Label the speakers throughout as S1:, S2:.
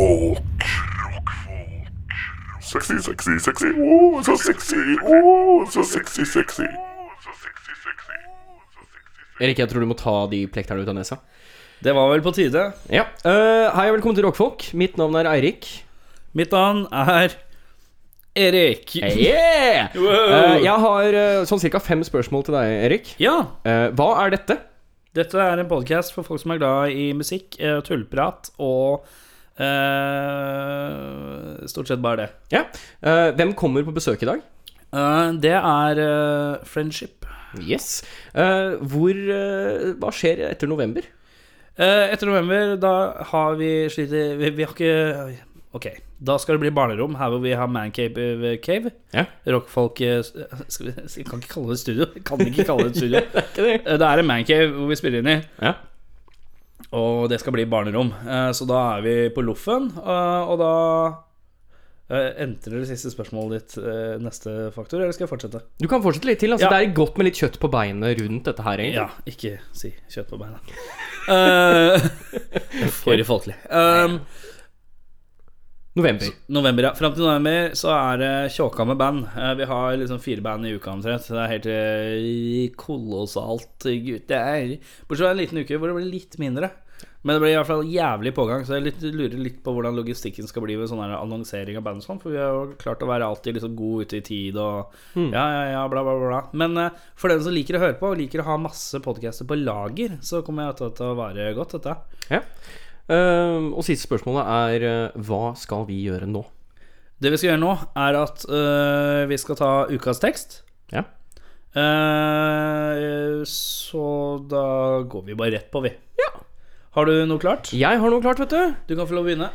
S1: Rockfolk. Sexy, sexy, sexy. Oh, så sexy. Oh, så sexy, sexy.
S2: Erik, jeg tror du må ta de plekterne ut av nesa.
S3: Det var vel på tide.
S2: Ja. Uh, hei og velkommen til Rockfolk. Mitt navn er Eirik.
S3: Mitt navn er Erik.
S2: Yeah! Eh, jeg har uh, sånn cirka fem spørsmål til deg, Erik.
S3: Ja,
S2: Eh, hva er dette?
S3: dette er en podkast for folk som er glad i musikk, tullprat og eh, Stort sett bare det.
S2: Ja. Uh, hvem kommer på besøk i dag?
S3: Uh, det er friendship.
S2: Yes. Hvor Hva skjer etter november?
S3: Etter november, da har vi slitt vi, vi har ikke Ok, da skal det bli barnerom her hvor vi har Mancave Cave.
S2: Ja.
S3: Rockfolk skal vi, kan ikke kalle det studio. Kan ikke kalle det et studio.
S2: Det?
S3: Eh, Det er en mancave hvor vi spiller inn i,
S2: Ja.
S3: Og det skal bli barnerom. Eh, Så da er vi på Loffen, eh, og da eh, Entrer det siste spørsmålet ditt neste faktor, eller skal jeg fortsette?
S2: Du kan fortsette litt til. Altså,
S3: Ja.
S2: Det er godt med litt kjøtt på beinet rundt dette her. egentlig
S3: Ja, ikke si kjøtt på beina. Uh, for folkelig. Um,
S2: November.
S3: november, ja. Fram til november så er det tjåka med band. Eh, vi har liksom fire band i uka omtrent. Det er helt eh, kolossalt, gutter. Bortsett fra en liten uke hvor det blir litt mindre. Men det blir i hvert fall jævlig pågang, så jeg litt, lurer litt på hvordan logistikken skal bli ved sånn annonsering av band og sånn. For vi har jo klart å være alltid liksom god ute i tid og ja, ja, ja, bla, bla, bla. Men uh, for den som liker å høre på, og liker å ha masse podcaster på lager, så kommer jeg til å være godt, dette.
S2: Ja. Eh, og siste spørsmålet er eh, hva skal vi gjøre nå?
S3: Det vi skal gjøre nå, er at øh, vi skal ta ukas tekst.
S2: Ja.
S3: Eh, så da går vi bare rett på, vi.
S2: Ja.
S3: Har du noe klart?
S2: Jeg har noe klart, vet du.
S3: Du kan få lov å begynne.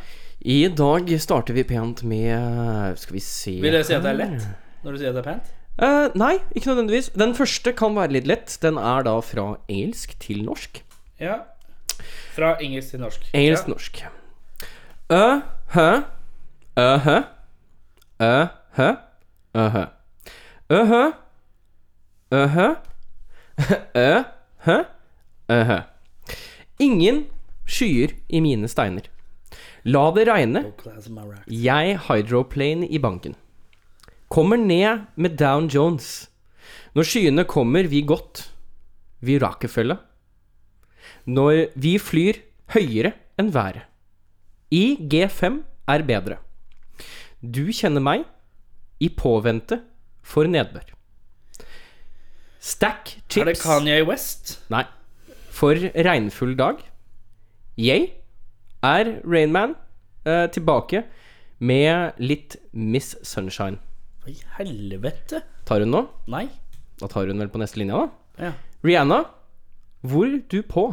S2: I dag starter vi pent med Skal vi se
S3: Vil du si at det er lett? Når du sier at det er pent?
S2: Uh, nei, ikke nødvendigvis. Den første kan være litt lett. Den er da fra engelsk til norsk.
S3: Ja. Fra engelsk til norsk.
S2: Engelsk til
S3: Ja.
S2: norsk. Ø, hø, ø, hø, ø, hø, ø, hø. Ø, hø, ø, hø, ø, hø, ø, hø. Ingen skyer i mine steiner. La det regne, jeg hydroplane i banken. Kommer ned med Down Jones. Når skyene kommer, vi godt. Vi Rockefeller. Når vi flyr høyere enn været. I G5 er bedre. Du kjenner meg. I påvente for nedbør. Stack chips.
S3: Er det Kanye West?
S2: Nei. For regnfull dag. Jeg er Rainman eh, tilbake med litt Miss Sunshine.
S3: Hva i helvete?
S2: Tar hun nå?
S3: Nei.
S2: Da tar hun vel på neste linje, da.
S3: Ja.
S2: Rihanna, hvor du på?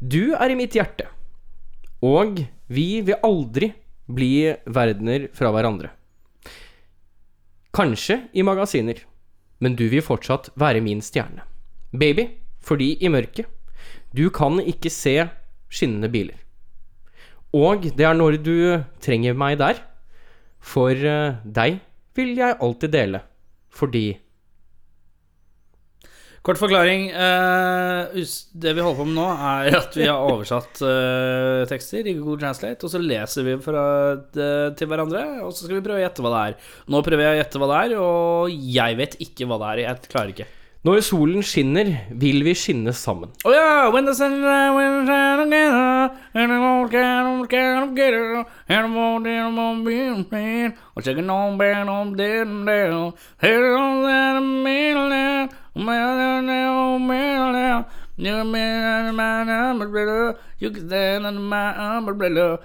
S2: Du er i mitt hjerte, og vi vil aldri bli verdener fra hverandre. Kanskje i magasiner, men du vil fortsatt være min stjerne. Baby, fordi i mørket du kan ikke se skinnende biler. Og det er når du trenger meg der. For eh, deg vil jeg alltid dele. Fordi
S3: Kort forklaring. eh, det vi holder på med nå, er at vi har oversatt eh, tekster i Google Translate, og så leser vi til hverandre, og så skal vi prøve å gjette hva det er. Nå prøver jeg å gjette hva det er, og jeg vet ikke hva det er. Jeg klarer ikke.
S2: Når solen skinner, vil vi skinne sammen.
S3: Å ja! When the sun the sun together, and the world can can together, and the more than more being pain, or taking on bad on dead and down, head on that middle You umbrella, can stand under my umbrella.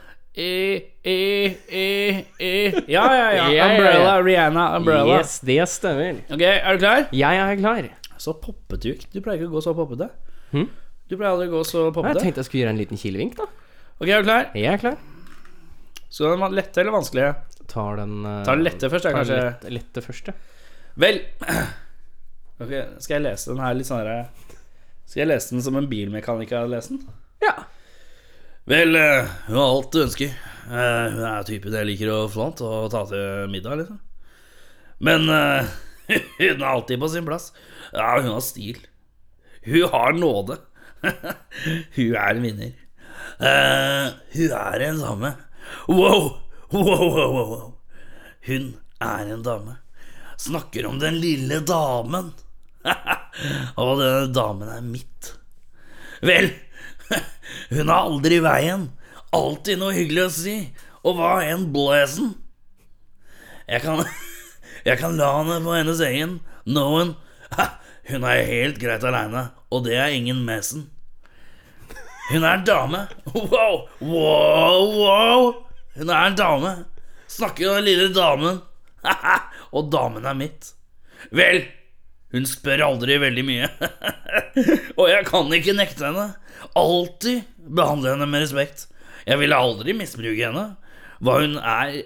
S3: Ja, ja, ja. Umbrella, Rihanna, umbrella.
S2: Yes, det stemmer.
S3: Ok, er du klar?
S2: Jeg er klar.
S3: Så poppet du ikke. Du pleier ikke å gå så poppete.
S2: Hm?
S3: Du pleier aldri å gå så
S2: Jeg tenkte jeg skulle gjøre en liten kilevink, da.
S3: Ok, er du klar?
S2: Jeg er klar.
S3: Skal den være lette eller vanskelige?
S2: Tar den uh,
S3: Ta den lette først, da, kanskje.
S2: lette, lette først, ja.
S3: Vel Skal jeg lese den her litt sånn herre Skal jeg lese den som en bilmekaniker hadde lest den?
S2: Ja.
S3: Vel, eh, hun har alt du ønsker. Eh, hun er typen jeg liker å flånt og ta til middag, liksom. Men uh, hun er alltid på sin plass. Ja, hun har stil. Hun har nåde. hun er en vinner. Uh, hun er en dame. Wow! Wow, wow, wow, wow. Hun er en dame. Snakker om den lille damen. og denne damen er mitt. Vel, hun har aldri i veien. Alltid noe hyggelig å si. Og hva enn blazen. Jeg kan, jeg kan la henne på hennes egen. Noen Hun er helt greit aleine, og det er ingen mesen. Hun er en dame. Wow, wow, wow. Hun er en dame. Snakker om den lille damen. og damen er mitt. Vel, hun spør aldri veldig mye. og jeg kan ikke nekte henne. Alltid behandle henne med respekt. Jeg ville aldri misbruke henne. Hva hun er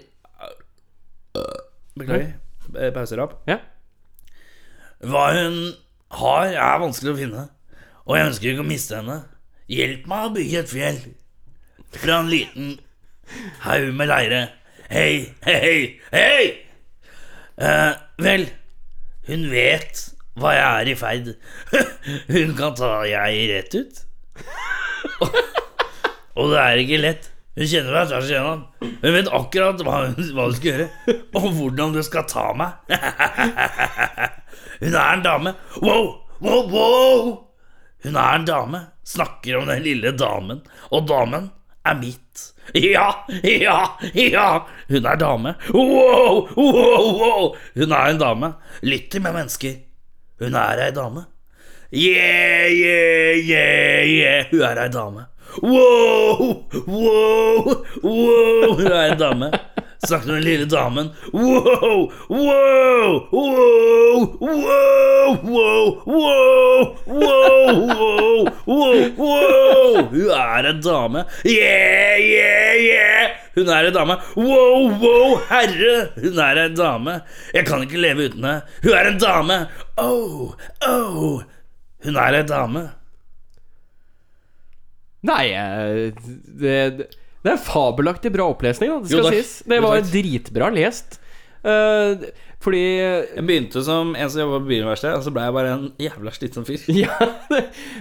S3: Beklager. Pauser opp.
S2: ja.
S3: Hva hun har, er vanskelig å finne. Og jeg ønsker ikke å miste henne. Hjelp meg å bygge et fjell. Fra en liten haug med leire. Hei, hei, hei, hei! Eh, vel, hun vet hva jeg er i ferd. Hun kan ta jeg rett ut. Og det er ikke lett. Hun kjenner meg tvers igjennom. Hun vet akkurat hva hun, hva hun skal gjøre, og hvordan du skal ta meg. Hun er en dame. Wow, wow, wow! Hun er en dame. Snakker om den lille damen. Og damen er mitt. Ja, ja, ja! Hun er dame. Wow, wow, wow! Hun er en dame. Lytt til meg, mennesker. Hun er ei dame. Yeah, yeah, yeah, yeah. Hun er ei dame. Wow, wow, wow. Hun er en dame. Snakker med den lille damen. Wow, wow, wow, wow, wow, wow, wow, wow, wow. Hun er en dame. Yeah, yeah, yeah. Hun er en dame. Wow, wow, herre. Hun er en dame. Jeg kan ikke leve uten henne. Hun er en dame. Oh, oh. Hun er en dame.
S2: Nei, eh, det, det er en fabelaktig bra opplesning, da, det skal
S3: jo,
S2: sies. Det var dritbra lest. Uh, fordi
S3: Jeg begynte som en som jobba på bilverksted, og så ble jeg bare en jævla slitsom fyr.
S2: Ja,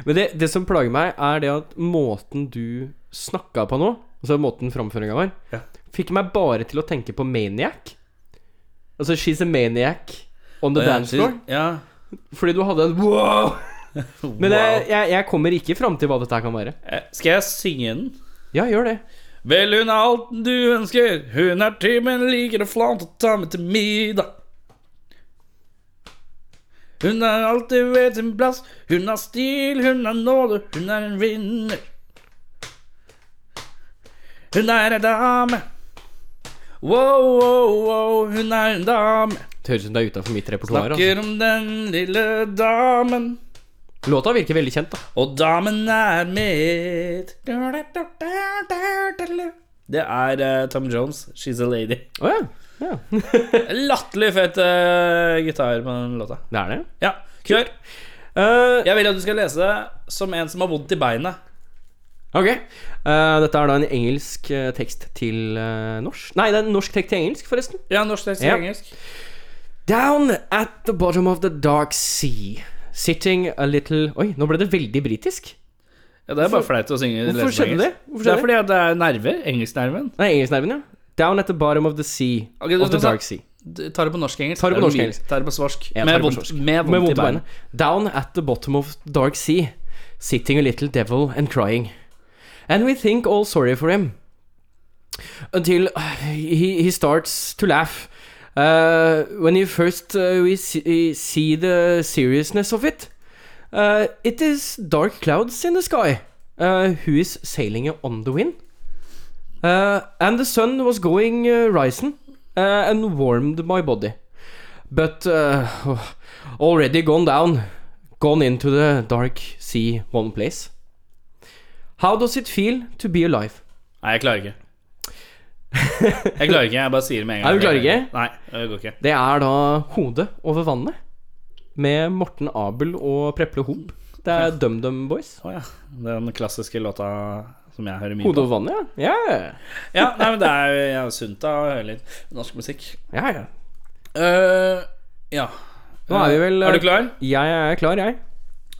S2: men det, det som plager meg, er det at måten du snakka på nå, altså måten framføringa var,
S3: Ja.
S2: fikk meg bare til å tenke på Maniac. Altså She's a Maniac on the dance floor.
S3: Ja.
S2: Fordi du hadde en wow! Men jeg, jeg, jeg kommer ikke fram til hva dette kan være.
S3: Eh, Skal jeg synge den?
S2: Ja, gjør det.
S3: Vel, hun er alt du ønsker. Hun er typen liker å flante og ta med til middag. Hun er alltid ved sin plass. Hun har stil, hun har nåde, hun er en vinner. Hun er ei dame. Wow, wow, wow, hun er en dame.
S2: Det høres ut som det er utafor mitt repertoar. Altså.
S3: Snakker om den lille damen.
S2: Låta virker veldig kjent, da.
S3: Og damen er mitt Det er uh, Tom Jones, 'She's a Lady'.
S2: Oh, ja. ja.
S3: Latterlig fet uh, gitar på den låta.
S2: Det er det.
S3: Ja, kjør.
S2: Uh,
S3: Jeg vil at du skal lese det som en som har vondt i beinet.
S2: Ok. Uh, dette er da en engelsk eh, tekst til uh, norsk Nei, det er en norsk tekst til engelsk, forresten.
S3: Ja, norsk tekst til
S2: Ja.
S3: engelsk.
S2: Down at the bottom of the dark sea, sitting a little Oi, nå ble det veldig britisk.
S3: Ja, Det er bare flaut å synge
S2: Hvorfor skjønner det? Hvorfor
S3: Det er fordi det er nerver. Engelsknerven.
S2: Nei, engelsknerven, ja. Down at the bottom of the sea.
S3: okay,
S2: of the dark sea.
S3: Tar det på norsk-engelsk.
S2: Tar det på norsk-engelsk.
S3: Tar det på svorsk.
S2: Ja,
S3: med, vondt, i beinet.
S2: Down at the bottom of dark sea, sitting a little devil and crying. And we think all sorry for him. Until he, he starts to laugh. Uh, when you first uh, we see, see the seriousness of it, uh, it is dark clouds in the sky. Uh, who is sailing on the wind? Uh, and the sun was going uh, rising and warmed my body. But already gone down, gone into the dark sea one place. How does it feel to be alive?
S3: Nei, jeg klarer ikke. Jeg klarer ikke, jeg bare sier det med en gang.
S2: Nei, du klarer ikke?
S3: Nei, det går ikke.
S2: Det er da Hodet over vannet. Med Morten Abel og Preple Hob. Det er DumDum Boys.
S3: Å ja. Den klassiske låta som jeg hører mye
S2: Hodet
S3: på.
S2: over vannet, ja. Ja,
S3: Ja, nei, men det er jo er sunt å høre litt norsk musikk.
S2: ja. ja.
S3: Uh, ja.
S2: Nå er vi vel
S3: Er du klar?
S2: Jeg er klar, jeg.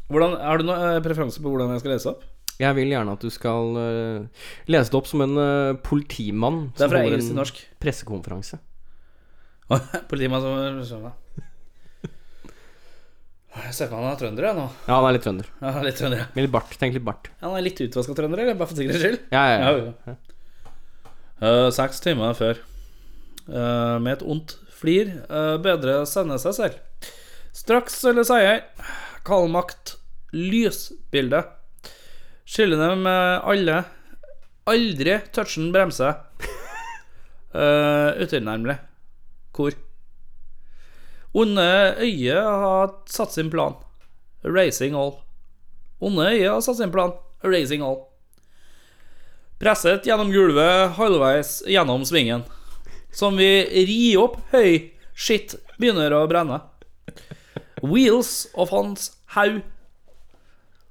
S3: Hvordan, har du noen preferanse på hvordan jeg skal lese opp?
S2: Jeg vil gjerne at du skal uh, lese det opp som en uh, politimann som holder en
S3: norsk.
S2: pressekonferanse.
S3: Politimann som skjønner. Jeg ser for meg han er trønder, jeg nå.
S2: Ja, han er litt trønder.
S3: Ja, litt trønder, ja.
S2: Med litt bart. Tenk litt bart.
S3: Han er litt utvaska trønder, eller? Bare for sikkerhets skyld?
S2: Ja, ja, ja.
S3: Ja, ja. Eh, seks timer før. Med et ondt flir uh, bedre sende seg selv. Straks eller seier. Kaldmakt. Lysbilde. Skillene med alle. Aldri touchen bremse. Uh, Utilnærmelig. Hvor? Onde øye har satt sin plan. Racing all. Onde øye har satt sin plan. Racing all. Presset gjennom gulvet halvveis gjennom svingen. Som vi rir opp høy. skitt begynner å brenne. Wheels of hans haug.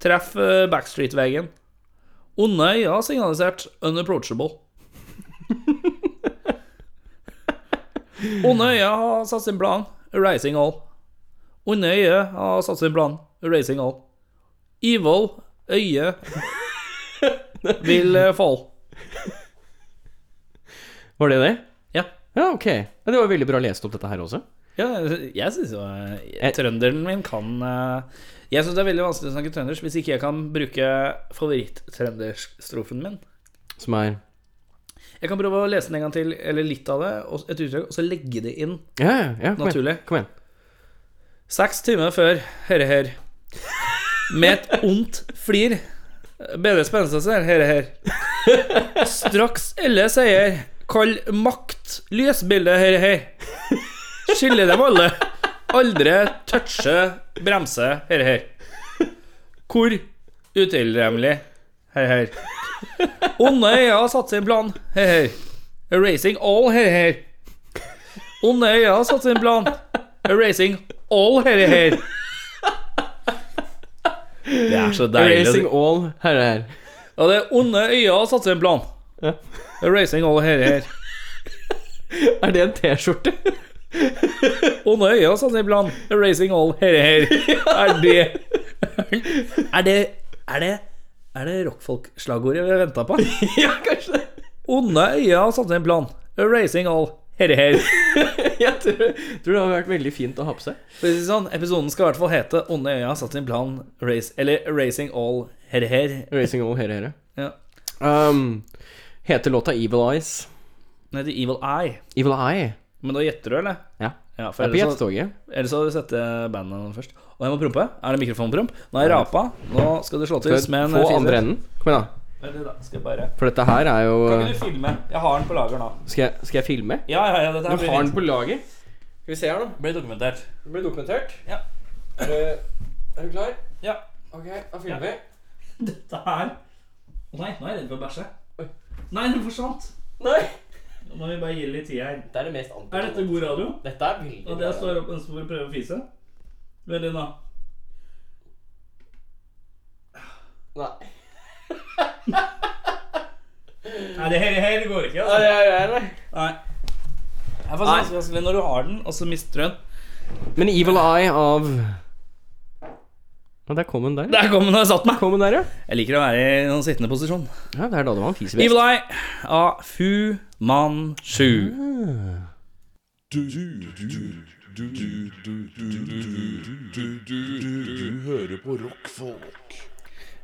S3: Treff eh, Backstreet-veggen. Onde øyne ja, signalisert 'unapproachable'. Onde øyne har satt sin plan 'erasing all'. Onde øyne har satt sin plan 'erasing all'. Evil øye vil falle. fall.
S2: Var det det?
S3: Ja.
S2: Ja, ok. Det var veldig bra lest opp dette her også.
S3: Ja, jeg syns jo eh, Trønderen min kan eh, Jeg syns det er veldig vanskelig å snakke trøndersk hvis ikke jeg kan bruke favoritt-trønderstrofen min.
S2: Som er
S3: Jeg kan prøve å lese den en gang til, eller litt av det, og et uttrykk, og så legge det inn
S2: Ja, ja, ja. Kom igjen. Kom igjen.
S3: Seks timer før herre her. Med et ondt flir. Bedre spennende ser herre her. Straks alle seier. Kall makt lysbildet herre her. Skiller dem alle. Aldri touche bremse her, her. Hvor utilregnelig her, her. Onde øyne har satt sin plan her, her. Erasing all her, her. Onde øyne har satt sin plan. Erasing all her, her. Det er så deilig.
S2: Erasing all her er her.
S3: Ja, det er onde øyne har satt sin plan.
S2: Ja.
S3: Erasing all her, her.
S2: Er det en T-skjorte?
S3: Onde øyet har satt seg en plan. Erasing all herre her. Er det Er det Er det Er det rockfolk-slagordet vi venta på?
S2: ja, kanskje det.
S3: Onde øyet har satt seg en plan. Erasing all herre her.
S2: Jeg tror, tror det hadde vært veldig fint å ha på seg.
S3: Sånn, Episoden skal i hvert fall hete 'Onde øyet har satt sin plan', race, eller 'Erasing all herre her'.
S2: Erasing all her her.
S3: Ja.
S2: Um, heter låta Evil Eyes.
S3: Den heter Evil Eye.
S2: Evil Eye.
S3: Men da gjetter du, eller?
S2: Ja.
S3: Ja, for
S2: er på gjettetoget.
S3: ellers hadde du sett bandet først. Og jeg må prompe. Er det mikrofonpromp? Nå er jeg rapa. Nå skal du slå til med en
S2: få andre enden? Kom igjen, da.
S3: Da, skal jeg bare
S2: For dette her er jo
S3: Kan ikke du filme? Jeg har den på lager nå.
S2: Skal jeg, skal jeg filme?
S3: Ja, ja, ja, dette her
S2: Du
S3: blir,
S2: har den på lager? Skal vi se her, nå
S3: blir dokumentert.
S2: Det blir dokumentert.
S3: Ja.
S2: Er du, er du klar?
S3: Ja.
S2: Ok, da filmer vi.
S3: Dette her Å Nei, nå er jeg redd for å bæsje. Nei, den forsvant.
S2: Nei!
S3: Nå må vi bare gi det litt tid her.
S2: Det er det mest anti.
S3: Er dette god radio?
S2: Dette er veldig
S3: Og jeg står opp en spor og prøve å fise? Veldig nå.
S2: Nei.
S3: Nei, det her, her går ikke.
S2: Nei,
S3: Altså.
S2: nei, nei, nei.
S3: Nei. Det er faktisk vanskelig når du har den, og så mister du den.
S2: Men Evil Eye av men der kom den der.
S3: Der kom den og satt meg.
S2: Kom den der, ja.
S3: Jeg liker å være i noen sittende posisjon.
S2: Ja, det er da det var en fis
S3: Evil Eye av Fu Man
S1: Shu. Du, hører på rockfolk.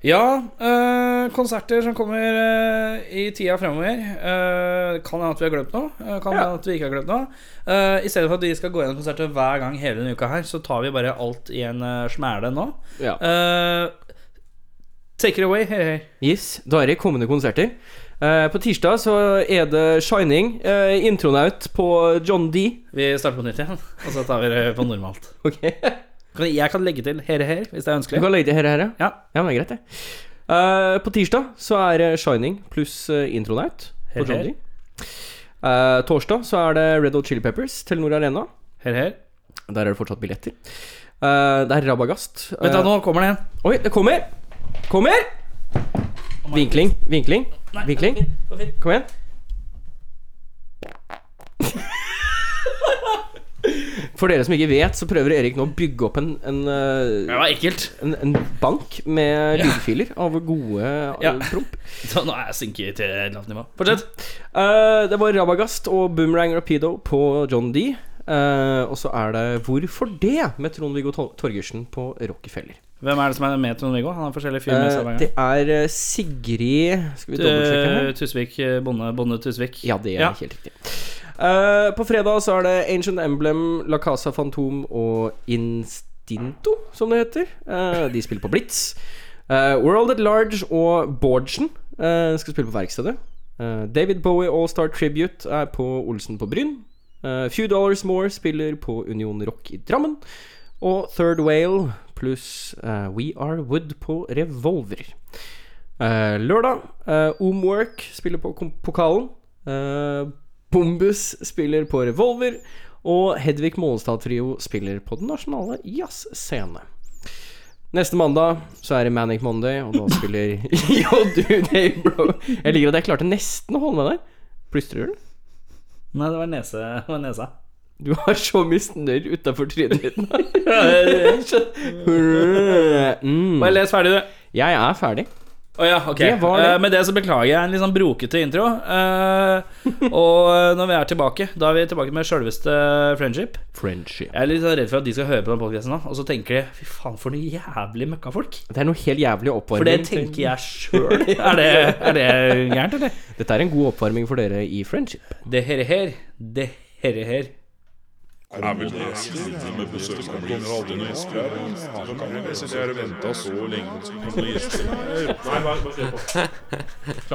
S3: Ja, øh, konserter som kommer øh, i tida fremover. Øh, kan hende at vi har glemt noe. kan hende at vi ikke har glemt noe. I stedet for at vi skal gå gjennom konserter hver gang hele denne uka her, så tar vi bare alt i en smæle nå.
S2: Ja.
S3: Take it away. Hei, hei.
S2: Yes, da er det kommende konserter. På tirsdag så er det Shining, intronaut på John D.
S3: Vi starter på nytt igjen, og så tar vi det på normalt.
S2: Ok
S3: Kan- Jeg kan legge til herre her, hvis det er ønskelig.
S2: Du kan legge til herre her, ja.
S3: Ja.
S2: Men det er greit, det. Uh, på tirsdag så er det Shining pluss uh, Intronaut på Johnny. Eh, torsdag så er det Red Old Chili Peppers, Telenor Arena.
S3: Her, her.
S2: Der er det fortsatt billetter. Uh, det er Rabagast.
S3: Vent, da,
S2: Eh,
S3: nå kommer det en.
S2: Oi, det kommer! Kommer! Vinkling, vinkling, vinkling. Kom igjen. For dere som ikke vet, så prøver Erik nå å bygge opp en, en, eh, en, en bank med lydfiler av gode eh,
S3: Ja.
S2: promp.
S3: Så nå er jeg synket til lavt nivå. Fortsett.
S2: Uh, det var Rabagast og Boomerang Rapido på John D. Uh, og så er det Hvorfor det? med Trond-Viggo Torgersen på Rockefeller.
S3: Hvem er det som er med Trond-Viggo? Han har forskjellige fyr med seg hver
S2: det er Sigrid Skal vi dobbeltsjekke.
S3: Tusvik, bonde, bonde Tusvik.
S2: Ja, det er
S3: Ja.
S2: helt riktig. Eh, på fredag så er det Ancient Emblem, La Casa Fantom og Instinto, som det heter. Uh, de spiller på Blitz. Uh, World at Large og Bårdsen eh, skal spille på Verkstedet. David Bowie All-Star Tribute er på Olsen på Bryn. Few Dollars More spiller på Union Rock i Drammen. Og Third Whale pluss We Are Wood på Revolver. Lørdag Omwork spiller på pokalen. Bombus spiller på Revolver. Og Hedvig Målestad Trio spiller på Den nasjonale jazzscene. Neste mandag så er det Manic Monday, og da spiller Yo, Dude bro. Jeg liker at jeg klarte nesten å holde med deg. Plystrer du?
S3: Nei, det var nese. Det var nesa.
S2: Du har så mye snørr utafor trynet ditt nå. mm.
S3: Bare les ferdig, du.
S2: Jeg er ferdig.
S3: Å ja, ok.
S2: Det det.
S3: Uh, med det så beklager jeg en litt sånn brokete intro. Uh, og når vi er tilbake, da er vi tilbake med sjølveste Friendship.
S2: Friendship.
S3: Jeg er litt sånn redd for at de skal høre på den podcasten nå, og så tenker de Fy faen, for noe jævlig møkkafolk.
S2: Det er noe helt jævlig oppvarming.
S3: For det tenker jeg sjøl. Er, det- er det gærent, eller?
S2: Dette er en god oppvarming for dere i Friendship.
S3: Det herre her, det herre her.
S1: Er vel det med blir aldri gjester her? Kan vi vente så lenge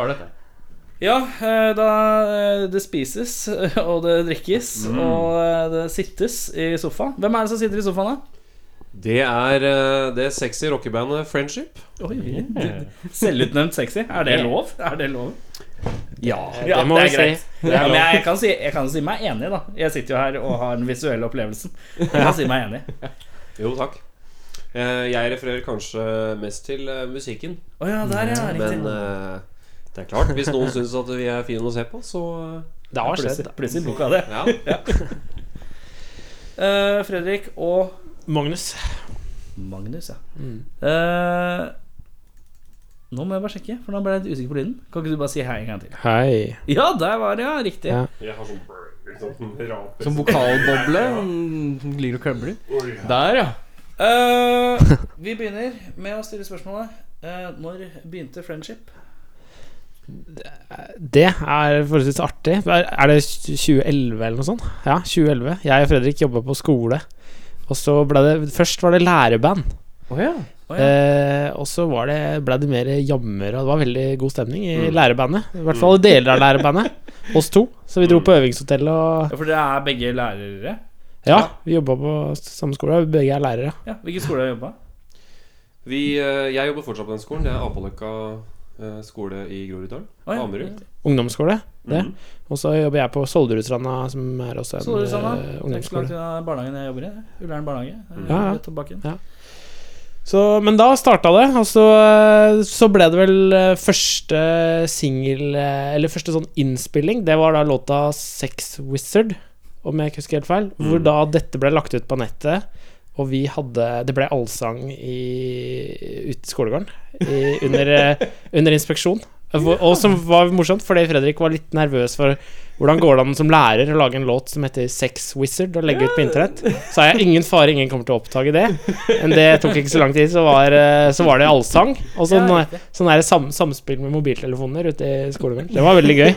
S2: dette.
S3: Ja, eh, da eh, det spises, og det drikkes, og eh, det sittes i sofaen. Hvem er det som sitter i sofaen, da?
S4: Det er eh, det sexy rockebandet Friendship.
S3: Oi, Selvutnevnt sexy. Er det lov? Er det lov?
S2: Ja.
S3: Ja,
S5: må vi
S3: si. Ja, men jeg kan, si, jeg kan si meg enig, da. Jeg sitter jo her og har den visuelle opplevelsen. Jeg kan si meg enig.
S4: Jo, takk. Eh, jeg refererer kanskje mest til eh, musikken.
S3: Oh, ja, der, ja. Riktig.
S4: Men eh, det er klart, hvis noen syns at vi er fine å se på, så
S5: Det har skjedd.
S3: Plutselig boka det.
S4: ja.
S3: Eh, Fredrik og
S5: Magnus.
S3: Magnus, ja.
S5: Mm.
S3: Eh, nå må jeg bare sjekke, for nå ble jeg litt usikker på lyden. Kan ikke du bare si hei en gang til?
S5: Hei.
S3: Ja, der var det, ja. Riktig.
S5: Ja.
S4: Jeg har sånn, sånn rap-
S2: Som vokalboble. Ligger og krøbler. Der, ja.
S3: Eh, vi begynner med å stille spørsmålet. Eh, når begynte friendship?
S5: Det er forholdsvis artig. Er er det 2011 eller noe sånt? Ja, 2011. Jeg og Fredrik jobba på skole. Og så ble det Først var det læreband.
S2: Oh, ja.
S3: Ja.
S5: Eh, og så var det, ble det mer jammer, og det var veldig god stemning i lærebandet. I hvert fall deler av lærebandet. Oss to. Så vi dro på øvingshotell og
S3: Ja, for dere er begge lærere?
S5: Ja, vi jobba på samme skole. Begge er lærere.
S3: Ja, Hvilken skole har du jobba?
S4: Vi, eh, jeg jobber fortsatt på den skolen. Det er Apaløkka eh, skole i Groruddalen.
S3: Oh, ja.
S4: Amerud.
S5: Ungdomsskole. Det.
S4: Mhm.
S5: Og så jobber jeg på Solderudstranda, som er også en
S3: langt
S5: ungdomsskole.
S3: unna barnehagen jeg jobber i. Ullern barnehage. Mm.
S5: Ja, ja. Så, men da starta det, og så, eh, så ble det vel eh, første singel eh, Eller første sånn innspilling. Det var da låta Sex Wizard, om jeg ikke husker helt feil. Hvor da dette ble lagt ut på nettet, og vi hadde Det ble allsang i, ute i skolegården i, under, under inspeksjon. Og som var morsomt, fordi Fredrik var litt nervøs for hvordan går det an som lærer å lage en låt som heter Sex Wizard, og legge ut på internett. Så har jeg ingen fare, ingen kommer til å oppdage det. Men det tok ikke så lang tid, så var, eh, så var det allsang. Og sånn,
S3: sånn er
S5: det der sam, samspill med mobiltelefoner ute i skolegården. Det var veldig gøy.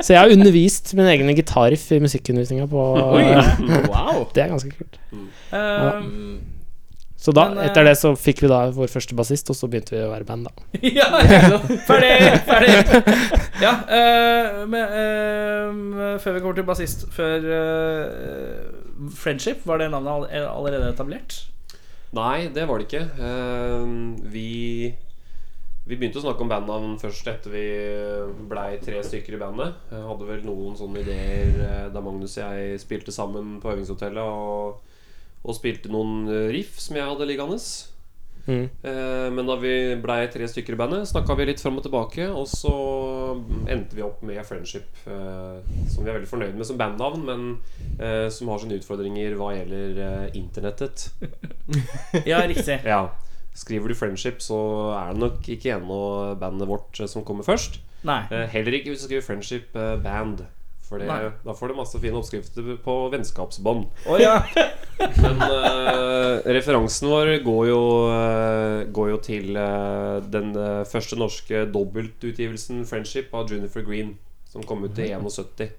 S5: Så jeg har undervist min egen gitarriff i musikkundervisninga på
S2: Wow.
S5: Det er ganske kult.
S3: Um,
S5: Så da,
S3: Men, eh,
S5: etter det så fikk vi da vår første bassist, og så begynte vi å være band, da.
S3: ja, ferdig! Ferdig! Ja, uh, med, uh, før vi kommer til bassist Før uh, Friendship, var det navnet all- allerede etablert?
S4: Nei, det var det ikke. Eh, vi Vi begynte å snakke om bandnavn først etter vi blei tre stykker i bandet. Jeg hadde vel noen sånne ideer eh, da Magnus og jeg spilte sammen på øvingshotellet og, og spilte noen eh, riff som jeg hadde liggende.
S5: Mm.
S4: Eh, Men da vi blei tre stykker i bandet, snakka vi litt fram og tilbake. Og så endte vi opp med Friendship, eh, som vi er veldig fornøyd med som bandnavn, men eh, som har sine utfordringer hva gjelder internettet.
S3: Ja, riktig.
S4: Ja Skriver du Friendship, så er det nok ikke ennå bandet vårt som kommer først.
S3: Nei.
S4: Heller ikke hvis du skriver Friendship Band. For det, da får du masse fine oppskrifter på vennskapsbånd.
S3: Oh, ja.
S4: Men uh, referansen vår går jo, uh, går jo til uh, den første norske dobbeltutgivelsen 'Friendship' av Junifer Green, som kom ut i 71.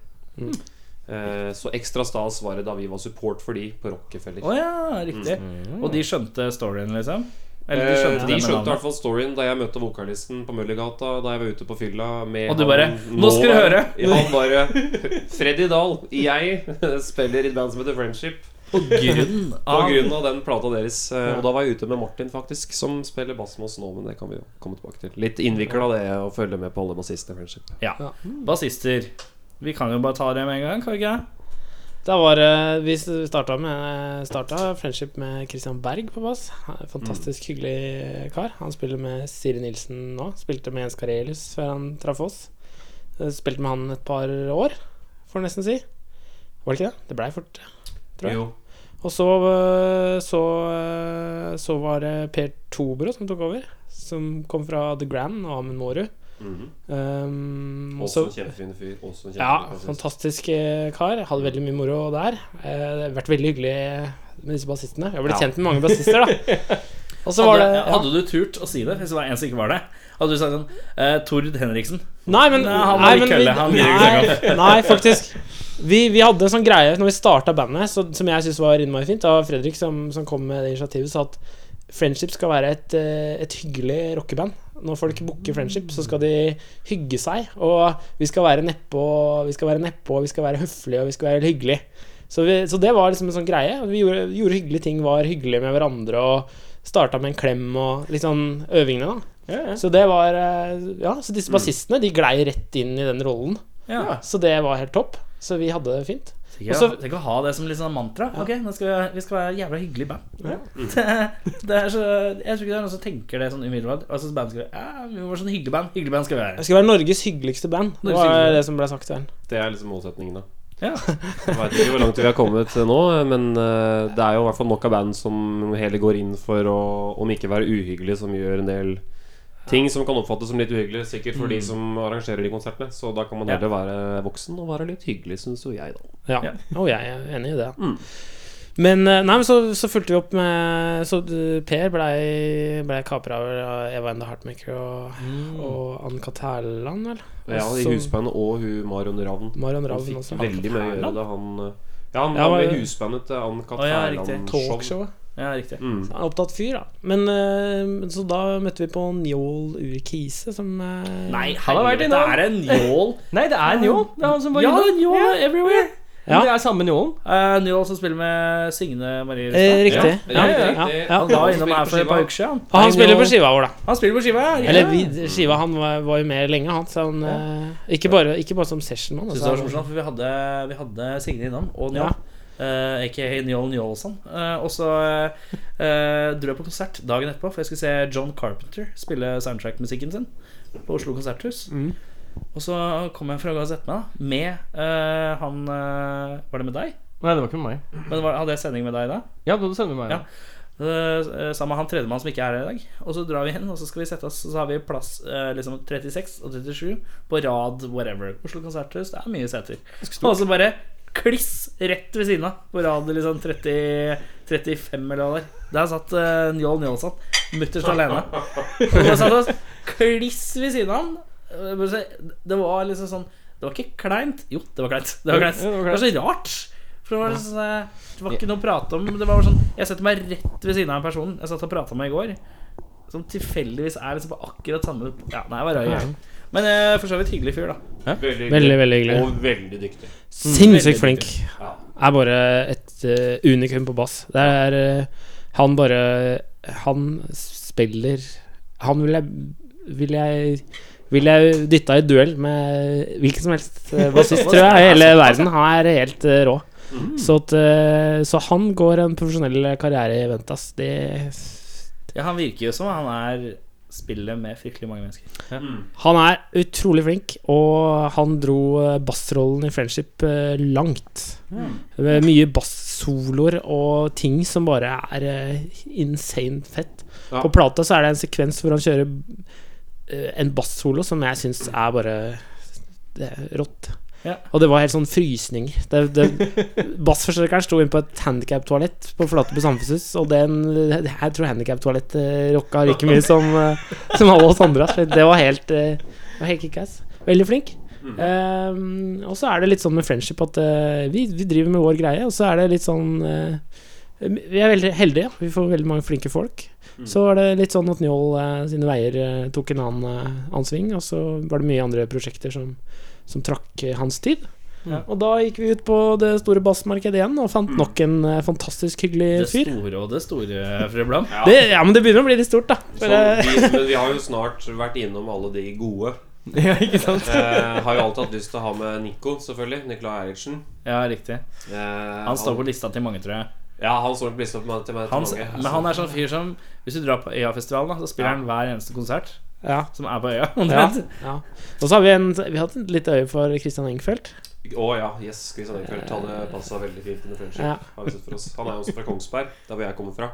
S4: Eh, så ekstra stas var det da vi var support for de på Rockefeller.
S3: Oh, ja, riktig. Og de skjønte storyen, liksom? Eller de
S4: Eh,
S3: skjønte
S4: de skjønte i hvert fall storyen da jeg møtte vokalisten på Møllergata da jeg var ute på fylla. Med
S3: Og du
S4: han
S3: bare, "Nå skal du høre!"
S4: Han bare Freddy Dahl, jeg spiller i et band som heter Friendship.
S3: På grunn
S4: På
S3: av
S4: grunn av den plata deres. Ja. Og da var jeg ute med Martin, faktisk, som spiller bass med oss nå. Men det kan vi jo komme tilbake til. Litt innvikla det å følge med på alle bassistene i Friendship.
S3: Ja. Bassister. Vi kan jo bare ta det med en gang, kan vi ikke?
S5: Da var Vi starta med Starta friendship med Christian Berg på bass. Fantastisk mm. hyggelig kar. Han spiller med Siri Nilsen nå. Spilte med Jens Karelius før han traff oss. Eh, Spilte med han et par år, får du nesten si. Var det ikke det? Det blei fort tror jeg.
S4: Jo.
S5: Og så, øh, så, så var det Per Tobro som tok over. Som kom fra The Grand og Amund Mårud.
S4: Mhm.
S5: Um, og
S4: Også en kjempefin fyr. Også en
S5: ja,
S4: bassist.
S5: fantastisk eh, kar. Jeg hadde veldig mye moro der. Uh, Det har vært veldig hyggelig med disse bassistene. Jeg har blitt
S4: Ja.
S5: kjent med mange bassister, da. Og så var det
S3: hadde,
S5: ja.
S3: hadde du turt å si det hvis det var en som ikke var det? Hadde du sagt sånn uh, Tord Henriksen.
S5: Nei, men,
S3: Nei, han var
S5: nei, men
S3: kølle, han
S5: nei, nei, faktisk. Vi, vi hadde en sånn greie når vi starta bandet, så, som jeg syntes var innmari fint. Det var Fredrik som, som kom med det initiativet, sa at Friendship skal være et, et hyggelig rockeband. Når folk booker Friendship, så skal de hygge seg. Og vi skal være nedpå, vi skal være nedpå, vi skal være høflige, og vi skal være hyggelige. Så, vi, så det var liksom en sånn greie. Vi gjorde, gjorde hyggelige ting, var hyggelige med hverandre og starta med en klem og litt sånn øvingene, da. Så det var eh, Ja, så disse bassistene, de glei rett inn i den rollen.
S3: Ja.
S5: Så det var helt topp. Så vi hadde det fint.
S3: Tenk
S5: Og så-
S3: å- tenk å ha det som litt sånn mantra. Ok, nå skal vi, vi skal være jævla hyggelig band. Det, det er så, jeg tror ikke det er noen som tenker det sånn umiddelbart. Altså, band skal være, ja, vi må være sånn hyggelig band. Hyggelig band skal vi
S5: Det
S3: være.
S5: skal være Norges hyggeligste band. Det
S3: Norges
S5: var
S3: hyggeligste.
S5: det som ble sagt der.
S4: Det er liksom målsetningen, da.
S3: Ja.
S4: Jeg veit ikke hvor langt vi har kommet nå, men eh, det er jo i hvert fall nok av band som heller går inn for å, om ikke være uhyggelig, som gjør en del ting som kan oppfattes som litt uhyggelig. Sikkert for de som arrangerer de konsertene. Så da kan man
S3: Ja.
S4: heller være voksen og være litt hyggelig, syns jo jeg, da.
S5: Ja.
S3: Ja.
S5: Og jeg er enig i det.
S4: Mm.
S5: Men eh, nei, men så, så fulgte vi opp med Så eh, Per blei ble kapra av Eva and the Heartmaker og, og Ann-Kat. Hærland, vel?
S4: Ja, i husbandet og hun Marion Ravn.
S5: Marion
S4: Han
S5: Ravn
S4: fikk
S5: også.
S4: veldig mye å gjøre da han eh, Ja, han
S5: Ja,
S4: var med i husbandet til Ann-Kat. Hærland-show.
S3: Ja, riktig.
S4: Mm.
S5: Han er opptatt fyr, da. Men uh, så da møtte vi på Njål Urkise, som uh,
S3: Nei,
S2: Han har vært innom.
S3: det er en njål.
S2: Nei, det er Njål. Det er han som var
S3: Ja,
S2: innom.
S3: njål everywhere.
S5: Ja.
S2: Men Det er samme Njålen.
S3: Uh, njål som spiller med Signe Marie
S5: Eh, riktig.
S4: Ja,
S5: Ja,
S4: ja,
S5: ja,
S3: Han var innom her for et par uker siden.
S5: Og han spiller på skiva vår, da.
S3: Han spiller på skiva, ja.
S5: Eller vi, skiva han var, var jo med lenge, han. Så han eh, ikke, bare, ikke bare som sessionmann. Altså.
S3: så vi vi hadde Signe innom, og
S5: Ja.
S3: Njål. Eh, aka Njål Njålsson. Uh, og så uh, dro jeg på konsert dagen etterpå, for jeg skulle se John Carpenter spille soundtrack-musikken sin på Oslo Konserthus.
S5: Mm.
S3: Og så kom jeg fra å sette meg, da, med uh, han eh, Var det med deg?
S2: Nei, det var ikke med meg.
S3: Men var, Hadde jeg sending med deg da?
S2: Ja, du med meg.
S3: Ja. Uh, sammen med han tredjemann som ikke er her i dag. Og så drar vi inn, og så skal vi sette oss Så har vi plass eh, liksom 36 og 37 på rad whatever. Oslo Konserthus, det er mye seter. Og så bare kliss rett ved siden av, på rad liksom 30, 35 eller hva det er. Der satt uh, Njål Njålsson mutterst alene. Og satt oss kliss ved siden av han. Jeg si, Det var liksom sånn Det var ikke kleint. Jo, det var kleint. Det var, kleint.
S2: Det var
S3: så rart. For det var, liksom, sånn, det var ikke noe å prate om. Det var sånn Jeg setter meg rett ved siden av en person jeg satt og prata med i går, som tilfeldigvis er liksom på akkurat samme Ja, nei, jeg var røy. Men eh, for så vidt hyggelig fyr, da.
S4: Veldig,
S5: Veldig, veldig hyggelig.
S4: Og veldig dyktig.
S5: Sinnssykt flink.
S4: Ja.
S5: Er bare et uh, unikum på bass. Det er uh, Han bare Han spiller Han vil ville jeg Vil jeg dytta i duell med hvilken som helst eh, bassist, tror jeg, i hele verden. Han er helt uh, rå. Så, at, så han går en profesjonell karriere i Ventas. Det
S3: Ja, han virker jo som han er spillet med fryktelig mange mennesker.
S5: Han er utrolig flink, og han dro eh, bassrollen i Friendship langt. langt. Med mye bassoloer og ting som bare er eh, insane fett.
S4: Ja.
S5: På plata så er det en sekvens hvor han kjører eh, en bassolo som jeg syns er bare det er rått.
S3: Ja.
S5: Og det var helt sånn frysning. Det, det, bassforsterkeren sto inn på et handikap-toalett på Flateby samfunnshus, og den, jeg tror handikap-toalett eh, rocka like mye som, eh, som alle oss andre. Det var helt, eh, det var helt kickass. Veldig flink. Um, og så er det litt sånn med friendship at uh, vi, vi driver med vår greie, og så er det litt sånn uh, Vi er veldig heldige. Vi får veldig mange flinke folk. Så var det litt sånn at Njål uh, sine veier tok en annen, ansving, og så var det mye andre prosjekter som, som trakk eh, hans tid.
S3: Ja.
S5: Og da gikk vi ut på det store bassmarkedet igjen og fant nok en eh, fantastisk hyggelig fyr.
S3: Det store og det store, fru Blom.
S4: Ja.
S5: Ja, men det begynner å bli litt stort, da.
S4: Så
S5: eh,
S4: vi, men vi har jo snart vært innom alle de gode.
S5: ja, ikke sant?
S4: Eh, har jo alltid hatt lyst til å ha med Nico, selvfølgelig. Nicolai Eriksen.
S3: Ja, riktig.
S4: Eh,
S3: Han står på lista til mange, tror jeg.
S4: Ja, han står på lista til meg. Til meg
S3: Han,
S4: mange.
S3: men han er sånn fyr som Hvis du drar på Øyafestivalen, så spiller
S4: Ja.
S3: han hver eneste konsert
S5: Ja.
S3: som er på øya.
S5: Ja,
S3: omtrent.
S5: ja. Og så har vi, en, vi har hatt et litt øye for Christian Engfeldt.
S4: Å ja, yes. Christian Engfeldt hadde passa veldig fint under friendship.
S5: Ja.
S4: Har vi sett for oss. Han er jo også fra Kongsberg, der hvor jeg kommer fra.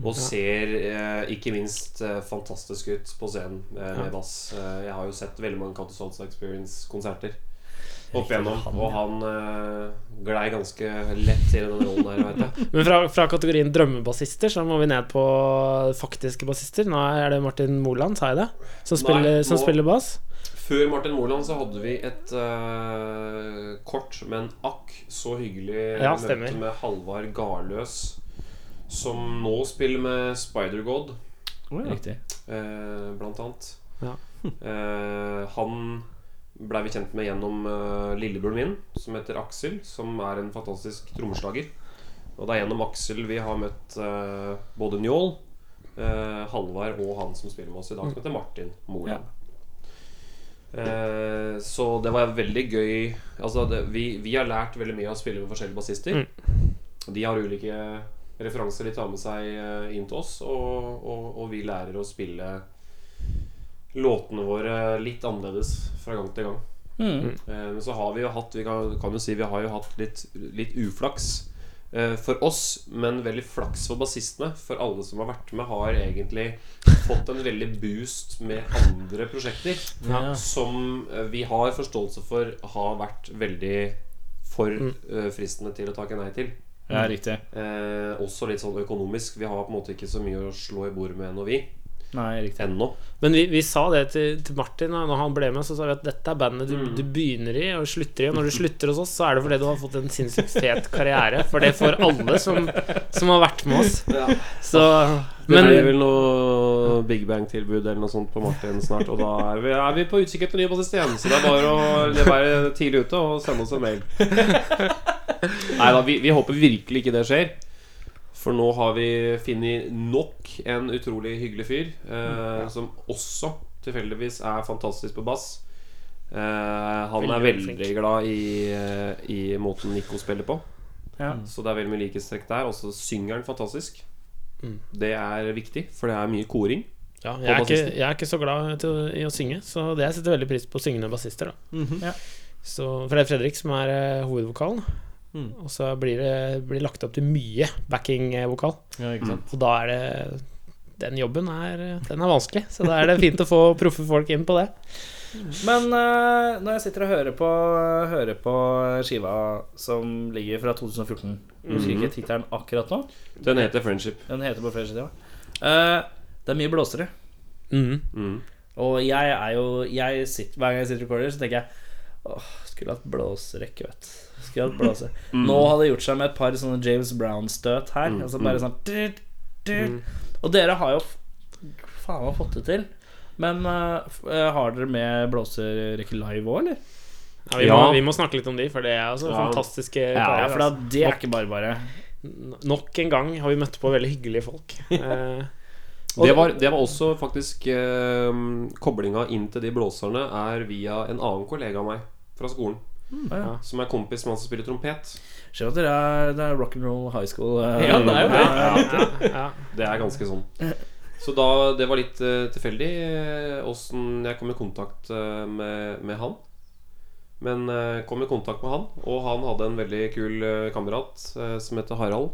S4: Og ser eh, ikke minst eh, fantastisk ut på scenen eh, med bass. Eh, jeg har jo sett veldig mange Counter Salsa Experience-konserter opp igjennom, og han uh, glei ganske lett i den rollen der, veit jeg.
S5: Men fra, fra kategorien drømmebassister så må vi ned på faktiske bassister. Nå er det Martin Moland, sa jeg det? Som
S4: Nei,
S5: spiller, som spiller bass.
S4: Før Martin Moland så hadde vi et uh, kort, men akk så hyggelig
S5: Ja,
S4: møte
S5: stemmer.
S4: med Halvard Garløs, som nå spiller med Spider-God.
S3: Riktig.
S4: eh, blant annet.
S5: Ja.
S4: Eh, han blei vi kjent med gjennom uh, lillebroren min, som heter Aksel, som er en fantastisk trommeslager. Og det er gjennom Aksel vi har møtt uh, både Njål, uh, Halvard og han som spiller med oss i dag, som heter Martin Moland. Uh, så det var veldig gøy Altså det, vi, vi har lært veldig mye av å spille med forskjellige bassister. De har ulike referanser de tar med seg inn til oss, og, og, og vi lærer å spille låtene våre litt annerledes fra gang til gang.
S3: Mm.
S4: Eh, Men så har vi jo hatt Vi kan, kan jo si vi har jo hatt litt, litt uflaks eh, for oss, men veldig flaks for bassistene. For alle som har vært med, har egentlig fått en veldig boost med andre prosjekter.
S3: Ja.
S4: Som eh, vi har forståelse for har vært veldig for mm. fristende til å takke nei til.
S3: ja, riktig.
S4: Eh, også litt sånn økonomisk. Vi har på en måte ikke så mye å slå i bordet med ennå, vi.
S3: Nei, riktig.
S4: Ennå.
S5: Men vi, vi sa det til, til Martin når han ble med. Så sa vi at dette er bandet du,
S4: Mm.
S5: du begynner i og slutter i. Og når du slutter hos oss, så er det fordi du har fått en sinnssykt fet karriere. For det får alle som, som har vært med oss. Så
S4: Det blir vel noe Big Bang-tilbud eller noe sånt på Martin snart. Og da er vi, er vi på utkikk etter ny bassist igjen. Så det er bare å det er bare tidlig ute og sende oss en mail. Nei da, vi, vi håper virkelig ikke det skjer. For nå har vi funnet nok en utrolig hyggelig fyr. Eh, som også tilfeldigvis er fantastisk på bass. Eh, han er
S5: Veldig
S4: veldig glad i, eh, i måten Nico spiller på.
S3: Ja.
S4: Så det er veldig mye likhetstrekk der. Og så synger han fantastisk.
S5: Mm.
S4: Det er viktig, for det er mye koring.
S5: ja, jeg, er ikke, jeg er ikke så glad til, i å synge, så det jeg setter veldig pris på syngende bassister. da
S3: Ja.
S5: Så For det er Fredrik som er eh, hovedvokalen.
S2: Mm.
S5: Og så blir det blir lagt opp til mye backing-vokal.
S3: Ja, ikke.
S5: Og da er det Den jobben er, den er vanskelig, så da er det fint å få proffe folk inn på det.
S3: Men uh, når jeg sitter og hører på, hører på skiva som ligger fra 2014 Jeg husker ikke tittelen akkurat nå.
S4: Den heter Friendship.
S3: Den heter på Friendship, ja. Uh, det er mye blåsere.
S5: Mm.
S4: Mm.
S3: Og jeg er jo jeg sitter, Hver gang jeg sitter og recorder, så tenker jeg Åh, skulle hatt blåserekke, vet du. Skulle blåse. Mm. Nå hadde det gjort seg med et par sånne James Brown-støt her.
S4: Mm,
S3: Altså bare sånn dyrt, dyrt. Og dere har jo faen meg fått det til. Men uh, har dere med blåserekke live òg, eller?
S5: Ja, vi,
S4: Ja.
S5: Må, vi må snakke litt om de, for det er altså
S4: Ja.
S5: fantastiske
S3: Ja,
S5: karer,
S3: for da,
S5: altså.
S3: det er ikke bare bare.
S5: Nok en gang har vi møtt på veldig hyggelige folk. Eh,
S4: Det var, det var også faktisk eh, Koblinga inn til de blåserne er via en annen kollega av meg fra skolen.
S3: Ja.
S4: Som er kompis med han som spiller trompet.
S3: Ser at det er, det er rock'n'roll high school. eh,
S2: Ja, det er jo det.
S5: Ja.
S4: Det er ganske sånn. Så da, det var litt eh, tilfeldig åssen jeg kom i kontakt eh, med, med han. Men eh, kom i kontakt med han, og han hadde en veldig kul eh, kamerat eh, som heter Harald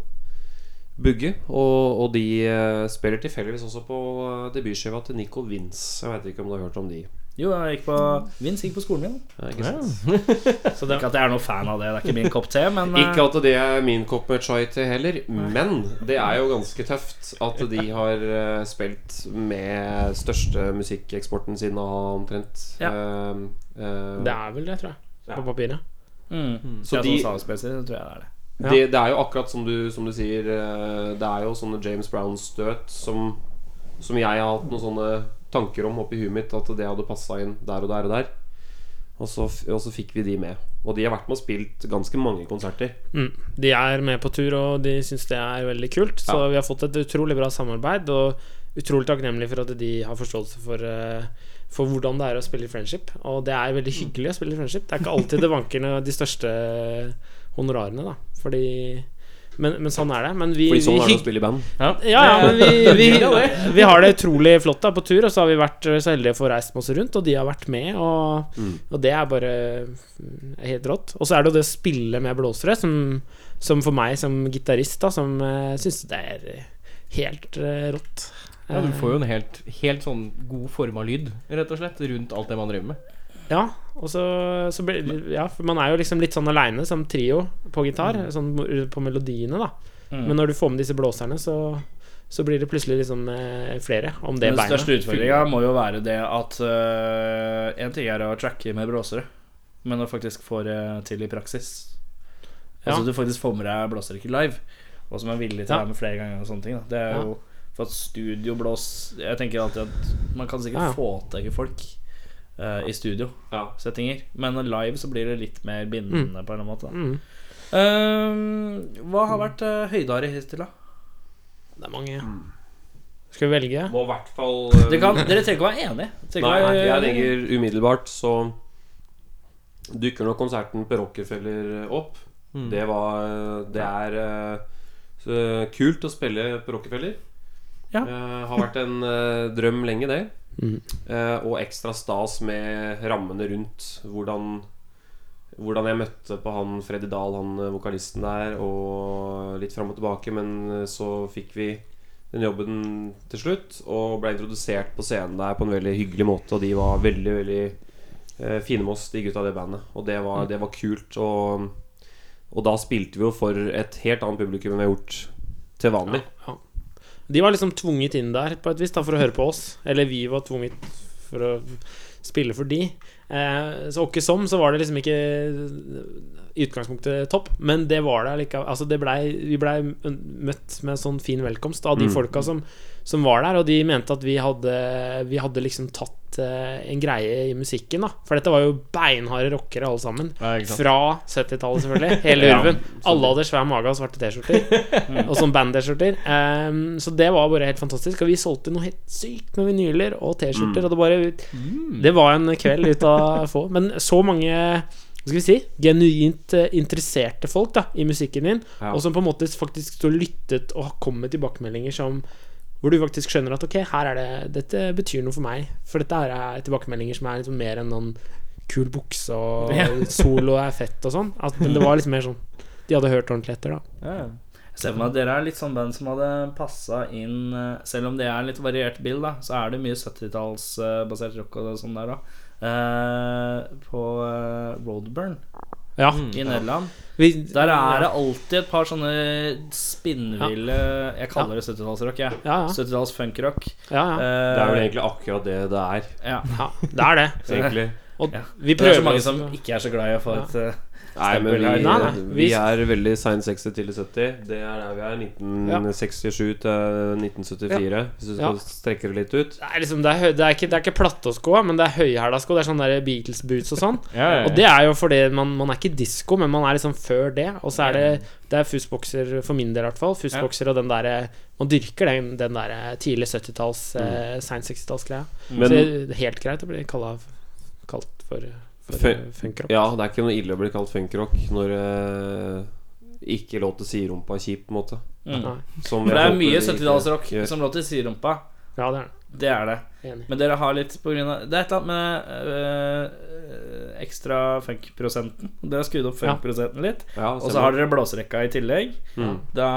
S4: Bugge. Og, og de eh, spiller tilfeldigvis også på eh, debutskiva til Nico Vince. Jeg veit ikke om du har hørt om de.
S3: Jo, jeg gikk på Vince gikk på skolen min.
S4: Ja, ikke, sant?
S3: Så det, ikke at jeg er noen fan av det. Det er ikke min kopp te, men eh,
S4: ikke at det er min kopp med chai til heller, men det er jo ganske tøft at de har eh, spilt med største musikkeksporten siden av omtrent.
S3: Ja.
S4: Uh, eh,
S5: Det er vel det, tror jeg. På papiret.
S3: mm.
S4: Så
S3: Så
S4: de-
S3: de, salgsspesier, så tror jeg det er det.
S5: Ja.
S4: Det, det er jo akkurat som du, som du sier eh, Det er jo sånne James Brown-støt som, som jeg har hatt noen sånne tanker om oppi huet mitt, at det hadde passa inn der og der og der. Og så, og så fikk vi de med. Og de har vært med og spilt ganske mange konserter.
S5: Mm. De er med på tur, og de syns det er veldig kult. Så
S4: Ja.
S5: vi har fått et utrolig bra samarbeid, og utrolig takknemlig for at de har forståelse for, eh, for hvordan det er å spille i friendship. Og det er veldig hyggelig å spille i friendship. Det er ikke alltid det vanker de største honorarene, da. Fordi men, men sånn er det. Men vi,
S4: Fordi sånn er det å spille i band.
S5: Ja, ja, men vi, vi, vi har det utrolig flott da på tur, og så har vi vært så heldige å få reist masse rundt, og de har vært med, og,
S4: Mm.
S5: og det er bare mm, helt rått. Og så er det jo det spillet med blåsere, som, som for meg som gitarist, da, som uh, syns det er helt uh, rått.
S2: Ja, du får jo en helt, helt sånn god forma lyd, rett og slett, rundt alt det man driver med.
S5: Ja, og så, så ble, Ja, for man er jo liksom litt sånn aleine som trio på gitar, sånn på melodiene, da.
S3: Mm.
S5: Men når du får med disse blåserne, så, så blir det plutselig liksom eh, flere om det
S3: Den
S5: beinet.
S3: største utfordringa må jo være det at uh, En ting er å tracke med blåsere, men å faktisk få det til i praksis.
S5: Ja.
S3: Altså du faktisk får med deg blåserekker live, og som er villig til å være med flere ganger. Og sånne ting da. Det er jo For at studioblås Jeg tenker alltid at man kan sikkert få til folk øh, i
S4: Ja.
S3: studiosettinger, men live så blir det litt mer bindende på en eller annen måte.
S5: Mm.
S3: Ehm, hva har vært uh, høydare hittil, da?
S5: Det er mange. Skal vi velge?
S4: Må i hvert fall
S3: Dere, kan, dere trenger ikke å være enige.
S4: Nei,
S3: ikke
S4: jeg legger umiddelbart så dukker nok konserten på Rockefeller opp.
S2: Mm.
S4: Det var Det er uh, kult å spille på Rockefeller.
S3: Ja.
S4: Uh, har vært en uh, drøm lenge, det. Eh, og ekstra stas med rammene rundt. Hvordan hvordan jeg møtte på han Freddy Dahl, han eh, vokalisten der, og litt fram og tilbake. Men eh, så fikk vi den jobben til slutt, og ble introdusert på scenen der på en veldig hyggelig måte. Og de var veldig, veldig uh, fine med oss, de gutta i det bandet. Og det var, det var kult. Og, og da spilte vi jo for et helt annet publikum enn vi har gjort til vanlig.
S5: De var liksom tvunget inn der på et vis da for å høre på oss. Eller vi var tvunget for å spille for de. Eh, så åkke som, så var det liksom ikke i utgangspunktet topp, men det var det likevel. Altså det ble, vi blei møtt med en sånn fin velkomst av de
S4: Mm.
S5: folka som, som var der, og de mente at vi hadde, vi hadde liksom tatt uh, en greie i musikken, da. For dette var jo beinharde rockere alle sammen.
S2: Ja.
S5: Fra 70-tallet, selvfølgelig. Hele
S2: Ja.
S5: Alle hadde svær mage og svarte T-skjorter. og sånn band-T-skjorter. Um, så det var bare helt fantastisk. Og vi solgte noe helt sykt med vinyler og T-skjorter. Og det bare Det var en kveld ut av få. Men så mange skal vi si genuint eh, interesserte folk da i musikken din,
S4: Ja.
S5: og som på en måte faktisk står lyttet og har kommet tilbakemeldinger som hvor du faktisk skjønner at ok, her er det dette betyr noe for meg. For dette er tilbakemeldinger som er liksom mer enn noen kul bukse og
S3: Ja.
S5: solo er fett og sånn. At det var liksom mer sånn De hadde hørt ordentlig etter, da.
S3: Jeg ser for meg at dere er litt sånn band som hadde passa inn eh, Selv om det er litt variert bild, da, så er det mye 70-tallsbasert rock og sånn der, da. Eh, på eh, Roadburn
S5: Ja.
S3: i Nederland.
S5: Vi,
S3: Der er det alltid et par sånne spinnville Jeg kaller det 70-tallsrock, jeg.
S5: Ja, ja.
S3: 70-talls funkrock.
S5: ja, ja.
S3: Eh,
S4: Det er vel egentlig akkurat det det er,
S3: ja.
S5: ja det er det.
S4: egentlig.
S5: Og
S3: Ja.
S5: vi
S3: Det er så
S5: prøver
S3: mange som ikke er så glad i å få et eh,
S4: Nei, men vi,
S5: Nei, nei,
S4: vi
S5: vi-
S4: er veldig sein 60 til 70. Det er der vi er. 1967 til 1974. Hvis du skal
S5: Ja.
S4: strekke det litt ut.
S5: Det er, liksom, det er, det er ikke, det er ikke platåsko, men det er høyhæla sko. Det er sånne der Beatles-boots og sånn. Og det er jo fordi man, man er ikke disko, men man er liksom før det. Og så er det Det er fussbokser, for min del i hvert fall. Fussbokser og den derre Man dyrker den, den der tidlig 70-talls, eh, sein 60-tallsgreia.
S4: Men
S5: Så det er helt greit å bli kalla, kalt for, funkrock.
S4: ja, det er ikke noe ille å bli kalt funkrock når eh, ikke låter siderumpa er kjip, på en måte.
S3: mm.
S4: Som
S3: For det er
S4: håper
S3: mye
S4: vi ikke
S3: 70-tallsrock
S4: gjør.
S3: som låter siderumpa.
S5: Ja, det er det.
S3: Det er det.
S5: Enig.
S3: Men dere har litt på grunn av Det er et eller annet med øh, ekstra funk-prosenten. Dere har skrudd opp
S5: Ja.
S3: funk-prosenten litt.
S4: Ja,
S3: Og så har dere blåserekka i tillegg.
S4: Mm.
S3: Da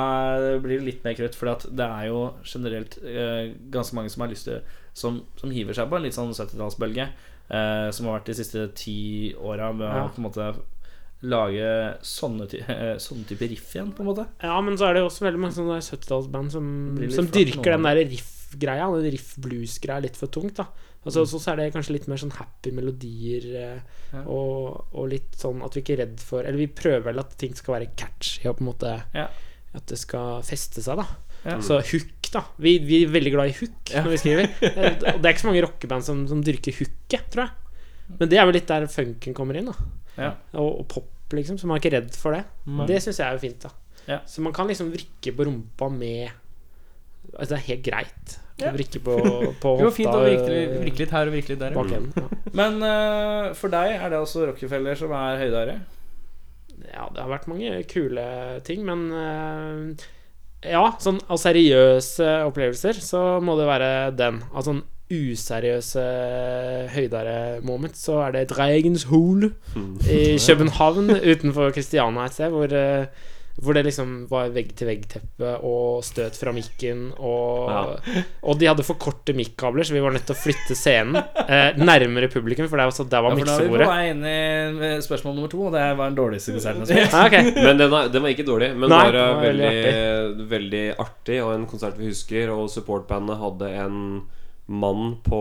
S3: blir det litt mer krutt, for det er jo generelt øh, ganske mange som har lyst til Som, som hiver seg på en litt sånn 70-tallsbølge, øh, som har vært de siste ti åra med
S5: Ja.
S3: å på en måte lage sånne, ty sånne type riff igjen, på en måte.
S5: Ja, men så er det jo også veldig mange sånne 70-tallsband som, som dyrker den der riff-greia. Riff-blues-greia litt for tungt, da. Altså, Så så er det kanskje litt mer sånn happy melodier eh,
S3: Ja.
S5: og, og litt sånn at vi ikke er redd for Eller vi prøver vel at ting skal være catchy og på en måte
S3: Ja.
S5: At det skal feste seg, da.
S3: Ja.
S5: Så hook, da. Vi, vi er veldig glad i hook når vi skriver. Eh, Og det er ikke så mange rockeband som, som dyrker hooket, tror jeg. Men det er vel litt der funken kommer inn, da.
S3: Ja.
S5: Og, og pop, liksom. Så man er ikke redd for det. Det syns jeg er jo fint, da.
S3: Ja.
S5: Så man kan liksom vrikke på rumpa med Altså, det er helt greit
S3: Ja.
S5: å vrikke på, på
S2: Det går fint å virke,
S5: øh,
S2: litt her og virke litt der.
S5: Bakken. Ja.
S3: Men uh, for deg er det altså Rockefeller som er høydere?
S5: ja, det har vært mange kule ting, men uh, Ja, sånn av seriøse opplevelser så må det være den. Av sånn useriøse høydere moment, så er det Dreigens Hole i København utenfor Christiania et sted, hvor øh, hvor det liksom var vegg-til-vegg-teppe og støt fra mikken. Og, og de hadde for korte mikkabler, så vi var nødt til å flytte scenen eh, nærmere publikum. For der var, der var
S3: Ja, for da er vi på
S5: miksebordet.
S3: vei inn i eh, spørsmål nummer to, og det var den dårligste konserten. jeg har spilt.
S5: Ah.
S4: Men den, er, den var ikke dårlig, men
S5: Nei,
S4: var,
S5: den var veldig
S4: veldig, veldig artig. Og en konsert vi husker. Og supportbandet hadde en mann på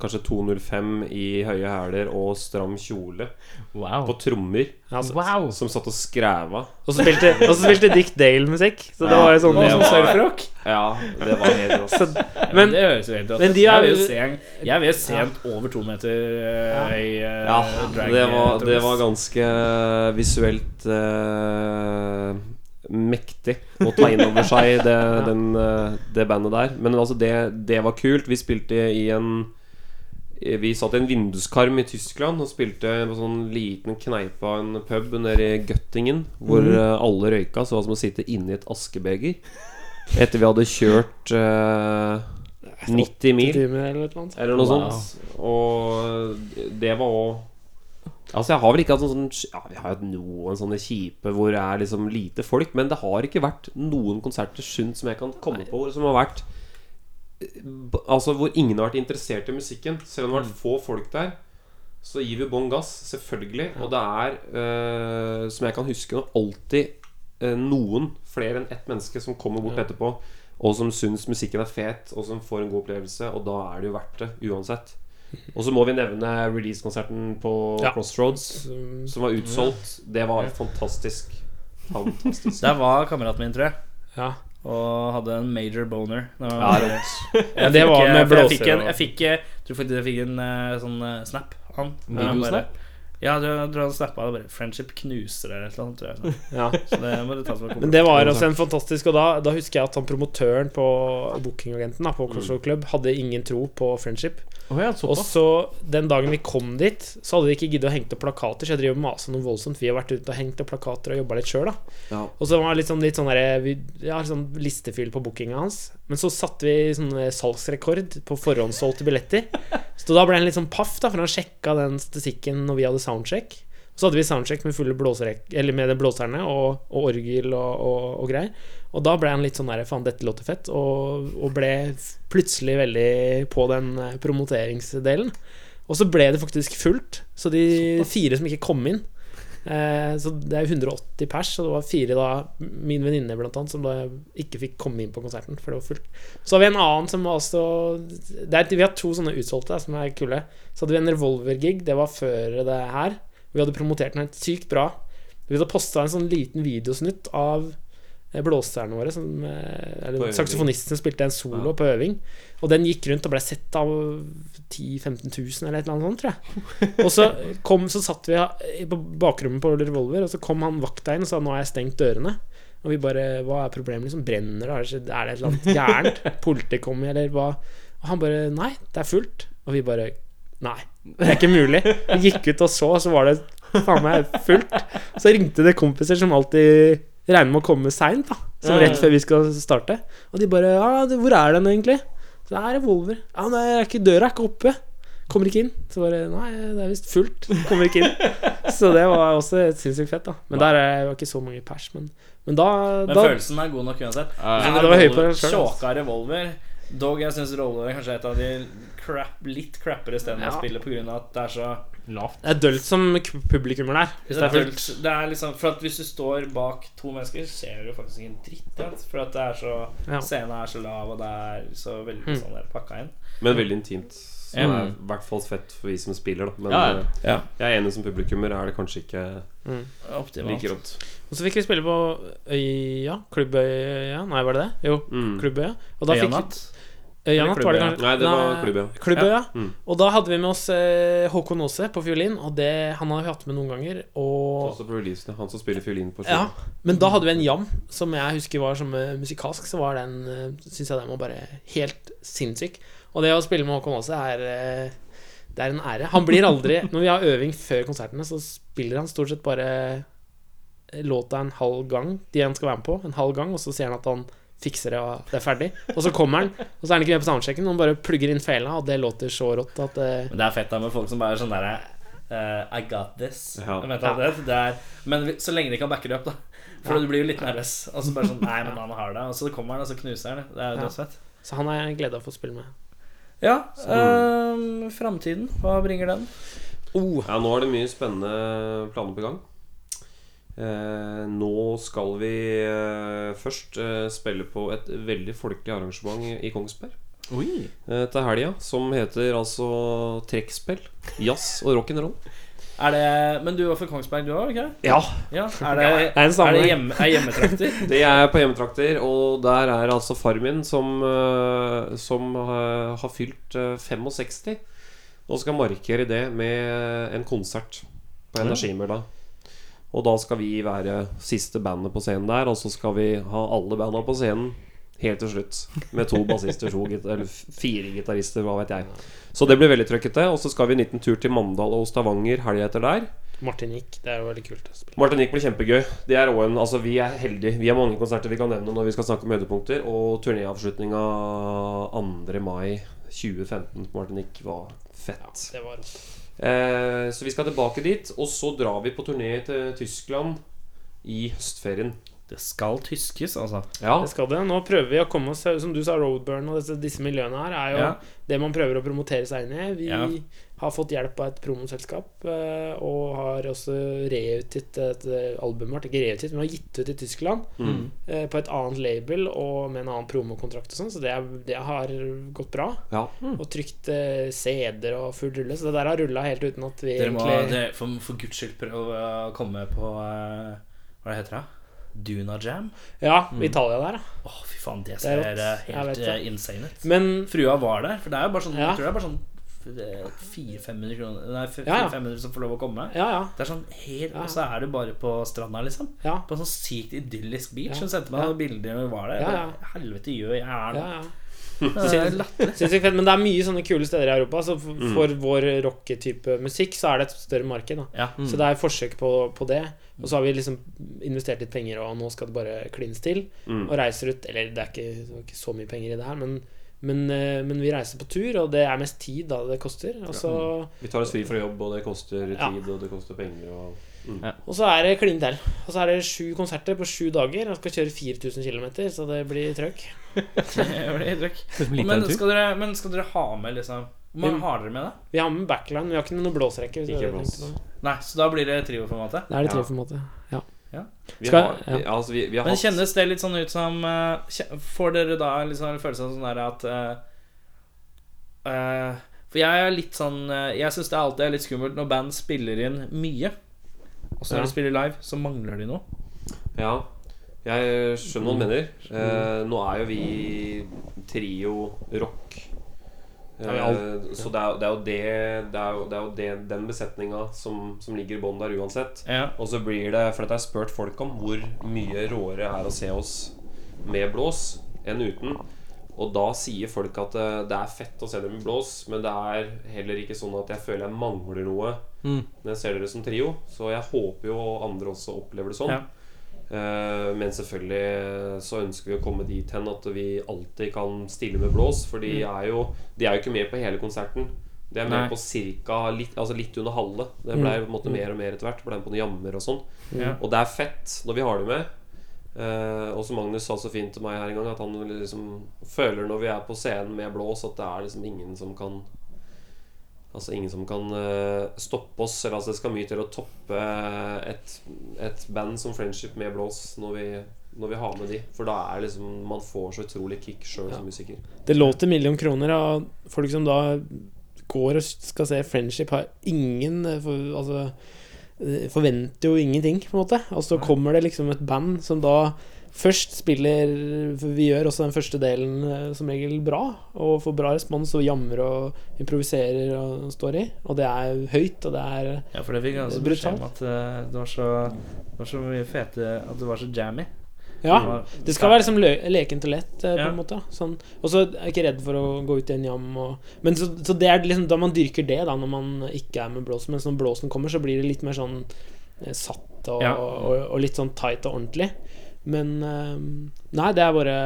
S4: kanskje 205 i høye hæler og stram kjole
S2: Wow.
S4: på trommer
S5: Altså,
S2: wow.
S4: som satt og skræva.
S5: og, så spilte, og så spilte Dick Dale-musikk. Så det var jo sånn
S4: det var-
S3: surfrock.
S4: Ja, det var helt rått.
S5: Men
S3: det høres jo helt rått
S5: men
S3: ut.
S5: de
S3: Jeg
S5: er-
S3: vil jo sent, jeg vil sent ja. over to meter eh, i uh,
S4: Ja,
S3: drag
S4: det var, det var ganske visuelt eh, mektig å ta inn over seg det, den, eh, det bandet der. Men altså, det, det var kult. Vi spilte i en Vi satt i en vinduskarm i Tyskland og spilte på sånn liten kneipe av en pub nede i Göttingen, hvor mm. alle røyka, så det var som å sitte inni et askebeger. Etter vi hadde kjørt eh, 90 mil.
S5: eller noe.
S4: Eller noe
S2: Wow.
S4: sånt. Og det var òg Altså, jeg har vel ikke hatt sånn sånn Ja, vi har hatt noen sånne kjipe hvor det er liksom lite folk, men det har ikke vært noen konserter sunt som jeg kan komme på, som har vært Altså hvor ingen har vært interessert i musikken. Selv om det har vært få folk der, så gir vi bånn gass, selvfølgelig. Og det er, øh, som jeg kan huske alltid øh, noen flere enn ett menneske som kommer bort etterpå, og som syns musikken er fet, og som får en god opplevelse, og da er det jo verdt det uansett. Og så må vi nevne releasekonserten på
S5: Ja.
S4: Crossroads, som var utsolgt. Det var fantastisk. Fantastisk.
S3: Der var kameraten min, tror jeg.
S5: Ja.
S3: Og hadde en major boner.
S4: Ja.
S3: Jeg
S5: det var
S3: eh,
S5: med
S3: jeg
S5: blåser
S3: fikk en, Jeg fikk, eh, tror faktisk jeg fikk en eh, sånn eh, snap. Han.
S2: Video
S3: Han bare-
S2: snap?
S3: Ja, jeg tror han snappa det bare 'Friendship knuser' eller et eller annet. Tror jeg, så.
S5: Ja.
S3: så det må du ta som
S5: Men det var også en fantastisk Og da, da husker jeg at han promotøren på bookingagenten på Crossroad Club hadde ingen tro på friendship.
S2: Oh, ja,
S5: Og så den dagen vi kom dit, så hadde de ikke giddet å henge opp plakater. Så jeg driver og maser noe voldsomt. Vi har vært ute og hengt opp plakater og jobba litt sjøl, da.
S4: Ja.
S5: Og så var det litt sånn, litt sånn der, vi, ja, litt sånn listefyll på bookinga hans. Men så satte vi sånn salgsrekord på forhåndssolgte billetter. Så da ble han litt sånn paff, da, for han sjekka den statistikken når vi hadde soundcheck. Så hadde vi soundcheck med fulle Eller med blåserne og, og orgel og, og, og greier. Og da ble han litt sånn der Faen, dette låter fett. Og, og ble plutselig veldig på den eh, promoteringsdelen. Og så ble det faktisk fullt. Så de fire som ikke kom inn, så det er 180 pers, og det var fire da Min venninne blant annet som da ikke fikk komme inn på konserten, for det var fullt. Så har vi en annen som var også er, Vi har to sånne utsolgte som er kule. Så hadde vi en revolver-gig, det var før det her. Vi hadde promotert den helt sykt bra. Vi hadde posta en sånn liten videosnutt av eh, blåserne våre, som, eh, eller saksofonisten spilte en solo
S4: Ja.
S5: på øving. Og den gikk rundt og ble sett av 10 000-15 000 eller et eller annet sånt, tror jeg. Og så, kom, så satt vi på bakrommet på Revolver, og så kom han vakta inn og sa 'nå har jeg stengt dørene'. Og vi bare 'hva er problemet', liksom? Brenner? Er det er det et eller annet gærent? Politiet kommer, eller hva? Og han bare 'nei, det er fullt'. Og vi bare 'nei, det er ikke mulig'. Vi gikk ut og så, og så var det faen meg fullt. Så ringte det kompiser som alltid regner med å komme seint, da. Som rett før vi skal starte. Og de bare 'ja, hvor er den egentlig?' Så det er revolver. Ja, nei, er ikke, døra er ikke oppe. Kommer ikke inn. Så bare Nei, det er visst fullt. Kommer ikke inn. Så det var også sinnssykt fett, da. Men der er jo ikke så mange pers. Men, men da,
S3: Men
S5: da
S3: følelsen er god nok uansett.
S2: Ja,
S3: ja.
S5: det var høy på det selv.
S3: Tjåka revolver. Dog, jeg syns revolver er kanskje et av de crap, litt crappere stedene
S5: Ja.
S3: å spille pga. at det er så
S2: Lavt.
S5: Det er dølt som publikummer der. Hvis det er fullt.
S3: dølt. Det er liksom For at hvis du står bak to mennesker, så ser du faktisk ingen dritt. ikke? For at det er så
S5: Ja.
S3: Scenen er så lav, og det er så veldig
S5: Mm.
S3: sånn der pakka inn.
S4: Men veldig intimt. Som
S3: mm.
S4: er i hvert fall fett for vi som spiller, da. Men
S2: Ja, ja.
S4: jeg er enig som publikummer er det kanskje ikke
S5: Mm.
S4: Like rått.
S5: Og så fikk vi spille på Øya. Klubbøya. Nei, var det det? Jo,
S4: Mm.
S5: Klubbøya. Og da fikk
S3: Øyanatt,
S5: var det kanskje?
S4: Nei, det var klubbøya.
S5: ja.
S4: Mm.
S5: Og da hadde vi med oss eh, Håkon Aase på fiolin, og det han har vi hatt med noen ganger. Og
S4: Også på releasen. Han som spiller fiolin på
S5: Ja, men da hadde vi en jam som jeg husker var som eh, musikalsk. Så var den uh, Syns jeg den var bare helt sinnssyk. Og det å spille med Håkon Aase er eh, Det er en ære. Han blir aldri Når vi har øving før konsertene, så spiller han stort sett bare låta en halv gang, de han skal være med på, en halv gang, og så sier han at han fikser det, og det er ferdig. Og så kommer han, og så er han ikke med på soundchecken, og han bare plugger inn fela, og det låter så rått at det
S3: Men det er fett da med folk som bare er sånn derre uh, I got this.
S4: Ja.
S3: Det, det er, men vi- så lenge de kan backe det opp, da. For du blir jo litt nervøs. Og så bare sånn Nei, men han har det. Og så kommer han, og så knuser han det. Det er jo
S5: Ja.
S3: dødsfett.
S5: Så han er glad av å få spille med.
S3: Ja. Um, Framtiden, hva bringer den?
S5: Oh,
S4: Ja, nå er det mye spennende planer på gang. Eh, nå skal vi eh, først eh, spille på et veldig folkelig arrangement i Kongsberg
S2: Oi.
S4: eh, til helga, som heter altså trekkspill, jazz og rock'n'roll.
S3: Er det Men du var fra Kongsberg, du òg, ikke
S4: Ja.
S3: Ja, er det,
S5: det er en
S3: er det hjemme, er hjemmetrakter?
S4: Det er på hjemmetrakter, og der er altså far min som, eh, som eh, har fylt eh, 65, og skal markere det med en konsert på Energimølla. Og da skal vi være siste bandet på scenen der, og så skal vi ha alle banda på scenen helt til slutt. Med to bassister, to eller fire gitarister, hva vet jeg. Så det blir veldig trøkkete. Og så skal vi en liten tur til Mandal og Stavanger helga etter der.
S5: Martinique. Det er jo veldig kult.
S4: Martinique blir kjempegøy. Det er en, altså Vi er heldige. Vi har mange konserter vi kan nevne når vi skal snakke om høydepunkter. Og turnéavslutninga 2. mai 2015 på Martinique var fett.
S5: Det var rått.
S4: Eh, så vi skal tilbake dit. Og så drar vi på turné til Tyskland i høstferien.
S3: Det skal tyskes, altså.
S4: Ja,
S5: Det skal det. Nå prøver vi å komme oss Som du sa, Roadburn og disse, disse miljøene her er jo
S3: Ja.
S5: det man prøver å promotere seg inn i. Vi
S3: Ja.
S5: har fått hjelp av et promoselskap eh, og har også reutgitt et album albumet vårt. Ikke reutgitt, men har gitt ut i Tyskland
S4: mm.
S5: eh, på et annet label og med en annen promokontrakt og sånn, så det, er, det har gått bra.
S4: ja.
S5: Og trykt eh, CD-er og full rulle, så det der har rulla helt uten at vi
S3: Dere må
S5: egentlig
S3: dere, for, for guds skyld prøve å komme på eh, Hva det heter det? Duna Jam?
S5: Ja, Italia der, ja.
S3: Åh, oh, fy faen, det
S5: Det er
S3: ser
S5: rått.
S3: eh, helt
S5: det.
S3: eh, insane ut.
S5: Men
S3: Frua var der, for det er jo bare sånn
S5: Ja.
S3: Jeg tror det er bare sånn 400-500 kroner Nei,
S5: Ja, ja.
S3: 400-500 som får lov å komme.
S5: ja, ja.
S3: Det er sånn helt. Og så er du bare på stranda, liksom.
S5: Ja,
S3: På en sånn sykt idyllisk beach. Hun sendte meg noen bilder når vi var der.
S5: Ja, ja.
S3: Helvete gjør jeg her nå?
S5: ja, ja.
S3: Det.
S5: Sinnssykt fett, men det er mye sånne kule steder i Europa. Så for,
S4: Mm.
S5: vår rocketype musikk så er det et større marked.
S3: Ja.
S5: Så det er forsøk på, på det. Og så har vi liksom investert litt penger, og nå skal det bare klins til.
S4: Mm.
S5: Og reiser ut Eller det er ikke, ikke så mye penger i det her, men, men, eh, men vi reiser på tur, og det er mest tid da det koster. Og så,
S4: Vi tar oss fri fra jobb, og det koster
S5: Ja.
S4: tid, og det koster penger. Og, mm.
S5: og så er det klin til. Og så er det sju konserter på sju dager, og skal kjøre 4000 km, så det blir trøkk.
S3: Det blir trøkk. Men men skal dere ha med liksom Hvor mange har dere med, da?
S5: Vi har med backline, vi har ikke noe blåsrekke. hvis
S4: Ikke blås.
S3: Nei, så da blir det trioformatet.
S5: Da er det trioformatet,
S4: Ja.
S5: Ja.
S4: Vi
S5: Skal-
S4: har,
S5: ja.
S4: vi, altså, vi, vi har
S3: Men
S4: hatt
S3: kjennes det litt sånn ut som uh, Får dere da liksom en følelse av sånn der at uh, uh, For jeg er litt sånn Jeg syns det alltid er litt skummelt når band spiller inn mye. Og så når
S5: Ja.
S3: de spiller live, så mangler de noe.
S4: Ja, jeg skjønner hva du mener. Eh, nå er jo vi trio rock. Eh, så det er, det er jo det Det er jo, det er jo det, den besetninga som, som ligger i bånn der uansett.
S3: Ja.
S4: Og så blir det, for dette har jeg spurt folk om, hvor mye råere er å se oss med blås enn uten. Og da sier folk at eh, det er fett å se dem med blås, men det er heller ikke sånn at jeg føler jeg mangler noe
S2: Mm.
S4: når jeg ser dere som trio. Så jeg håper jo andre også opplever det sånn.
S3: Ja.
S4: Eh, men selvfølgelig så ønsker vi å komme dit hen at vi alltid kan stille med blås. For de er jo De er jo ikke med på hele konserten. De er med
S3: Nei.
S4: på cirka litt, altså litt under halve. Det ble på en måte mer og mer etter hvert. Ble med på noen jammer og sånn.
S3: Ja.
S4: Og det er fett når vi har det med. Uh, og som Magnus sa så fint til meg her en gang, at han liksom føler når vi er på scenen med blås, at det er liksom ingen som kan Altså ingen som kan eh, stoppe oss. Eller altså det skal mye til å toppe et, et band som Friendship med blås når vi, når vi har med de. For da er liksom man får så utrolig kick sjøl som musiker.
S5: Det låter million kroner av folk som da går og skal se Friendship, har ingen eh, for, Altså eh, forventer jo ingenting, på en måte. Og så kommer det liksom et band som da først spiller vi gjør også den første delen eh, som regel bra, og får bra respons og jammer og improviserer og står i. Og det er høyt, og det er brutalt.
S3: Ja, for det fikk jeg også beskjed om at eh, det var så Det var så mye fete At det var så jammy.
S5: Ja.
S3: Det
S5: skal være liksom lø lekent og lett, eh, på
S3: Ja.
S5: en måte. Sånn. Og så er jeg ikke redd for å gå ut i en jam. Og, men så, så det er liksom da man dyrker det, da, når man ikke er med blåsen. Mens når blåsen kommer, så blir det litt mer sånn eh, satt og,
S3: Ja.
S5: og, og litt sånn tight og ordentlig. Men eh, Nei, det er bare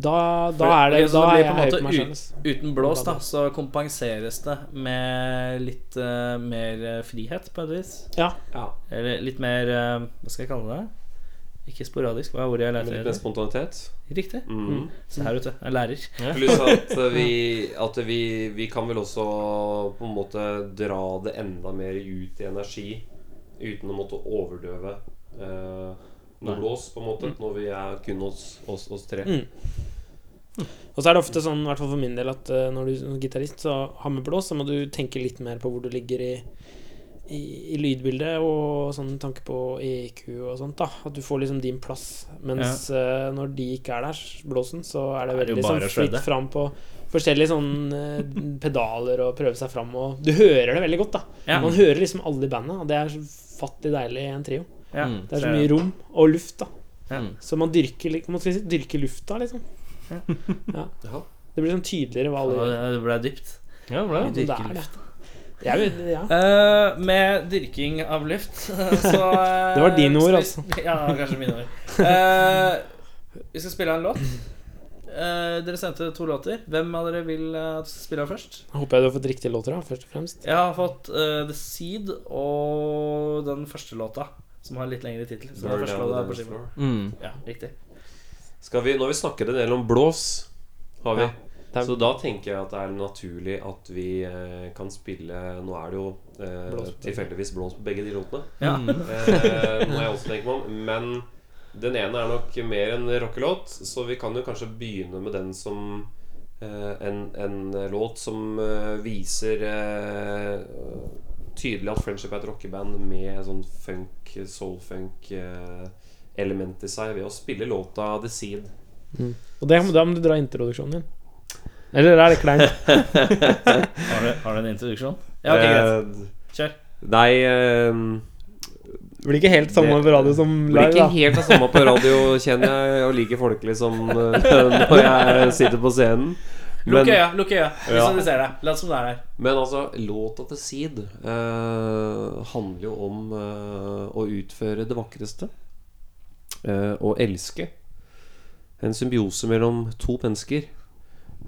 S5: Da, da er det Da
S3: det
S5: er jeg
S3: på
S5: høy på meg selv.
S3: Uten blås, da, så kompenseres det med litt uh, mer eh, frihet, på et vis.
S5: Ja.
S4: Ja.
S3: Eller litt mer uh, Hva skal jeg kalle det? Ikke sporadisk, hva er ordet jeg leter etter?
S4: spontanitet.
S3: Riktig.
S4: Mm.
S3: Se her, vet du. Jeg lærer. lærer.
S4: Pluss at vi At vi, vi kan vel også på en måte dra det enda mer ut i energi uten å måtte overdøve eh, noe blås, på en måte, når vi er kun oss, oss, oss tre.
S5: Mm. Og så er det ofte sånn, i hvert fall for min del, at uh, når du er gitarist så har med blås, så må du tenke litt mer på hvor du ligger i, i, i lydbildet, og sånn tanke på EQ og sånt, da. At du får liksom din plass. Mens eh, når de ikke er der, blåsen, så er det veldig sånn fritt fram på forskjellige sånn uh, pedaler og prøve seg fram og Du hører det veldig godt, da.
S3: Ja.
S5: Man hører liksom alle i bandet, og det er så fattig deilig i en trio.
S3: Ja,
S2: Mm.
S5: Det er så mye rom og luft, da.
S3: Ja.
S5: Så man dyrker, man skal si, dyrker lufta, liksom.
S3: Ja.
S5: Det blir sånn tydeligere hva alle gjør.
S3: Det ble dypt.
S2: Ja.
S5: Men det er det. Ja.
S3: Eh, med dyrking av luft, så uh,
S5: Det var dine ord,
S3: altså. Ja, kanskje mine ord. Uh, vi skal spille en låt. Uh, dere sendte to låter. Hvem av dere vil skal spille først?
S5: Håper jeg du har fått riktige låter, da, først og fremst.
S3: Jeg har fått uh, The Seed og den første låta, som har litt lengre tittel.
S2: Mm.
S3: Ja, riktig.
S4: Skal vi, når vi snakker en del om blås, har vi.
S5: Ja,
S4: Så da tenker jeg at det er naturlig at vi eh, kan spille Nå er det jo eh,
S5: Blås
S4: tilfeldigvis blås på begge de låtene.
S3: Ja.
S4: Eh, må jeg også tenke meg om. Men den ene er nok mer en rockelåt, så vi kan jo kanskje begynne med den som eh, en, en låt som eh, viser eh, tydelig at Friendship er et rockeband med sånn funk, soul-funk-element i seg ved å spille låta The Seed.
S5: Og det, da må du dra introduksjonen din. Eller er det kleint?
S3: Har har du en introduksjon? Ja, ok, greit.
S4: Eh,
S3: Kjør.
S4: Nei eh,
S5: Det blir ikke helt samme på radio som
S4: Blir ikke helt det samme på radio, kjenner jeg, og like folkelig som eh, når jeg sitter på scenen.
S3: Lukk øya, lukk øya.
S4: Ja.
S3: Visualiser det. Lat som det er der.
S4: men altså, låta til Seed eh, handler jo om eh, å utføre det vakreste. Eh, å elske. En symbiose mellom to mennesker.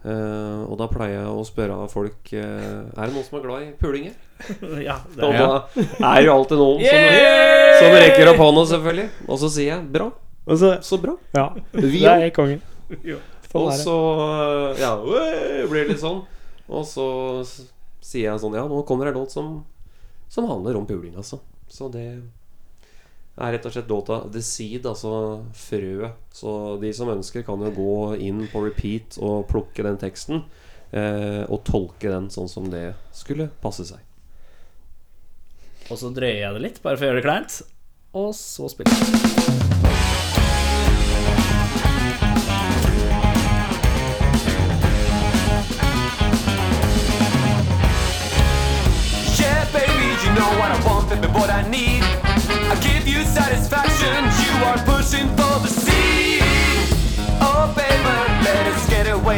S4: Eh, og da pleier jeg å spørre folk eh, Er det noen som er glad i pulinger?
S3: ja, det
S4: Og
S3: er,
S4: da er jo alltid noen som,
S3: Yeah!
S4: som rekker opp hånda, selvfølgelig. Og så sier jeg bra.
S5: Så,
S4: Så bra.
S5: ja.
S4: Vi
S5: Det er kongen.
S3: Jo.
S4: Og så Ja, blir det litt sånn. Og så sier jeg sånn Ja, nå kommer en låt som, som handler om puling, altså. Så det er rett og slett låta The Seed, altså frøet. Så de som ønsker, kan jo gå inn på repeat og plukke den teksten. Eh, og tolke den sånn som det skulle passe seg.
S3: Og så drøyer jeg det litt, bare for å gjøre det kleint. Og så spiller jeg.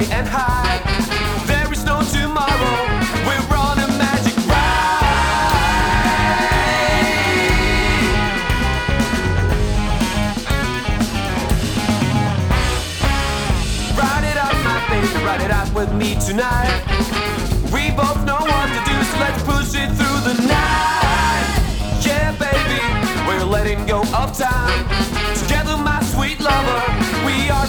S6: And hide. There is no tomorrow, we're on a magic ride. Ride it out, my baby, ride it out with me tonight. We both know what to do, so let's push it through the night. Yeah, baby, we're letting go of time. Together, my sweet lover, we are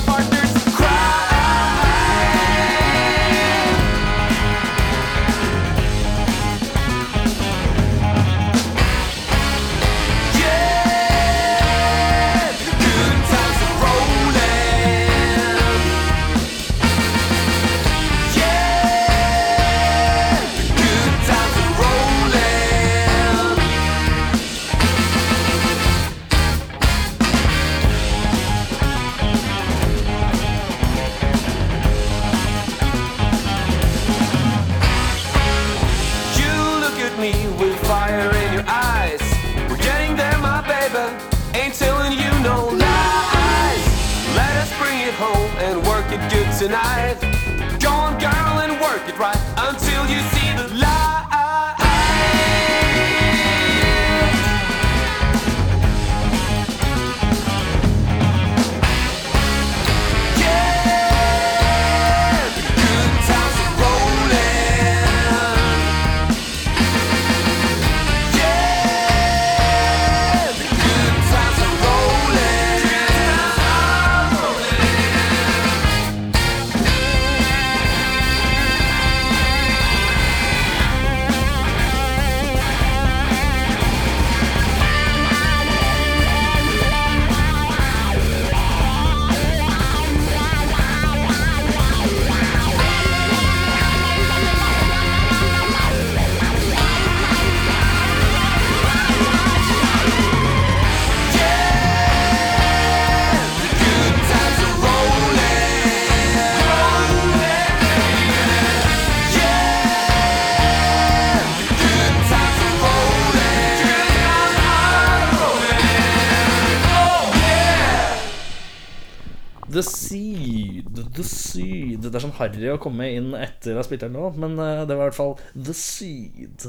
S3: harry å komme inn etter å ha spilt her nå, men uh, det var i hvert fall The Seed.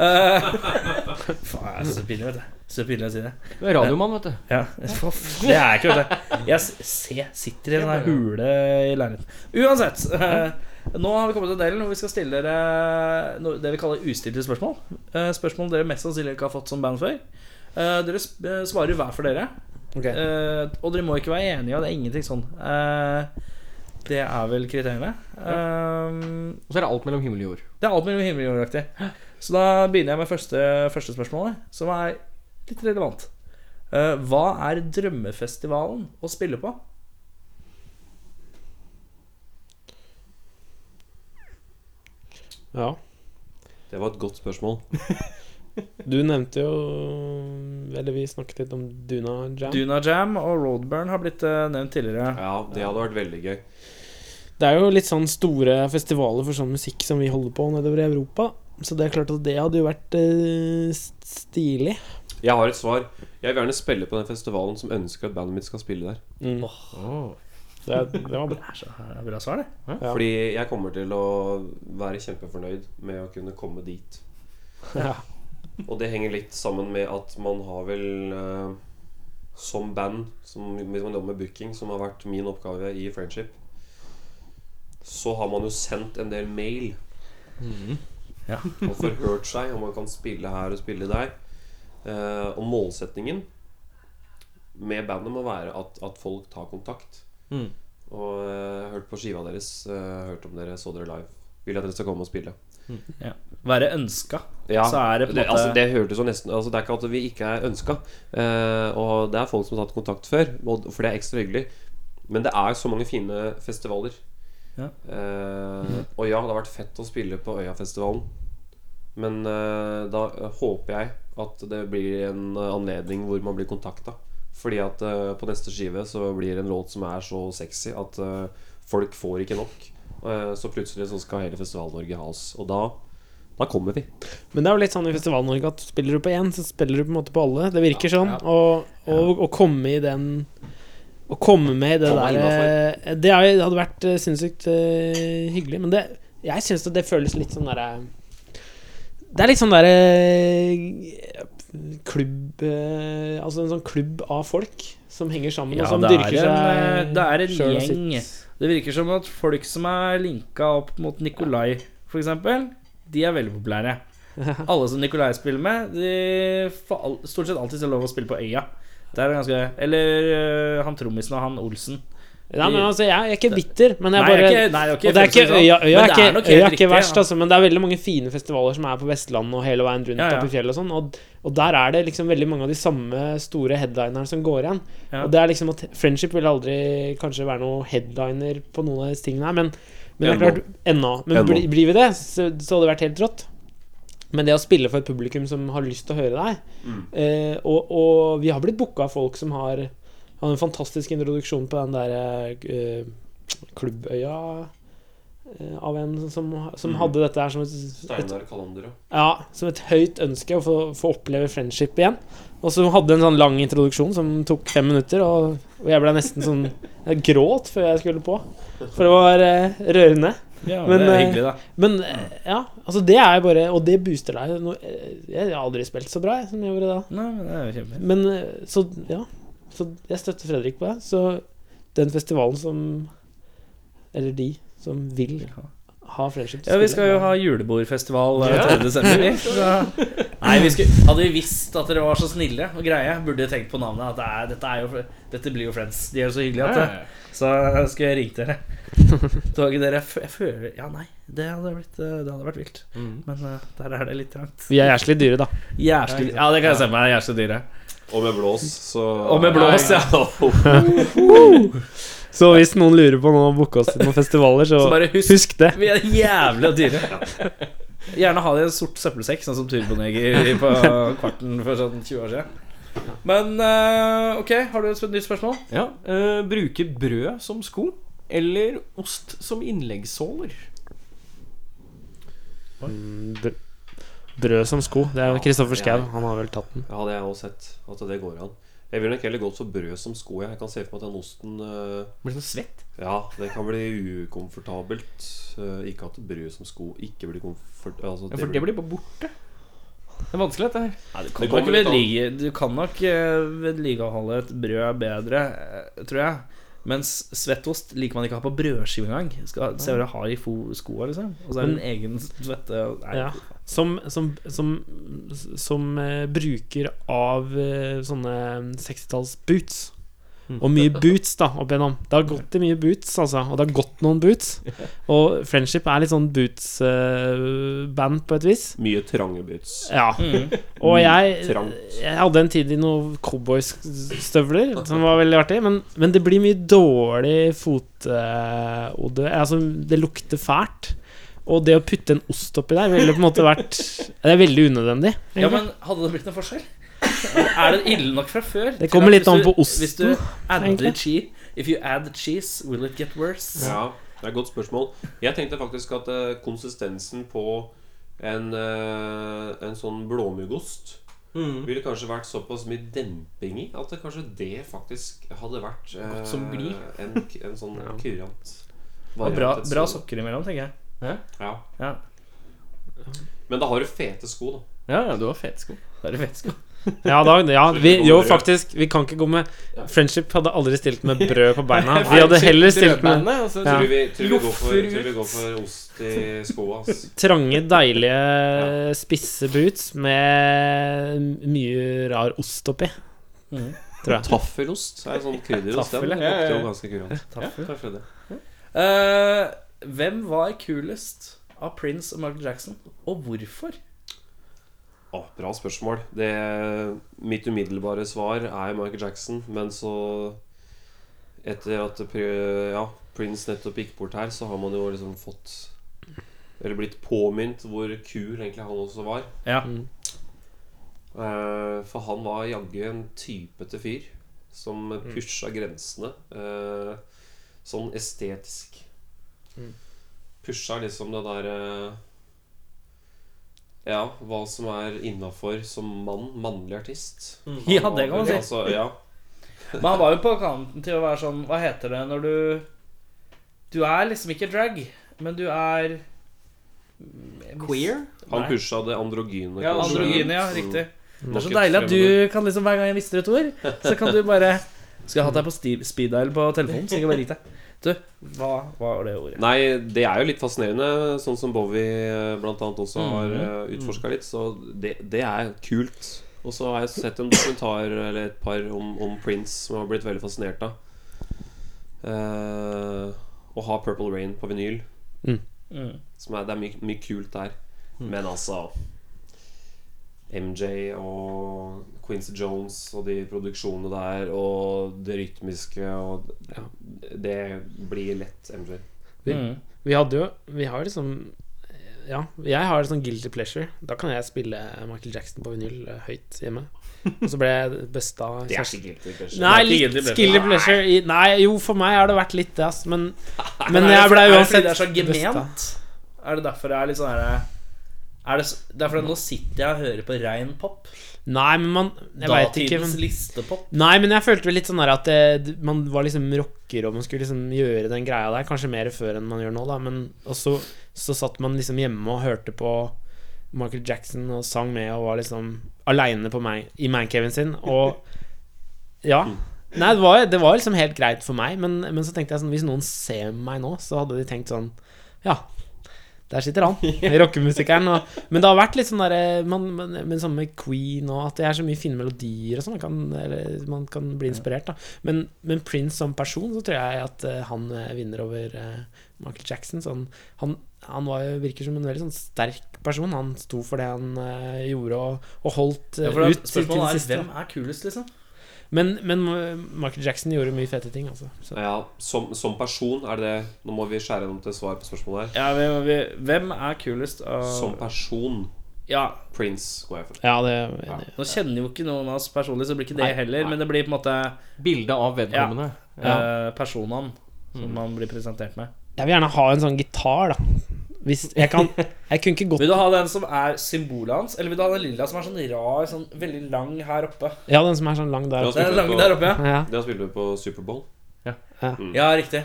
S3: Uh, faen, jeg er så pinlig, vet du. Så pinlig å si det.
S2: Du er radiomann, vet du.
S3: Ja, for det er jeg ikke, vet du. Jeg se, sitter i en sånn hule i leiligheten. Uansett. Uh, nå har vi kommet til delen hvor vi skal stille dere det vi kaller ustilte spørsmål. Uh, spørsmål dere mest sannsynlig ikke har fått som band før. Uh, dere sp svarer hver for dere.
S5: Okay.
S3: Eh, og dere må ikke være enige, og det er ingenting sånn. Eh, det er vel kriteriene. Um,
S2: Og så er det alt mellom himmel og jord.
S3: det er alt mellom himmel og jord-aktig. Så da begynner jeg med første, første spørsmålet, som er litt relevant. Uh, hva er drømmefestivalen å spille på?
S5: Ja.
S4: Det var et godt spørsmål.
S5: Du nevnte jo Eller vi snakket litt om Duna Jam.
S3: Duna Jam og Roadburn har blitt eh, nevnt tidligere.
S4: Ja, det hadde vært veldig gøy.
S5: Det er jo litt sånn store festivaler for sånn musikk som vi holder på nedover i Europa. Så det er klart at det hadde jo vært eh, stilig.
S4: Jeg har et svar. Jeg vil gjerne spille på den festivalen som ønsker at bandet mitt skal spille der.
S5: Mm. Det, det var bra.
S3: Det er det er bra svar, det.
S5: Ja.
S4: Fordi jeg kommer til å være kjempefornøyd med å kunne komme dit.
S5: Ja.
S4: Og det henger litt sammen med at man har vel eh, Som band, som, hvis man jobber med booking, som har vært min oppgave i Friendship, så har man jo sendt en del mail.
S3: Ja.
S4: Og forhørt seg om man kan spille her og spille der. Eh, og målsetningen med bandet må være at, at folk tar kontakt.
S2: Mm.
S4: Og eh, hørt på skiva deres, eh, hørt om dere så dere live vil at dere skal komme og spille.
S3: Være ønska.
S4: Ja,
S3: Så er det på en
S4: det,
S3: måte-
S4: altså, det hørtes jo nesten altså, Det er ikke at vi ikke er ønska. Eh, og det er folk som har tatt kontakt før, og, for det er ekstra hyggelig. Men det er så mange fine festivaler.
S3: Ja.
S4: Eh, og ja, det har vært fett å spille på Øyafestivalen. Men uh, da håper jeg at det blir en anledning hvor man blir kontakta. Fordi at uh, på neste skive så blir det en låt som er så sexy at folk får ikke nok. Eh, så plutselig så skal hele Festival-Norge ha oss. Og da, da kommer vi.
S5: Men det er jo litt sånn i Festival-Norge at spiller du på én, så spiller du på en måte på alle. Det virker sånn.
S3: ja.
S5: Og, og, og komme i den Å komme med det
S4: Komme
S5: der eh, Det hadde vært eh, sinnssykt eh, hyggelig. Men det, jeg syns det føles litt sånn derre Det er litt sånn derre Klubb Altså en sånn klubb av folk som henger sammen,
S3: Ja,
S5: og som
S3: er
S5: dyrker
S3: en,
S5: seg
S3: det er en gjeng. Det virker som at folk som er linka opp mot Nikolai, f.eks., de er veldig populære. Alle som Nikolai spiller med, de får stort sett alltid lov å spille på Øya. Det er ganske Eller uh, han trommisen og han Olsen.
S5: Nei, men altså, jeg, er ikke bitter, men jeg
S3: Nei,
S5: bare
S3: jeg er ikke- nei, ikke
S5: Og det er ikke, øya, øya, er ikke, øya er ikke verst, altså, men det er veldig mange fine festivaler som er på Vestlandet og hele veien rundt
S3: Ja, ja.
S5: oppe i fjellet og sånn, og, og der er det liksom veldig mange av de samme store headlinerne som går igjen.
S3: Ja.
S5: Og det er liksom at Friendship vil aldri kanskje være noe headliner på noen av disse tingene her, men, men det er klart Ennå. Men bli, blir vi det, så, så hadde det vært helt rått. Men det å spille for et publikum som har lyst til å høre deg
S4: Mm.
S5: eh, og, og vi har blitt booka av folk som har Hadde en fantastisk introduksjon på den der eh, Klubbøya eh, av en som, som
S4: Mm.
S5: hadde dette her som et,
S4: Steinar Kalander
S5: ja, som et høyt ønske å få, få oppleve friendship igjen. Og så hadde en sånn lang introduksjon som tok fem minutter, og, og jeg ble nesten sånn Jeg gråt før jeg skulle på. For det var eh, rørende.
S3: Ja,
S5: Men,
S3: det er
S5: eh,
S3: hyggelig, da.
S5: Men eh, ja, altså det er bare Og det booster deg. Eh, Jeg har aldri spilt så bra jeg, som jeg gjorde da.
S3: Nei, men det er jo kjempe
S5: Men så ja. Så jeg støtter Fredrik på det. Så den festivalen som Eller de som vil ha friendship
S3: Ja, vi skal jo ha julebordfestival eh, 3. desember. Så, nei, vi skulle, hadde vi visst at dere var så snille og greie, burde dere tenkt på navnet. At det er, dette, er jo, dette blir jo Friends. De er jo så hyggelige at det, Så skulle jeg ringt dere. Ikke dere f- Jeg føler Ja, nei, det hadde, blitt, eh, det hadde vært vilt. Men uh, der er det litt trangt.
S5: Vi er jævlig dyre, da.
S3: Jævlig, ja, det kan jeg se meg. Jævlig dyre.
S4: Og med blås, så
S3: Og med blås, ja.
S5: Så hvis noen lurer på noe å booke oss til noen festivaler, så,
S3: Så bare husk
S5: husk det.
S3: Vi er jævlig dyre. Gjerne ha det i en sort søppelsekk, sånn som Turboneger på Kvarten for sånn 20 år siden. Men uh, ok, har du et nytt spørsmål?
S2: Ja, Uh, Bruke brød som sko eller ost som innleggssåler?
S5: Br- Brød som sko. Det er Kristoffer Kristoffer Schou. Han har vel tatt den.
S4: Ja, det har jeg også sett. At det går an. Jeg vil nok heller gått for brød som sko. Jeg kan se for meg at den osten uh,
S2: Blir sånn svett?
S4: Ja, det kan bli ukomfortabelt. Uh, ikke at brød som sko ikke blir komfort... Altså,
S2: Ja, for det blir bare borte. Det er vanskelig, dette her.
S3: Nei, du,
S4: Det
S3: kan du kan nok eh, vedlikeholde et brød bedre, tror jeg. Mens svettost liker man ikke å ha på brødskive engang. Skal Se hva du har i skoa, liksom. Og så er det en egen svette
S5: Ja. Som, som, som, som eh, bruker av eh, sånne 60-talls boots. Og mye boots, da, opp igjennom. Det har gått i mye boots, altså. Og det har gått noen boots. Og Friendship er litt sånn boots-band på et vis.
S4: Mye trange boots.
S5: Ja.
S3: Mm.
S5: Og jeg, jeg hadde en tid i noen cowboystøvler som var veldig artig, men, men det blir mye dårlig fotode. altså, det lukter fælt. Og det å putte en ost oppi der ville på en måte vært Det er veldig unødvendig.
S3: Ja, men hadde det blitt noen forskjell? Er det ille nok fra før?
S5: Det kommer litt an på osten,
S3: Hvis du adder cheese If you add cheese, will it get worse?
S4: Ja, det er et godt spørsmål. Jeg tenkte faktisk at eh, konsistensen på en, eh, en sånn blåmuggost ville kanskje vært såpass mye demping i at det kanskje det faktisk hadde vært eh,
S2: Godt som gli.
S4: en, en sånn kurant Variant,
S3: bra,
S4: bra
S3: sokker imellom, tenker jeg.
S4: Ja.
S3: Ja,
S4: Men da har du fete sko, da.
S2: Ja, ja, du har fete sko.
S3: da har du fete fett.
S5: Ja, da, ja vi, jo, faktisk. Vi kan ikke gå med Friendship hadde aldri stilt med brød på beina. Vi hadde heller stilt med Ja.
S4: Tror, vi, går for,
S2: Loffer ut.
S4: ost i skoa.
S5: trange, deilige, spisse boots med mye rar ost oppi. Tror jeg.
S4: Taffelost er sånn krydderost. Den lukter jo ganske kurant.
S3: Taffel.
S4: Kanskje det.
S3: Eh, hvem var kulest av Prince og Michael Jackson, og hvorfor?
S4: Å, bra spørsmål. Det, mitt umiddelbare svar er Michael Jackson, men så Etter at ja, Prince nettopp gikk bort her, så har man jo liksom fått Eller blitt påminnet hvor kul egentlig han også var.
S3: Ja.
S4: Eh, for han var jaggu en typete fyr som pusha grensene. eh, sånn estetisk. Pusha liksom det derre Ja, hva som er innafor som mann. Mannlig artist.
S3: Ja, det kan man si.
S4: Altså, ja.
S3: Men han var jo på kanten til å være sånn Hva heter det når du Du er liksom ikke drag, men du er
S2: Queer?
S4: Han pusha det androgyne.
S3: Ja, androgyne, ja.
S4: Mm.
S3: Riktig. Det er så deilig at du kan liksom hver gang jeg mister et ord, så kan du bare Skal jeg hatt deg på speed dial på telefonen, så jeg kan bare ringe deg. Du, hva var det ordet?
S4: Nei, det er jo litt fascinerende, sånn som Bowie eh, blant annet også har
S3: Mhm.
S4: uh, utforska litt. Så det, det er kult. Og så har jeg sett en dokumentar eller et par om, om Prince som jeg har blitt veldig fascinert av. Eh, å ha Purple Rain på vinyl.
S3: Mm.
S4: Som er, det er mye, mye kult der. Men altså MJ og Quincy Jones og de produksjonene der og det rytmiske og Det blir lett MJ.
S3: Mm.
S5: Vi hadde jo Vi har liksom Ja, jeg har sånn guilty pleasure. Da kan jeg spille Michael Jackson på vinyl eh, høyt hjemme. Og så ble jeg busta
S4: Det er ikke guilty pleasure.
S5: Nei, litt
S3: guilty pleasure.
S5: i- Nei, jo, for meg har det vært litt det, ass. Men, men jeg ble
S3: det
S5: uansett
S3: så
S5: busta.
S3: Er det derfor det er litt sånn herre er det, det er fordi nå sitter jeg og hører på rein pop.
S5: Nei, men man Jeg vet ikke, men
S3: listepop.
S5: Nei, men jeg følte litt sånn at det, man var liksom rocker, og man skulle liksom gjøre den greia der. Kanskje mer før enn man gjør nå, da. Men og så, så satt man liksom hjemme og hørte på Michael Jackson og sang med og var liksom aleine i mancaven sin. Og ja. Nei, det var, det var liksom helt greit for meg, men, men så tenkte jeg sånn Hvis noen ser meg nå, så hadde de tenkt sånn Ja, der sitter han, rockemusikeren. Og, men det har vært litt sånn derre man, man, Men sånn med Queen og at det er så mye fine melodier og sånn. Man, kan- man kan bli inspirert, da. Men, men Prince som person, så tror jeg at eh, han eh, vinner over eh, Michael Jackson. Sånn, han han var, virker som en veldig sånn sterk person. Han sto for det han eh, gjorde, og, og holdt eh,
S3: Ja, for
S5: ut
S3: det,
S5: til, det siste.
S3: hvem er kulest, liksom?
S5: Men, men eh, Michael Jackson gjorde mye fete ting, altså. Så.
S4: Ja, som, som person er det Nå må vi skjære gjennom til svar på spørsmålet her.
S3: Ja, vi, vi, hvem er kulest av
S4: Som person
S3: Ja,
S4: Prince går jeg for.
S5: Ja, det i.
S3: nå kjenner jo ikke noen av oss personlig, så det blir ikke det
S5: Nei,
S3: heller. Men det blir på en måte
S2: Bildet av vedkommende.
S3: eh, personene som man blir presentert med.
S5: Jeg vil gjerne ha en sånn gitar, da. Hvis jeg kan Jeg kunne ikke gått
S3: Vil du ha den som er symbolet hans, eller vil du ha den lilla som er sånn rar, sånn veldig lang her oppe?
S5: Ja, den som er sånn lang der oppe.
S3: Den er lang der oppe, ja.
S5: Ja.
S4: Det har spilt på Superbowl.
S3: Ja, riktig.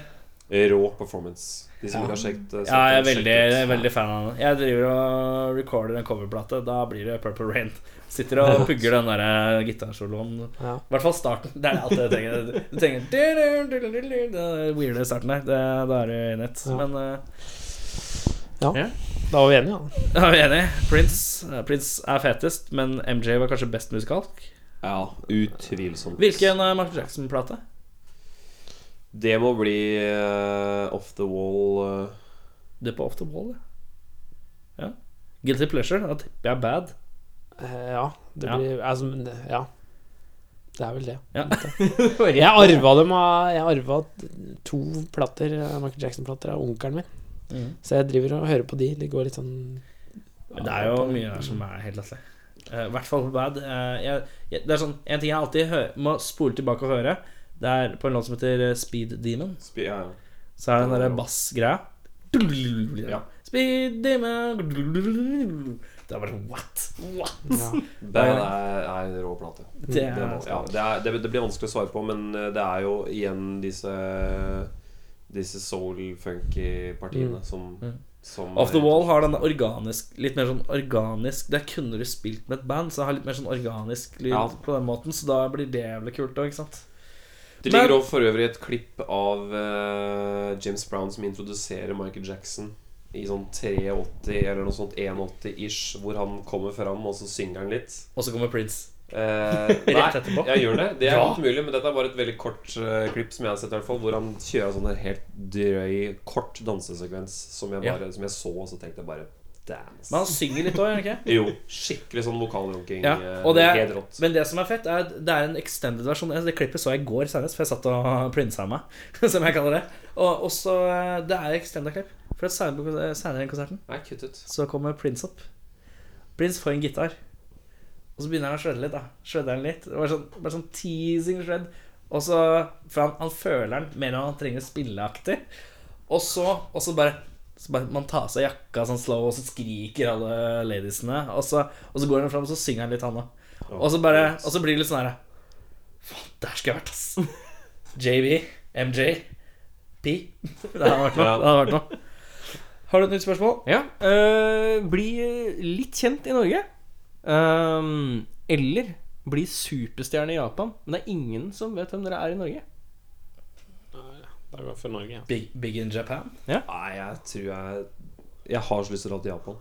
S4: Rå performance. De som
S5: Ja.
S4: ikke har sjekt, eh,
S3: Ja, jeg er veldig, jeg er veldig fan av den. Jeg driver og recorder en coverplate. Da blir det Purple Rain. Sitter og pugger den der gitarsoloen.
S5: Ja.
S3: I hvert fall starten. Det er alt jeg trenger. Du trenger Den weirde starten der. Det, da er du i nett.
S5: Ja.
S3: Eh,
S5: Da var vi enige, ja.
S3: jeg vi enige. Prince, eh, Prince er fetest, men MJ var kanskje best musikalsk.
S4: Ja, utvilsomt.
S3: Hvilken uh, Michael Jackson-plate?
S4: Det må bli uh, Off the Wall Uh.
S3: Det er på Off the Wall, det. Ja. Guilty Pleasure. Da tipper jeg Bad.
S5: Uh, Ja, det
S3: Ja.
S5: blir altså, Ja. Det er vel det.
S3: Ja.
S5: Jeg arva dem av Jeg arva to plater eh, Michael Jackson-plater av onkelen min.
S3: Mhm.
S5: Så jeg driver og hører på de. De går litt sånn
S3: Det er jo mye der som er helt latterlig. Eh, I hvert fall på Bad. Uh, jeg, jeg, det er sånn En ting jeg alltid hører, må spole tilbake og høre, det er på en låt som heter eh, Speed Demon.
S4: spi- ja, ja.
S3: Så er det den derre bassgreia.
S4: Ja.
S3: Speed Demon Det er bare sånn What? What?
S5: ja.
S4: Det er, er en rå plate.
S3: Det er,
S4: ja, det, er, det, det blir vanskelig å svare på, men det er jo igjen disse Disse soul-funky partiene som,
S3: Mm.
S4: som
S3: Off the Wall har den organisk Litt mer sånn organisk Der kunne du spilt med et band, så det har litt mer sånn organisk lyd
S4: Ja.
S3: på den måten. Så da blir det jævlig kult òg, ikke sant?
S4: Det ligger også for øvrig et klipp av uh, James Brown som introduserer Michael Jackson i sånn 83 eller noe sånt 81-ish, hvor han kommer fram, og så synger han litt.
S3: Og så kommer Prince.
S4: Eh,
S3: Rett
S4: nei, jeg gjør det. Det er
S3: Ja.
S4: mulig, men dette er bare et veldig kort uh, klipp som jeg har sett, i hvert fall hvor han kjører sånn en helt drøy, kort dansesekvens som jeg,
S3: Ja.
S4: som jeg så, og så tenkte jeg bare Dance.
S3: Men han synger litt òg, gjør han ikke?
S4: Jo, skikkelig sånn vokalrunking.
S3: Ja,
S4: eh,
S3: og det er, men det som er fett, er det er en extended versjon. Altså, Det klippet så jeg i går senest, for jeg satt og prinsa meg, som jeg kaller det. Og også, Det er extended klipp. For senere i konserten
S4: Nei,
S3: så kommer Prince opp. Prince får en gitar. Og så begynner han å shredde litt. da Shredder han litt Det var sånn, bare sånn teasing shred. Og så For han, han føler den mer enn han trenger å spille aktig. Og så, og så bare så bare Man tar av seg jakka sånn slow, og så skriker alle ladiesene. Og så, og så går han fram og så synger han litt, han òg. Og så bare Og så blir det litt sånn her Faen, der skulle jeg vært, ass. JB, MJ, P. Det hadde vært noe. Det hadde vært noe. Har du et nytt spørsmål?
S2: Ja. Uh, bli litt kjent i Norge. Ehm, eller bli superstjerne i Japan. Men det er ingen som vet hvem dere er i Norge.
S5: Nei, det er jeg for Norge. Ja.
S3: Big, big in Japan?
S4: Nei, jeg tror jeg Jeg har så lyst til å dra til Japan.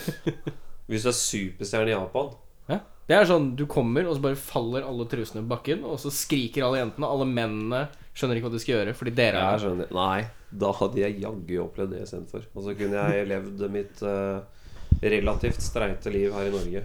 S4: Hvis du er superstjerne i Japan
S2: Ja. Det er sånn, Du kommer, og så bare faller alle trusene på bakken, og så skriker alle jentene. Alle mennene skjønner ikke hva de skal gjøre, fordi dere er
S4: Nei, da hadde jeg jaggu opplevd det istedenfor. Og så kunne jeg levd mitt eh, relativt streite liv her i Norge.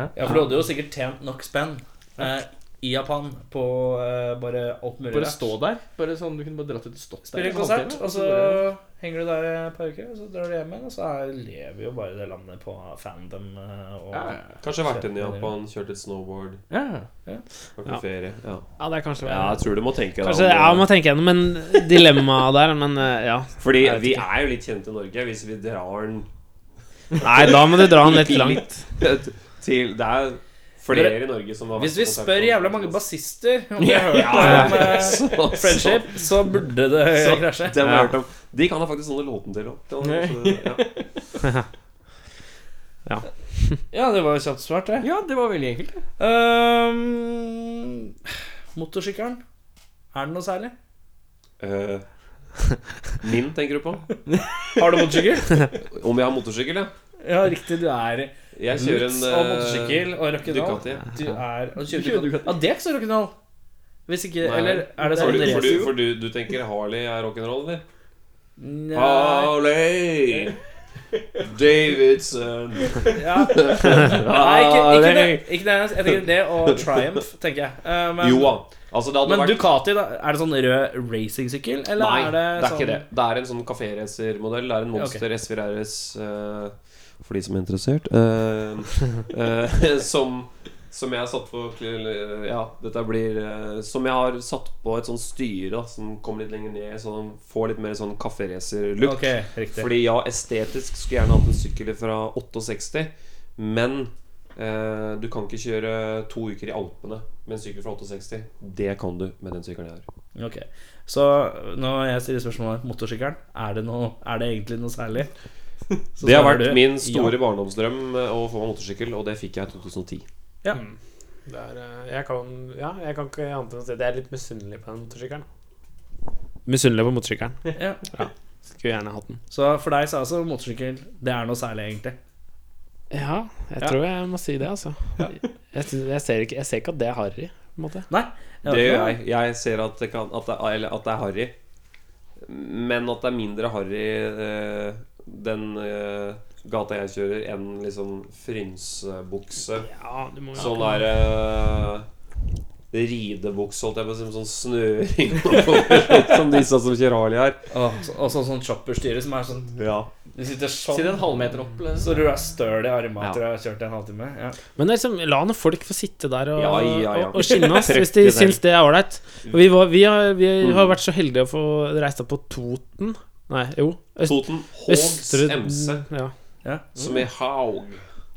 S3: Ja, for du hadde jo sikkert tjent nok spenn eh, i Japan på eh, bare alt mulig
S2: Bare
S3: rart.
S2: stå der. Bare sånn, Du kunne bare dratt ut og stått der.
S3: Spiller
S2: en
S3: konsert,
S2: halvtime,
S3: og så
S2: bare-
S3: henger du der et par uker, og så drar du hjem igjen, og så er, lever jo bare det landet på fandom eh, og
S2: ja, ja.
S4: Kanskje vært inn i Japan, kjørt litt snowboard,
S2: ja.
S4: vært på
S5: Ja.
S4: ferie. Ja.
S5: ja, det er kanskje
S4: ja, jeg tror du må tenke deg
S5: Kanskje,
S4: om,
S5: ja,
S4: eh,
S5: må tenke gjennom en dilemma der, men eh, ja.
S4: Fordi vi er jo litt kjent i Norge hvis vi drar den
S5: Nei, da må du dra den litt langt.
S4: til Det er flere i Norge som har
S3: Hvis vi spør jævla mange bassister om de har hørt
S4: Ja, ja.
S3: om eh, Friendship, så burde det
S4: Så-
S3: krasje.
S4: Det har hørt om. De kan da faktisk sånne låten til òg. Ja.
S3: Ja, det var jo kjapt svart, det.
S2: ja, det var veldig enkelt.
S3: Um, motorsykkelen. Er den noe særlig?
S4: Eh, min, tenker du på?
S3: Har du motorsykkel?
S4: Om jeg har motorsykkel, ja?
S3: Ja, riktig. Du er
S4: Jeg kjører en
S3: og motorsykkel og rock'n'roll.
S4: Ducati.
S3: Du er og kjører
S2: kjører
S3: Ducati. Ja, det er ikke så rock'n'roll. Hvis ikke
S4: Nei.
S3: Eller er det
S4: For,
S3: sånn
S4: du, for, du, for du, du tenker Harley er rock'n'roll, eller?
S3: Nei.
S4: Harley Davidson
S3: Ja. Nei, ikke, ikke det. Ikke det. Jeg tenker det og Triumph, tenker jeg. Eh, men,
S4: Jo da. Altså,
S3: Men
S4: vært
S3: Ducati, da, er det sånn rød racingsykkel, eller
S4: Nei,
S3: er det,
S4: det er
S3: sånn
S4: ikke det. Det er en sånn kaféracermodell. Det er en Monster SV RS uh, for de som er interessert. Uh, uh, som som jeg har satt på Ja, dette blir eh, Som jeg har satt på et sånt styre da, som kommer litt lenger ned, så den får litt mer sånn kaféracer-look.
S3: Okay.
S4: Fordi ja, estetisk skulle jeg gjerne hatt en sykkel fra 68, men eh, du kan ikke kjøre to uker i Alpene med en sykkel fra 68. Det kan du med den sykkelen jeg har.
S3: Ok, Så når jeg stiller spørsmål om motorsykkelen, er det, noe, er det egentlig noe særlig? Så
S4: Det har vært
S3: du
S4: min store
S3: ja.
S4: barndomsdrøm eh, å få meg motorsykkel, og det fikk jeg i 2010.
S3: Ja.
S5: Det er, eh, jeg, kan, ja, jeg kan ikke annet enn å si at jeg er litt misunnelig på den motorsykkelen. Misunnelig på motorsykkelen.
S3: Ja.
S5: Skulle gjerne hatt den.
S3: Så for deg så er altså motorsykkel Det er noe særlig, egentlig.
S5: Ja, jeg
S3: Ja.
S5: tror jeg må si det, altså. Jeg, jeg, ser ikke, jeg ser ikke at det er harry.
S3: Nei.
S4: Det gjør jeg. Jeg ser at det, kan, at det, eller at det er harry. Men at det er mindre harry eh, den eh, gata jeg kjører, enn liksom frynsebukse.
S5: Ja,
S4: Sånn der eh, ridebukse, holdt jeg på å si, med sånn snøring som disse som kjører Harley her.
S3: Og og så sånn chopperstyre som er sånn
S4: Ja.
S3: Du sitter sånn
S2: Sitter en halvmeter opp. Eller?
S3: Så du er støl i armene
S4: Ja.
S3: etter å ha kjørt en halvtime? Ja.
S5: Men liksom, la nå folk få sitte der og,
S4: Ja, ja, ja.
S5: og, og skinne oss hvis de syns det er ålreit. Vi, var, vi, har, vi
S4: Mm.
S5: har vært så heldige å få reist opp på Toten. Nei, jo. Øst,
S4: Toten Hågs
S5: Emse
S4: MC.
S5: Ja.
S4: som i Haug.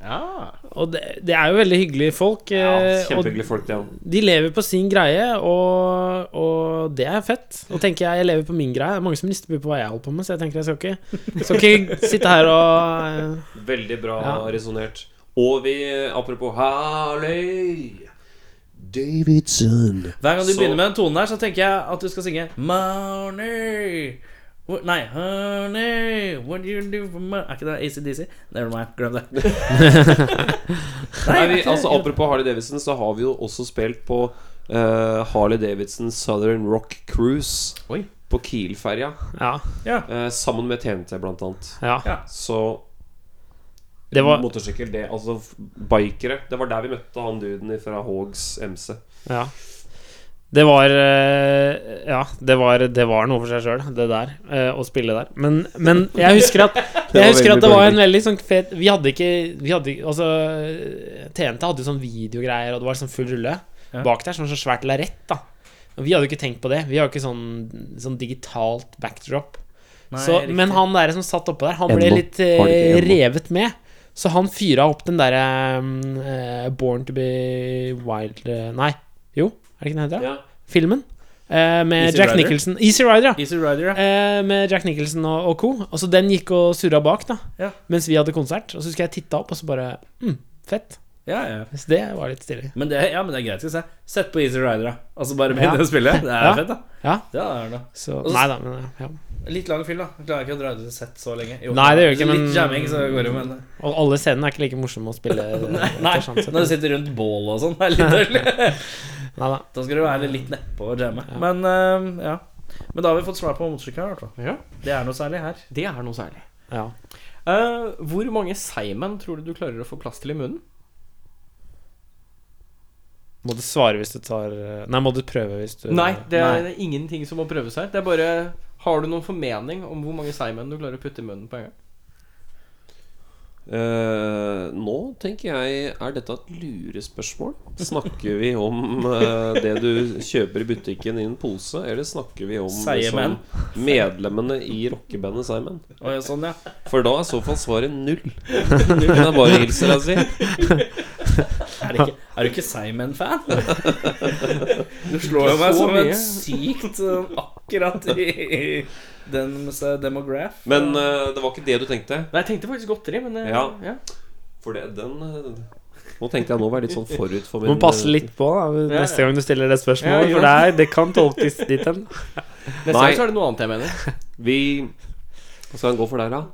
S2: Ja.
S5: Og det, det er jo veldig hyggelige folk.
S4: Ja,
S5: eh,
S4: Kjempehyggelige folk. Ja.
S5: de lever på sin greie, og, og det er fett. Nå tenker jeg, jeg lever på min greie. Det er mange som rister på hva jeg holder på med, så jeg tenker jeg skal ikke, skal ikke sitte her og eh,
S4: Veldig bra
S5: Ja.
S4: resonnert. Og vi, apropos Harley Davidson
S3: Hver gang du
S4: Så-
S3: begynner med den tonen her, så tenker jeg at du skal synge Money, What, nei, honey, what do you do for me Er ikke det ACDC? Never mind, glem det.
S4: Nei, vi, altså Apropos Harley Davidson, så har vi jo også spilt på uh, Harley Davidson Southern Rock Cruise
S2: Oi.
S4: på Kiel-ferja.
S5: Ja.
S4: eh, sammen med TNT, blant annet.
S5: ja.
S4: Så
S5: Det var
S4: motorsykkel, det Altså bikere. Det var der vi møtte han duden fra Hogs MC.
S5: Ja. Det var eh, Ja, det var, det var noe for seg sjøl, det der. eh, å spille der. Men, men jeg husker at Jeg husker at det var en veldig sånn fet Vi hadde ikke Vi hadde Altså TNT hadde jo sånn videogreier, og det var sånn full rulle bak der. Sånn så svært lerret, da. Og vi hadde jo ikke tenkt på det. Vi har jo ikke sånn, sånn digitalt backdrop.
S3: Nei,
S5: Så, men han der som satt oppå der, han ble litt
S4: ennå.
S5: revet med. Så han fyra opp den derre um, uh, Born to be wild uh, Nei, jo, er det ikke den heter?
S4: Ja.
S5: Filmen. Eh, med
S3: Easy
S5: Jack
S3: Rider?
S5: Nicholson. Easy Rider, ja.
S3: Easy Rider, ja.
S5: Eh, med Jack Nicholson og, og co. Altså Den gikk og surra bak, da.
S3: Ja.
S5: Mens vi hadde konsert. Og så husker jeg titta opp, og så bare mm, Fett.
S3: ja, ja.
S5: Så det var litt stilig.
S3: Men det, ja, men det er greit. Skal se. Sett på Easy Rider, da. Altså bare begynne
S5: Ja.
S3: å spille. Det er fett, da.
S5: Ja.
S3: Ja, det er det.
S5: Så
S3: så-
S5: Nei da, men ja.
S3: Litt lang film, da. Klarer ikke å dra ut et sett så lenge. Jo,
S5: Nei, det gjør ikke,
S3: Litt jamming, så går det, med
S5: Og alle scenene er ikke like morsomme å spille.
S3: Nei,
S5: sånn
S3: når du sitter rundt bål og sånn, det er litt dårlig. Da skal du være litt nedpå og jamme. Men uh, ja. Men da har vi fått svar på motorsykkel, i.
S2: Ja,
S3: Det er noe særlig her.
S2: det er noe særlig.
S5: Ja.
S2: Uh, hvor mange seigmenn tror du du klarer å få plass til i munnen?
S5: Må du svare hvis du tar Nei, må du prøve hvis du
S2: Nei, det er ingenting som må prøves her. Det er bare Har du noen formening om hvor mange seigmenn du klarer å putte i munnen på en gang?
S4: Uh, nå tenker jeg Er dette et lurespørsmål? Snakker vi om uh, det du kjøper i butikken i en pose, eller snakker vi om liksom, medlemmene i rockebandet Simon?
S3: Oh, ja, sånn, ja.
S4: For da er i så fall svaret null. Det er bare å hilse deg si.
S3: Er, ikke, er du ikke Simon-fan? Du slår jo meg
S2: Så
S3: som
S2: mye.
S3: en sykt sånn akkurat i den demograph.
S4: Men uh, det var ikke det du tenkte?
S2: Nei, jeg tenkte faktisk godteri, men uh,
S4: Ja.
S2: ja.
S4: For det, den eh, Nå tenkte jeg nå å være litt sånn forut for
S5: Du må passe litt på da neste
S2: ja.
S5: gang du stiller det spørsmålet, for det, er, det kan tolkes dit hen.
S2: Neste
S4: Nei.
S2: gang så er det noe annet jeg mener.
S4: Vi Hva skal han gå for der, da?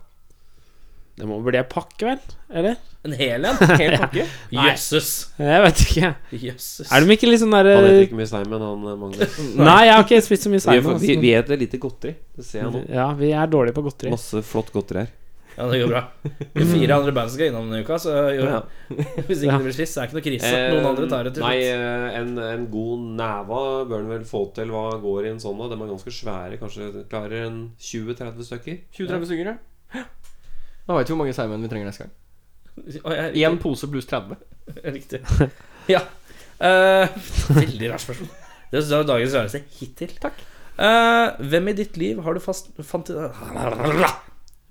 S5: Det må bli ei pakke, vel? Eller?
S3: En hel en?
S2: Hel pakke.
S3: Jøsses.
S5: Jeg vet ikke.
S3: Jøsses.
S5: Er de ikke litt sånn
S4: Han heter ikke mye Simon, han eh, Magnus.
S5: Nei, jeg har ikke spist så mye Simon.
S4: vi,
S5: altså.
S4: vi spiser lite godteri. Det ser jeg nå.
S5: Ja, vi er dårlige på godteri.
S4: Masse flott godteri her.
S3: Ja, det går bra. Vi er fire andre band som skal innom denne uka, så jo,
S4: Ja.
S3: hvis ikke det blir sist, så er det ikke noe krise. Noen andre tar det til
S4: Nei,
S3: slutt.
S4: eh, en, en god neva bør en vel få til. Hva går i en sånn? da? De er ganske svære. Kanskje klarer en 20-30 stykker?
S2: 20-30 stykker, ja. Da vet vi hvor mange seigmenn vi trenger neste gang. Én pose pluss 30.
S3: Riktig. Ja. Eh, veldig rart spørsmål. Det er dagens rareste hittil.
S2: Takk.
S3: Eh, hvem i ditt liv har du fast Fanti...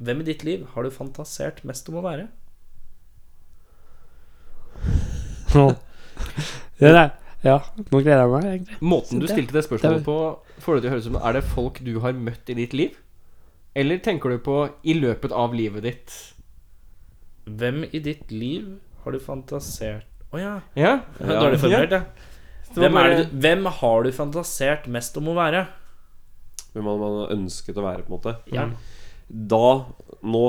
S3: Hvem i ditt liv har du fantasert mest om å være?
S5: Det der. Ja, nå gleder jeg meg, egentlig.
S2: Måten du stilte det spørsmålet på, får det til å høres ut som Er det folk du har møtt i ditt liv? Eller tenker du på i løpet av livet ditt?
S3: Hvem i ditt liv har du fantasert Å ja.
S2: Ja?
S3: Dårlig formulert, ja. Hvem, er du- hvem har du fantasert mest om å være?
S4: Hvem hadde man ønsket å være, på en måte.
S3: Ja.
S4: Da, nå,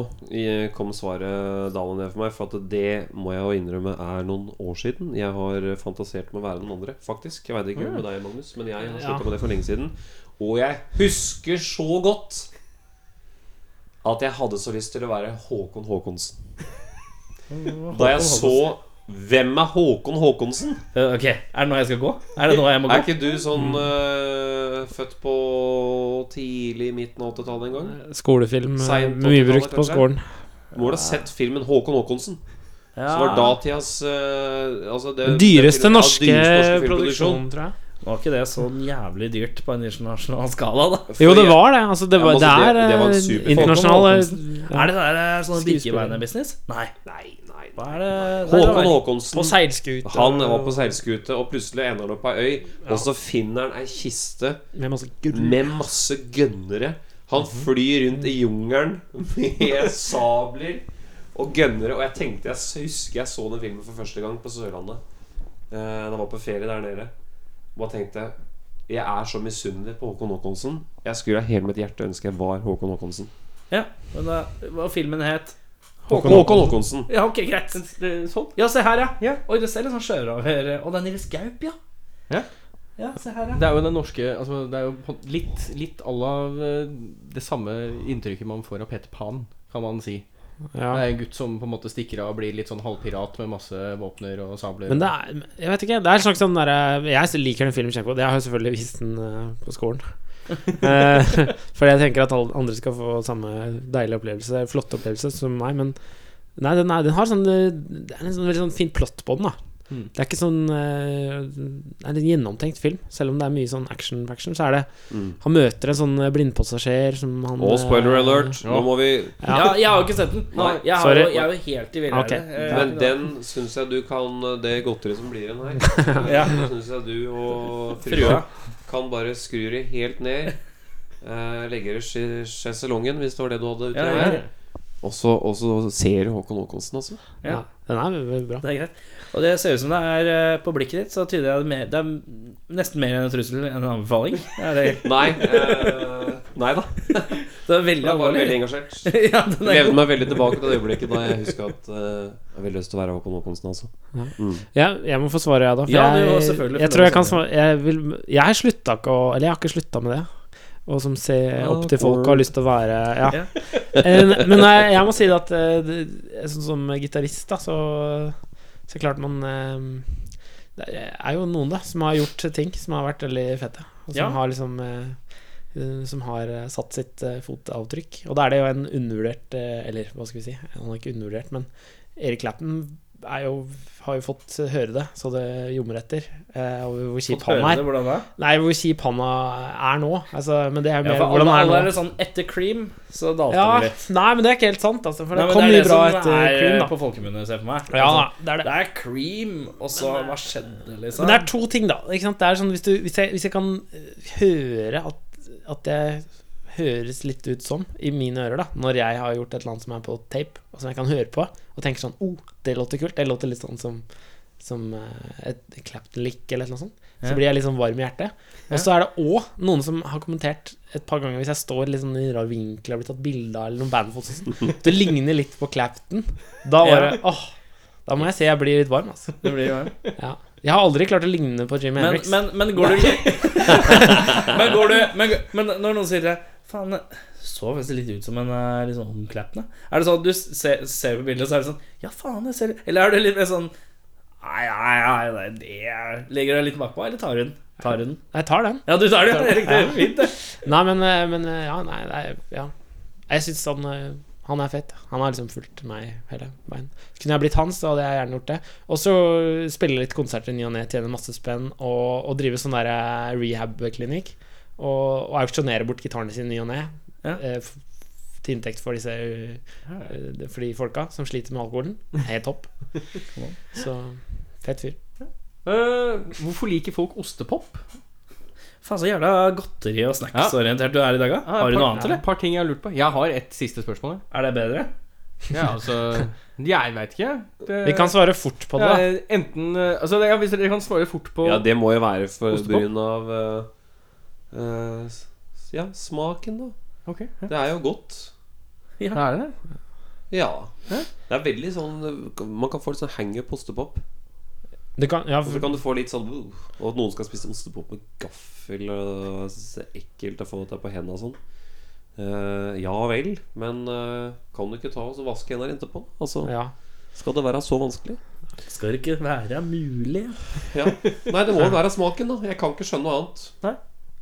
S4: kom svaret da og ned for meg. For at det må jeg jo innrømme er noen år siden. Jeg har fantasert med å være noen andre, faktisk. Jeg veit ikke med deg, Magnus, men jeg har slutta med det for lenge siden. Og jeg husker så godt at jeg hadde så lyst til å være Håkon Håkonsen. Da jeg så Hvem er Håkon Håkonsen?
S3: Eh, Ok, er det nå jeg skal gå? Er det nå jeg må gå?
S4: Er ikke du sånn øh, født på tidlig midten av 80-tallet en gang?
S5: Skolefilm eh,
S4: Seint
S5: mye
S4: 80-tallet,
S5: brukt på
S4: kanskje?
S5: skolen.
S4: Må du ha sett filmen Håkon Håkonsen?
S3: Ja.
S4: Som var datidas øh, altså det,
S5: Den dyreste
S4: det- ja,
S5: norske
S4: dyreste
S5: produksjonen, tror jeg.
S3: Var ikke det sånn jævlig dyrt på en internasjonal skala, da?
S5: Jo, det var det. Altså, det, var, ja,
S4: altså,
S5: er
S4: det- det var
S5: eh,
S4: super-
S5: internasjonal ja.
S3: Er det der eh, sånn
S5: Skuespiller.
S3: birkebeinerbusiness? Nei.
S4: Nei, nei,
S3: Hva er det
S4: Håkon Håkonsen
S5: På seilskute.
S4: Han var på seilskute, og plutselig ender han opp på ei øy. Og så finner han ei kiste
S5: Med masse
S4: med masse gønnere. Han flyr rundt i jungelen med sabler og gønnere. Og jeg tenkte Jeg husker jeg så den filmen for første gang på Sørlandet. Eh, Da jeg var på ferie der nede. Og bare tenkte Jeg er så misunnelig på Håkon Håkonsen. Jeg skulle av hele mitt hjerte ønske jeg var Håkon Håkonsen.
S3: Ja, men da, hva filmen het?
S4: Håkon, Håkon Håkonsen.
S3: Ja, ok, greit.
S2: Sånn.
S3: Ja, se her, ja.
S2: Ja.
S3: Oi, det ser litt sånn sjørøver Og det er Nils Gaup, ja.
S2: Ja.
S3: Ja, se her, ja.
S2: Det er jo den norske altså, Det er jo litt, litt à la eh, det samme inntrykket man får av Peter Pan, kan man si.
S5: Ja.
S2: Det er en gutt som på en måte stikker av og blir litt sånn halvpirat med masse våpner og sabler.
S5: Men det er Jeg vet ikke. Det er en slags sånn derre Jeg liker den filmen kjempegodt. Jeg har jo selvfølgelig vist den eh, på skolen. Eh, fordi jeg tenker at alle andre skal få samme deilige opplevelse, flotte opplevelse som meg. Men nei, den, er, den har sånn eh, Det er en sånn veldig sånn fin plott på den, da.
S2: Mm.
S5: Det er ikke sånn eh, Det er en gjennomtenkt film. Selv om det er mye sånn action-faction, så er det
S4: Mm.
S5: Han møter en sånn eh, blindpassasjer som han
S4: Og spoiler
S5: eh,
S4: alert. Nå må vi
S5: Ja.
S3: Ja, jeg har jo ikke sett den.
S4: Nei,
S3: jeg, har
S5: sorry.
S3: jo, jeg er jo helt i villrede.
S5: Ok.
S3: Eh,
S4: Men den syns jeg du kan Det godteriet som blir igjen her,
S3: Ja.
S4: syns jeg du og frua kan bare skru det helt ned. Eh, legge det i sjeselongen, hvis det var det du hadde uti
S3: Ja,
S4: her.
S3: ja,
S4: Og så ser du Håkon Håkonsen, altså.
S5: Ja. Den er bra.
S3: Det er greit. Og det ser ut som det er eh, på blikket ditt, så tyder jeg det, mer, det er nesten mer enn en trussel enn en anbefaling. Er det,
S4: Nei. Eh, nei da.
S3: det er veldig
S4: Jeg var veldig engasjert.
S3: ja,
S4: Levde meg veldig tilbake til det øyeblikket da jeg huska at eh, jeg har veldig lyst til å være Håkon Håkonsen, altså. Mm.
S5: Ja, jeg må få svare, jeg, da. For
S3: Ja, jeg,
S5: jeg,
S3: selvfølgelig
S5: jeg tror jeg kan
S3: svare.
S5: Jeg, vil, jeg slutta ikke å Eller jeg har ikke slutta med det. Og som ser opp til folk og har lyst til å være Ja. Eh, Men jeg, jeg må si det at sånn som gitarist, da, så Så klart man eh, Det er jo noen, da, som har gjort ting som har vært veldig fete. Og som
S3: Ja.
S5: har liksom eh, eh, som har eh, satt sitt fotavtrykk. Og da er det jo en undervurdert Eller hva skal vi si, han er ikke undervurdert, men Erik er jo, har jo fått høre det, så det ljommer etter. Eh, hvor kjip han er.
S3: det, hvordan da?
S5: Nei, hvor kjip han er nå. Altså, men det er jo
S3: Ja,
S5: mer
S3: for
S5: hvordan
S3: alle,
S5: er
S3: det sånn etter Cream, så dalte
S5: Ja,
S3: det litt.
S5: nei, men det er ikke helt sant, altså. For
S3: Nei,
S5: det kom mye bra etter
S3: er
S5: Cream,
S3: eh,
S5: da.
S3: på folkemunne, ser jeg for meg.
S5: Ja,
S3: Altså,
S5: det er det.
S3: det er Cream, og så Hva skjedde, liksom?
S5: Men det er to ting, da. Ikke sant? Det er sånn, hvis, du, hvis, jeg, hvis jeg kan øh, høre at, at jeg høres litt ut som, i mine ører, da, når jeg har gjort et eller annet som er på tape, og som jeg kan høre på, og tenker sånn oh, det låter kult. Det låter litt sånn som, som øh, et Clapton-lick eller noe sånt. Så blir jeg litt sånn varm i hjertet. Og så er det òg noen som har kommentert et par ganger hvis jeg står litt sånn i rar vinkel og blitt tatt bilde av, eller noen bandfolk sånn. Det ligner litt på Clapton. Da bare åh, Da må jeg si jeg blir litt varm, altså.
S3: Det blir varm?
S5: Ja. Jeg har aldri klart å ligne på Jimmy
S3: men,
S5: Hendrix.
S3: men, men går du Men går du men, men når noen sier det Faen, så faktisk litt ut som en liksom, da. Er det sånn at du ser, ser på bildet, så er det sånn Ja, faen, jeg ser Eller er det litt mer sånn Nei, nei, nei, nei det er- Legger deg litt bakpå, eller tar du den? Tar du den?
S5: Jeg tar den.
S3: Ja, du tar den, ja. Det er Fint, det.
S5: Nei, men, eh, men eh, ja, nei, er, ja. Jeg syns han Han er fett. Han har liksom fulgt meg hele veien. Kunne jeg blitt han, så hadde jeg gjerne gjort det. Og så spille litt konserter i ny og ne, tjene masse spenn, og, og drive sånn der eh, rehab-klinikk. Og, og auksjonere bort gitarene sine i ny og ne.
S3: Ja.
S5: eh, Til inntekt for disse eh, For de folka som sliter med alkoholen. Helt topp. Så fett fyr.
S2: Uh, hvorfor liker folk ostepop?
S3: Faen, så jævla godteri- og snacksorientert du er i dag, da. Har du noe annet,
S2: Et
S3: eller?
S2: par ting jeg har lurt på. Jeg har et siste spørsmål.
S3: Er det bedre?
S2: Ja, altså Jeg veit ikke. Det,
S5: Vi kan svare fort på det,
S2: ja, Enten eh, Altså, det- ja, hvis dere kan svare fort på
S4: Ja, det må jo være for grunn av s- Ja, smaken, da.
S2: Okay, ja.
S4: Det er jo godt.
S2: Er det det?
S4: Ja. Det er veldig sånn Man kan få litt sånn hanger på ostepop.
S5: Kan, ja,
S4: for... så kan du få litt sånn uh, Og at noen skal spise ostepop med gaffel. Og er ekkelt å få det på hendene og sånn. Uh, ja vel, men uh, kan du ikke ta og vaske hendene etterpå? Altså,
S5: ja.
S4: Skal det være så vanskelig?
S3: Skal det ikke være mulig?
S4: Ja. Nei, det må jo være smaken, da. Jeg kan ikke skjønne noe annet.
S2: Nei,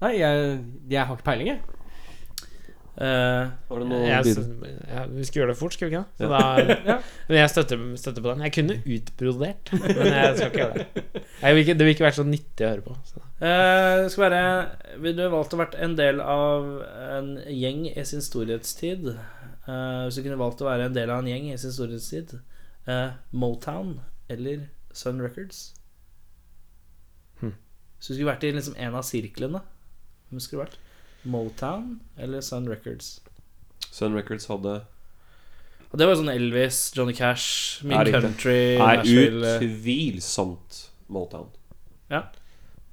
S2: jeg, jeg har ikke peiling, jeg.
S3: Uh,
S4: var det noe
S5: Jeg,
S4: videre?
S5: ja, vi skal gjøre det fort, skal vi ikke det? Ja. Men jeg støtter, støtter på den. Jeg kunne utbrodert, men jeg skal ikke gjøre det. Jeg vil ikke, det vil ikke være så nyttig å høre på. Så.
S3: Eh, skal være Vil du valgt å vært en del av en gjeng i sin storhetstid? Uh, hvis du kunne valgt å være en del av en gjeng i sin storhetstid, uh, Motown eller Sun Records?
S5: Hmm.
S3: Så du skulle vært i liksom en av sirklene. Hvem skulle vært? Motown eller Sun Records?
S4: Sun Records hadde
S3: Og det var sånn Elvis, Johnny Cash, Min
S4: Er.
S3: Country,
S4: Er
S3: eh,
S4: utvilsomt Motown.
S3: Ja.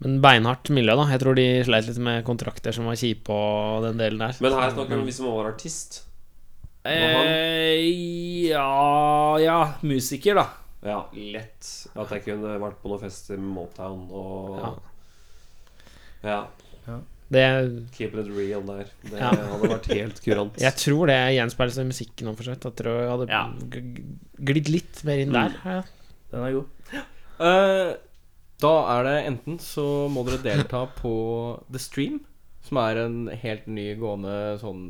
S5: Men beinhardt miljø, da. Jeg tror de sleit litt med kontrakter som var kjipe, og den delen der.
S4: Men her snakker vi om hvis man var artist.
S3: Eh, ja Ja, musiker, da.
S4: Ja, lett at jeg kunne vært på noen fest i Motown og
S5: Ja.
S4: Ja.
S5: Det,
S4: Keep it real der. Det
S5: Ja.
S4: hadde vært helt kurant.
S5: jeg tror det gjenspeiles i musikken òg, for så vidt. Jeg tror jeg hadde
S3: Ja.
S5: glidd litt mer inn der. Ja.
S3: Den er god.
S2: Uh, da er det enten så må dere delta på The Stream, som er en helt ny gående sånn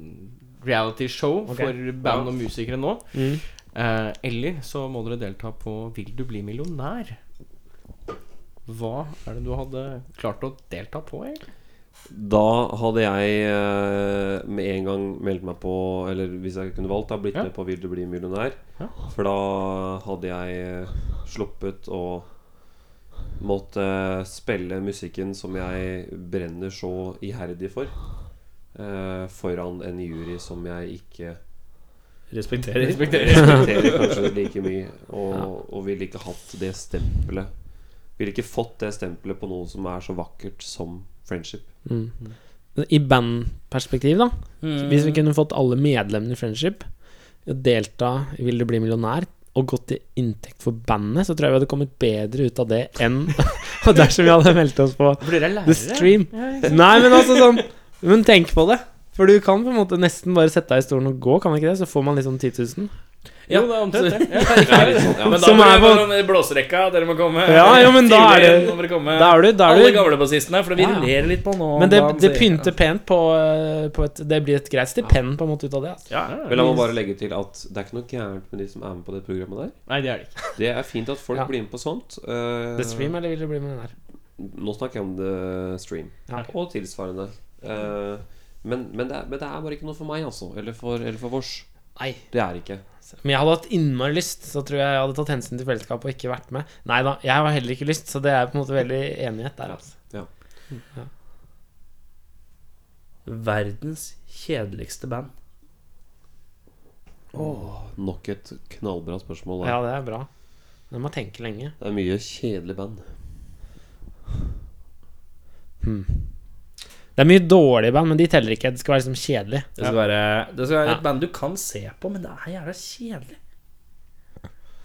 S2: reality show
S5: okay.
S2: for band og musikere nå.
S5: Mm.
S2: Uh, eller så må dere delta på Vil du bli millionær? Hva er det du hadde klart å delta på, egentlig?
S4: Da hadde jeg eh, med en gang meldt meg på Eller hvis jeg kunne valgt, da blitt
S2: Ja.
S4: med på Vil du bli millionær.
S2: Ja.
S4: For da hadde jeg eh, sluppet å måtte spille musikken som jeg brenner så iherdig for, eh, foran en jury som jeg ikke
S3: Respekterer.
S4: respekterer kanskje like mye, og, og ville ikke hatt det stempelet. Ville ikke fått det stempelet på noe som er så vakkert som friendship.
S5: Mm. I bandperspektiv, da.
S3: Mm.
S5: Hvis vi kunne fått alle medlemmene i Friendship og delta i Vil du bli millionær og gått til inntekt for bandet, så tror jeg vi hadde kommet bedre ut av det enn dersom vi hadde meldt oss på. The Stream. Nei, men altså sånn Men tenk på det. For du kan på en måte nesten bare sette deg i stolen og gå, kan man ikke det? Så får man liksom 10 000.
S3: Ja,
S2: Jo, det er omtrent det. Ja.
S4: Ja, sånn, ja.
S3: Men da
S5: Som
S3: må
S5: er
S3: dere
S5: på-
S3: i blåserekka. Dere må komme
S5: Ja, jo, men da er det-
S3: må dere komme.
S5: Da er du, da
S3: Alle
S5: er du
S3: gamle bassistene, for vi
S5: Ja, ja.
S3: ler litt på nå.
S5: Men det,
S3: om
S5: det
S3: dagen, så-
S5: pynter pent på, eh, på et Det blir et greit stipend på en måte ut av det. Altså.
S3: Ja,
S4: Men la meg bare legge til at det er ikke noe gærent med de som er med på det programmet der.
S2: Nei, det er det ikke.
S4: Det er fint at folk
S5: Ja.
S4: blir med på sånt. Eh,
S5: The Stream, eller vil du bli med den der?
S4: Nå snakker jeg om The Stream.
S5: Ja.
S4: Og tilsvarende. Eh, men, men, det er, men det er bare ikke noe for meg, altså. Eller for, eller for vårs.
S5: Nei.
S4: Det er ikke.
S5: Men jeg hadde hatt innmari lyst, så tror jeg jeg hadde tatt hensyn til fellesskapet og ikke vært med. Nei da, jeg har heller ikke lyst, så det er på en måte veldig enighet der. Altså.
S4: Ja.
S3: Verdens kjedeligste band.
S4: Åh, Nok et knallbra spørsmål. Da.
S5: Ja, det er bra. Men man tenker lenge.
S4: Det er mye kjedelig band.
S5: Det er mye dårlige band, men de teller ikke. Det skal være liksom kjedelig.
S3: Det skal være, det skal være
S5: Ja.
S3: et band du kan se på, men det er jævla kjedelig.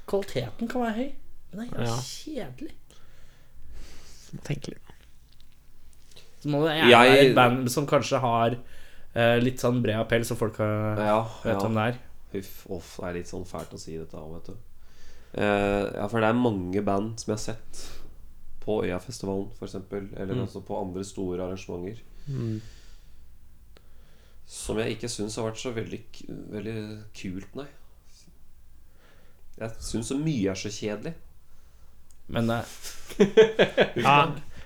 S3: Kvaliteten kan være høy, men det er jævla
S5: Ja.
S3: kjedelig.
S5: Tenk litt.
S3: Så må det gjerne
S4: Jeg-
S3: være et band som kanskje har uh, litt sånn bred appell, så folk har,
S4: Ja,
S3: vet
S4: ja.
S3: om det er.
S4: Huff, off, det er litt sånn fælt å si dette òg, vet du. Uh, ja, for det er mange band som jeg har sett på Øyafestivalen, f.eks., eller
S3: Mm.
S4: også på andre store arrangementer,
S5: Mm.
S4: som jeg ikke syns har vært så veldig, veldig kult, nei. Jeg syns så mye er så kjedelig.
S3: Men uh,
S5: Ja,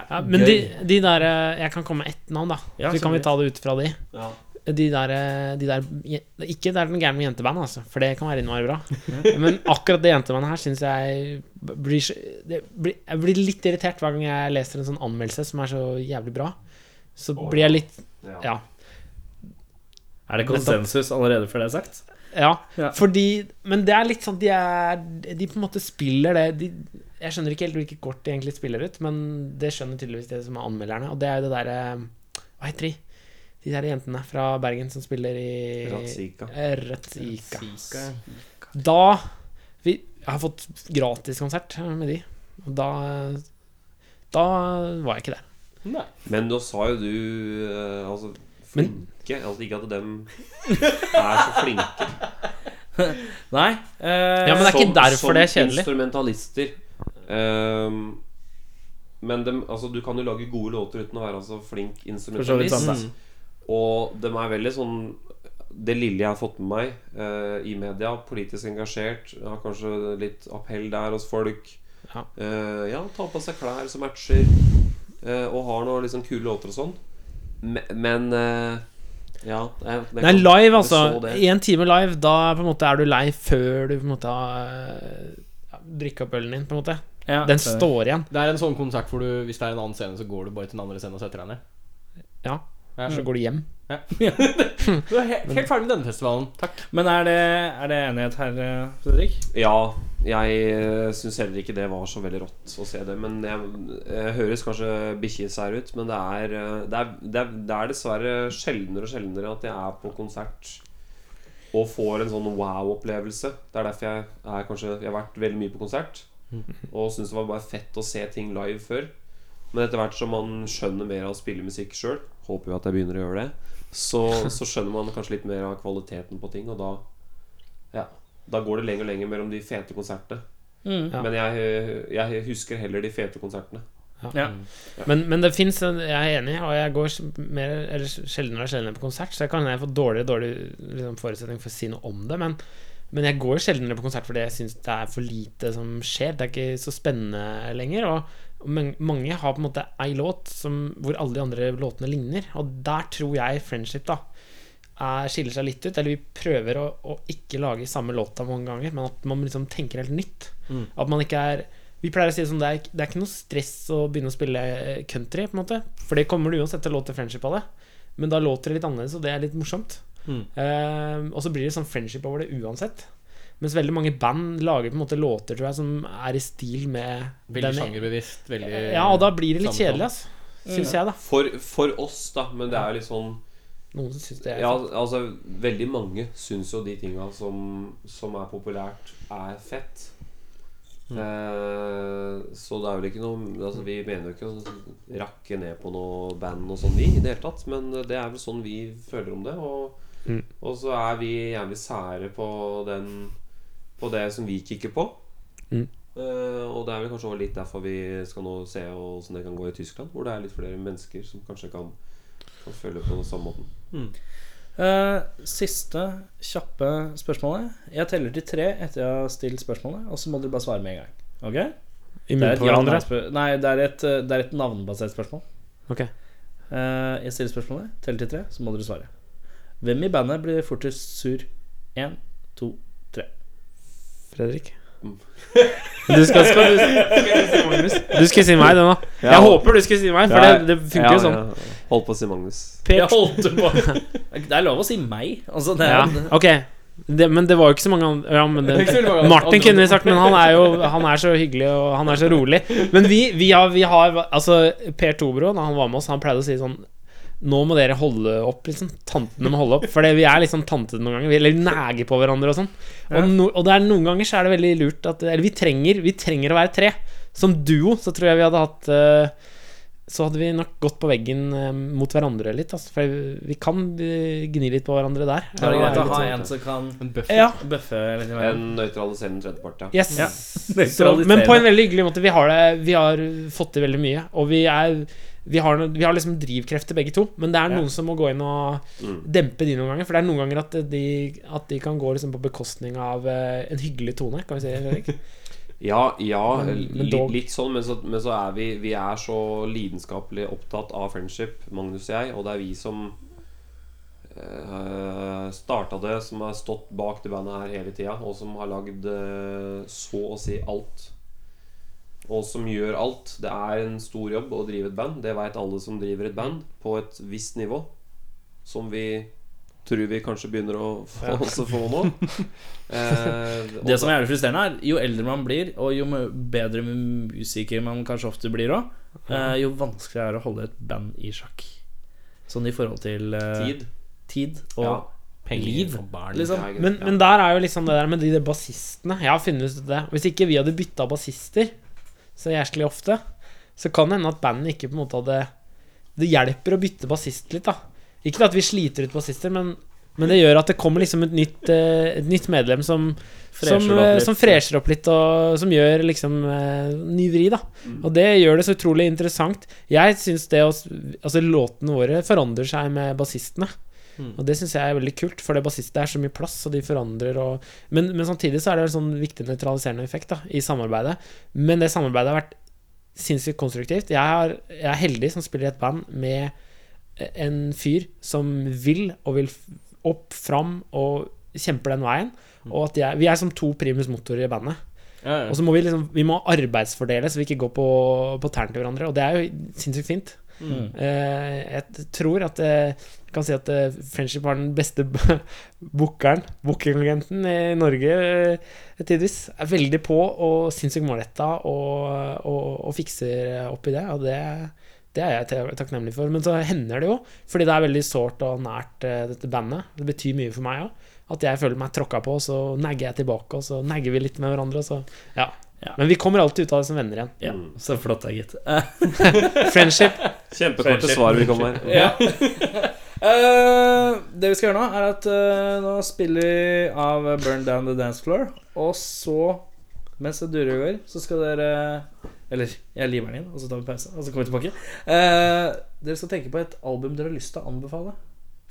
S5: ja, men de, de der eh, Jeg kan komme med ett navn, da.
S3: Ja,
S5: så kan vi ta det ut fra de.
S4: Ja.
S5: De der, eh, de der Ikke det er den gærne med jenteband, altså, for det kan være innmari bra. Men akkurat det jentebandet her syns jeg blir, så- det blir Jeg blir litt irritert hver gang jeg leser en sånn anmeldelse som er så jævlig bra. Så blir jeg litt Ja.
S3: er det konsensus allerede før det er sagt?
S5: Ja,
S3: Ja.
S5: fordi Men det er litt sånn De er De på en måte spiller det de, Jeg skjønner ikke helt hvilket kort de egentlig spiller ut, men det skjønner tydeligvis de som er anmelderne. Og det er jo det derre Hva heter de? De der jentene fra Bergen som spiller i
S4: Ratzika.
S5: Eh, Ratzika. Da vi, Jeg har fått gratiskonsert med de. Og da Da var jeg ikke der.
S2: Nei.
S4: Men nå sa jo du eh, altså
S5: Men-
S4: flinke. altså ikke at dem er så flinke.
S3: Nei. eh,
S5: Ja, men det er ikke derfor det er
S4: Som
S5: kjedelig.
S4: instrumentalister. Ehm, men dem, altså, du kan jo lage gode låter uten å være altså, flink
S3: For så vidt
S4: instrumentalist.
S3: sant, da.
S4: Og de er veldig sånn Det lille jeg har fått med meg eh, i media, politisk engasjert, har kanskje litt appell der hos folk.
S5: Ja.
S4: Eh, ja, ta på seg klær som matcher, og har noen liksom kule låter og sånn. Me- Men eh, ja jeg, det er
S5: live, altså.
S4: Én.
S5: I en time live, da på en måte er du lei før du på en måte har eh, ja, drikka opp ølen din, på en måte.
S3: Ja,
S5: Den
S3: det-
S5: står igjen.
S2: Det er en sånn konsert hvor du, hvis det er en annen scene, så går du bare til den andre scenen og setter deg ned.
S5: Ja.
S2: Ja.
S5: Så går du hjem.
S2: Du er helt, helt ferdig med denne festivalen. Takk.
S3: Men er det, er det enighet her, eh, Fredrik?
S4: Ja, Jeg syns heller ikke det var så veldig rått å se det. Men jeg, jeg høres kanskje bikkjesær ut, men det er, eh, det, er, det, er, det er dessverre sjeldnere og sjeldnere at jeg er på konsert og får en sånn wow-opplevelse. Det er derfor jeg er kanskje Jeg har vært veldig mye på konsert og syns det var bare fett å se ting live før. Men etter hvert som man skjønner mer av å spille musikk sjøl, håper jo at jeg begynner å gjøre det, så, så skjønner man kanskje litt mer av kvaliteten på ting, og da Ja. Da går det lenger og lenger mellom de fete konsertene. Men jeg, jeg husker heller de fete konsertene.
S3: Ja.
S5: Men, men det fins Jeg er enig, og jeg går mer, eller sjeldnere og sjeldnere på konsert, så jeg kan jeg få dårlig, dårlig liksom, forutsetning for å si noe om det. Men, men jeg går sjeldnere på konsert fordi jeg syns det er for lite som skjer. Det er ikke så spennende lenger. Og, og men- mange har på en måte ei låt som, hvor alle de andre låtene ligner. Og der tror jeg Friendship da er, skiller seg litt ut. Eller vi prøver å, å ikke lage samme låta mange ganger, men at man liksom tenker helt nytt. At man ikke er Vi pleier å si det sånn det er, det er ikke noe stress å begynne å spille eh, country, på en måte. For det kommer du uansett til å låte friendship av det. Men da låter det litt annerledes, og det er litt morsomt. Eh, og så blir det sånn friendship over det uansett. Mens veldig mange band lager på en måte låter tror jeg som er i stil med
S2: Veldig
S5: den-
S2: sjangerbevisst. Veldig
S5: Ja, og da blir det litt kjedelig, altså. Syns jeg, da.
S4: For, for oss, da, men det er jo litt sånn
S5: Noen syns det er
S4: Ja,
S5: fett.
S4: altså Veldig mange syns jo de tinga som, som er populært, er fett. Eh, så det er vel ikke noe altså, Vi mener jo ikke å rakke ned på noe band og sånn, vi, i det hele tatt. Men det er vel sånn vi føler om det. Og,
S5: Mm.
S4: og så er vi jævlig sære på den På det som vi kikker på.
S5: Mm.
S4: Eh, og det er vel kanskje også litt derfor vi skal nå se åssen det kan gå i Tyskland, hvor det er litt flere mennesker som kanskje kan, kan føle på den samme måten.
S3: Eh, siste kjappe spørsmålet. Jeg teller til tre etter jeg har stilt spørsmålet, og så må dere bare svare med en gang. Ok?
S5: I
S3: Det
S5: munnen på hverandre.
S3: ja-nei-spør- det er et, eh, det er et navnbasert spørsmål.
S5: Ok.
S3: Eh, jeg stiller spørsmålet, teller til tre, så må dere svare. Hvem i bandet blir fortest sur? Én, to, tre.
S5: Fredrik. Du skal, skal du, du skulle si meg, det nå. Jeg håper du skulle si meg, for det, det funker jo sånn.
S4: Holdt på å si Magnus.
S3: Jeg holdt på Det er lov å si meg. Altså, det
S5: Ja,
S3: er,
S5: ok. Det, men det var jo ikke så mange andre ja, men det, Martin kunne vi sagt, men han er jo Han er så hyggelig og han er så rolig. Men vi, vi, har, vi har Altså, Per Tobro, da han var med oss, han pleide å si sånn Nå må dere holde opp, liksom. Tantene må holde opp. For vi er liksom tantete noen ganger. Vi eller neger på hverandre og sånn. Og, no, og det er noen ganger så er det veldig lurt at Eller vi trenger, vi trenger å være tre. Som duo så tror jeg vi hadde hatt eh, Så hadde vi nok gått på veggen eh, mot hverandre litt. Altså, for vi kan eh, gni litt på hverandre der.
S3: Det er greit å ha
S5: sånn-
S3: en som kan.
S5: Ja.
S3: bøffe litt.
S4: En nøytraliserende tredjepart, ja.
S5: Yes.
S3: Ja.
S5: Så, men på en veldig hyggelig måte. Vi har, det, vi har fått til veldig mye. Og vi er vi har, vi har liksom drivkrefter begge to, men det er
S3: Ja.
S5: noen som må gå inn og
S4: Mm.
S5: dempe de noen ganger. For det er noen ganger at de, at de kan gå liksom på bekostning av eh, en hyggelig tone, kan vi si. Erik?
S4: Ja, ja
S5: Men- men
S4: litt, litt sånn, men så, men så er vi Vi er så lidenskapelig opptatt av friendship, Magnus og jeg, og det er vi som uh, starta det, som har stått bak det bandet her hele tida, og som har lagd uh, så å si alt. Og som gjør alt. Det er en stor jobb å drive et band. Det veit alle som driver et band, på et visst nivå. Som vi tror vi kanskje begynner å få, også få nå. Eh,
S3: Det som er jævlig frustrerende, er jo eldre man blir, og jo bedre musiker man kanskje ofte blir òg, jo vanskeligere er det å holde et band i sjakk. Sånn i forhold til eh,
S4: Tid.
S3: tid og
S4: Ja.
S2: Penger
S3: Liv,
S2: barn.
S3: liksom.
S5: Men, men der er jo liksom det der med de bassistene. Jeg har funnet ut det. Hvis ikke vi hadde bytta bassister så jæsklig ofte, så kan det hende at bandet ikke på en måte hadde Det hjelper å bytte bassist litt, da. Ikke at vi sliter ut bassister, men, men det gjør at det kommer liksom et nytt, eh, et nytt medlem som
S3: Fresher opp
S5: eh, opp litt, og som gjør liksom eh, ny vri, da. Og det gjør det så utrolig interessant. Jeg syns det å Altså, låtene våre forandrer seg med bassistene. Og det syns jeg er veldig kult, for det bassister er så mye plass, og de forandrer og Men, men samtidig så er det en sånn viktig nøytraliserende effekt da, i samarbeidet. Men det samarbeidet har vært sinnssykt konstruktivt. Jeg, er, jeg er heldig som spiller i et band med en fyr som vil, og vil opp, fram, og kjemper den veien. Og at jeg, vi er som to primus motorer i bandet.
S2: Ja, ja.
S5: Og så må vi liksom Vi må arbeidsfordele, så vi ikke går på, på tærne til hverandre. Og det er jo sinnssykt fint.
S3: Mm.
S6: Uh, jeg tror at jeg kan si at eh, Friendship var den beste bookeren, bookingagenten i Norge eh, tidvis. Er veldig på og sinnssykt målretta og, og, og fikser opp i det. Og det, det er jeg takknemlig for. Men så hender det jo, fordi det er veldig sårt og nært eh, dette bandet. Det betyr mye for meg òg. At jeg føler meg tråkka på, så negger jeg tilbake, og så negger vi litt med hverandre. Så, ja.
S3: Ja.
S6: Men vi kommer alltid ut av det som venner igjen.
S3: Ja, så flott da, gitt.
S6: Friendship.
S4: Kjempekorte svar vi kommer.
S3: Ja. Eh, det vi skal gjøre nå, er at uh, nå spiller vi av Burn Down The Dance Floor. Og så, mens det durer og går, så skal dere Eller jeg limer den inn, og så tar vi pause, og så kommer vi tilbake. Uh, dere skal tenke på et album dere har lyst til å anbefale.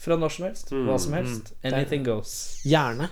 S3: Fra når som helst. Hva som helst. Anything goes.
S6: Gjerne.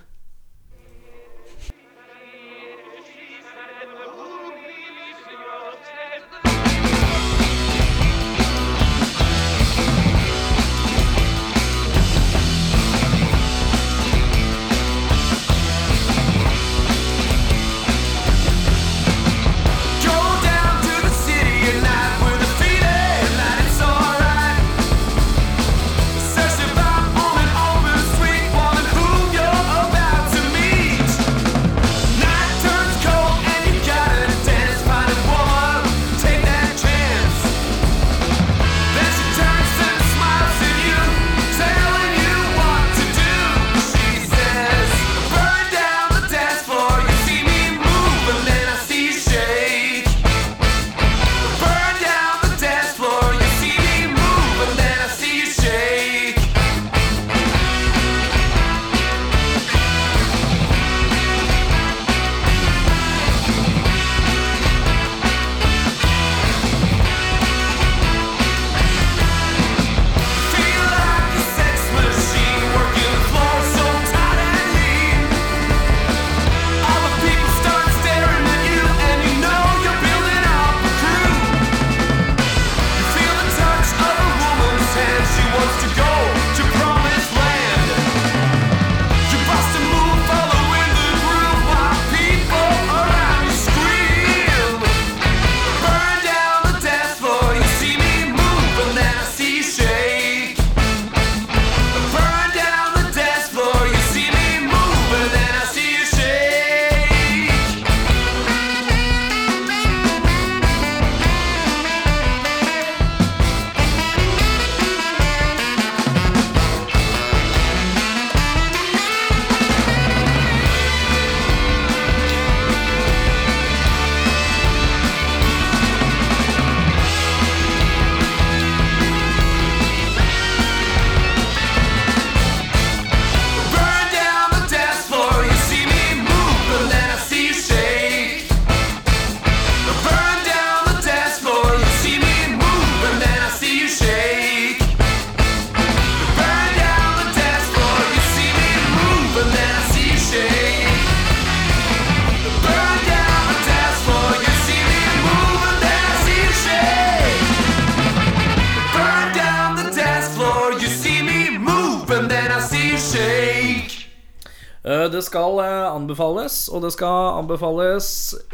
S3: Det skal anbefales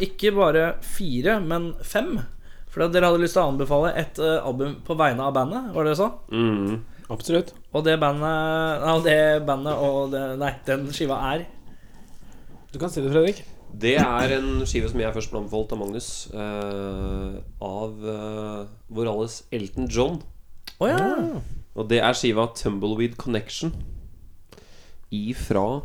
S3: ikke bare fire, men fem. For dere hadde lyst til å anbefale et eh, album på vegne av bandet, var det det du?
S4: Mm.
S6: Absolutt.
S3: Og det bandet Ja, det bandet og det, Nei, den skiva er
S6: Du kan si det, Fredrik.
S4: Det er en skive som jeg først ble anbefalt av Magnus. Uh, av uh, vår alles Elton John.
S3: Oh, ja!
S4: Og det er skiva Tumbleweed Connection. Ifra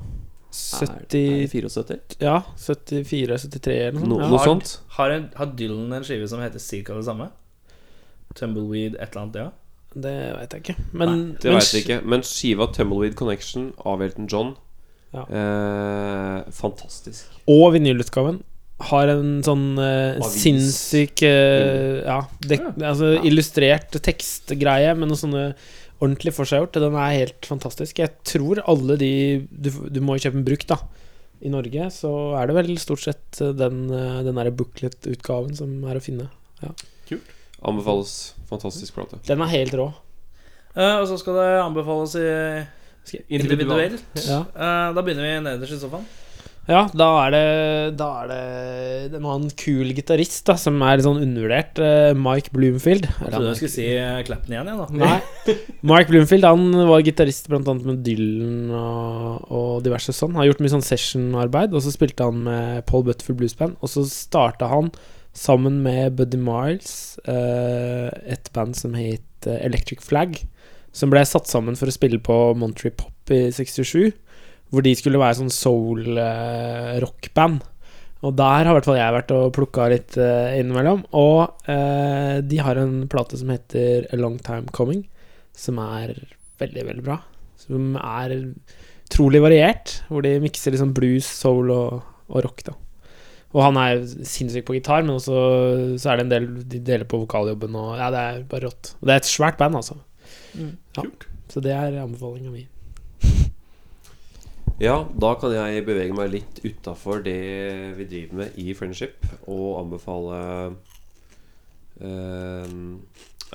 S6: 70
S4: 74?
S6: Ja, 74-73 eller noe
S4: No, noe
S6: Ja.
S4: sånt.
S3: Har, en, har Dylan en skive som heter cirka det samme? Tumbleweed et eller annet, ja?
S6: Det veit jeg ikke. Men,
S4: Det
S6: men
S4: vet jeg ikke. Men skiva Tumbleweed Connection av Elton John
S6: Ja.
S4: eh, Fantastisk.
S6: Og vinylutgaven har en sånn eh, sinnssyk eh, Ja, dek, altså illustrert tekstgreie med noen sånne ordentlig forseggjort. Den er helt fantastisk. Jeg tror alle de Du, du må jo kjøpe en brukt, da. I Norge så er det vel stort sett eh, den, eh, den derre booklet-utgaven som er å finne.
S4: Kult Anbefales. Fantastisk plate.
S6: Den er helt rå.
S3: Uh, og så skal det anbefales i
S6: individuelt.
S3: individuelt.
S6: Ja.
S3: Uh, da begynner vi nederst i sofaen.
S5: Ja, da er det Da er det en annen kul gitarist som er sånn undervurdert. eh, Mike Bloomfield.
S3: Jeg trodde jeg skulle si eh, Clapton igjen, jeg, da.
S5: Nei. Mike Bloomfield han var gitarist annet med Dylan og, og diverse sånn. Har gjort mye sånn session-arbeid, og så spilte han med Paul Butterfield Blues Band. Og så starta han sammen med Buddy Miles eh, et band som het Electric Flag. Som ble satt sammen for å spille på Monterey Pop i 67. Hvor de skulle være sånn soul-rockband. Og der har i hvert fall jeg vært og plukka litt uh, innimellom. Og uh, de har en plate som heter A Long Time Coming, som er veldig, veldig bra. Som er utrolig variert, hvor de mikser liksom blues, soul og, og rock, da. Og han er sinnssyk på gitar, men også så er det en del de deler på vokaljobben og Ja, det er bare rått. Og det er et svært band, altså. Ja. Så det er anbefalinga mi.
S4: Ja, da kan jeg bevege meg litt utafor det vi driver med i Friendship, og anbefale eh,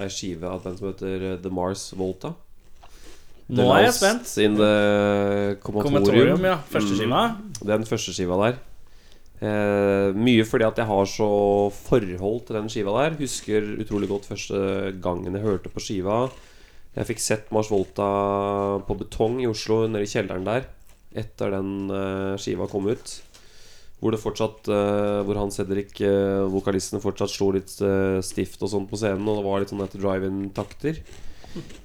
S4: ei skive av den som heter The Mars Volta.
S3: Nå er jeg spent.
S4: In the.
S3: Kommentatorium, ja. Første skiva.
S4: Den første skiva der. Eh, mye fordi at jeg har så forhold til den skiva der. Husker utrolig godt første gangen jeg hørte på skiva. Jeg fikk sett Mars Volta på Betong i Oslo, nede i kjelleren der, etter den eh, skiva kom ut. Hvor det fortsatt eh, Hvor han Cedric, eh, vokalisten, fortsatt slo litt stift og sånn på scenen, og det var litt sånn etter drive-in-takter.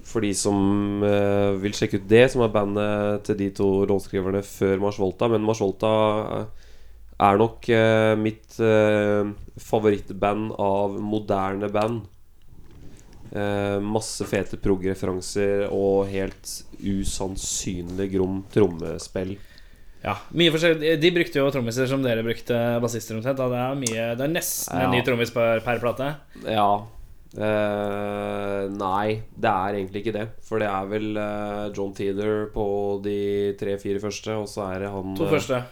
S4: For de som vil sjekke ut det, som er bandet til de to låtskriverne før Mars Volta. Men Mars Volta er nok mitt favorittband av moderne band. Eh, masse fete prog-referanser og helt usannsynlig grom trommespill.
S3: Ja, mye forskjellig De brukte jo trommiser som dere brukte bassister omtrent. Det er, mye, det er nesten en ny trommis per, per plate.
S4: Ja eh, Nei, det er egentlig ikke det. For det er vel eh, John Teeter på de tre-fire første, og så er det han
S3: To
S4: eh,
S3: første.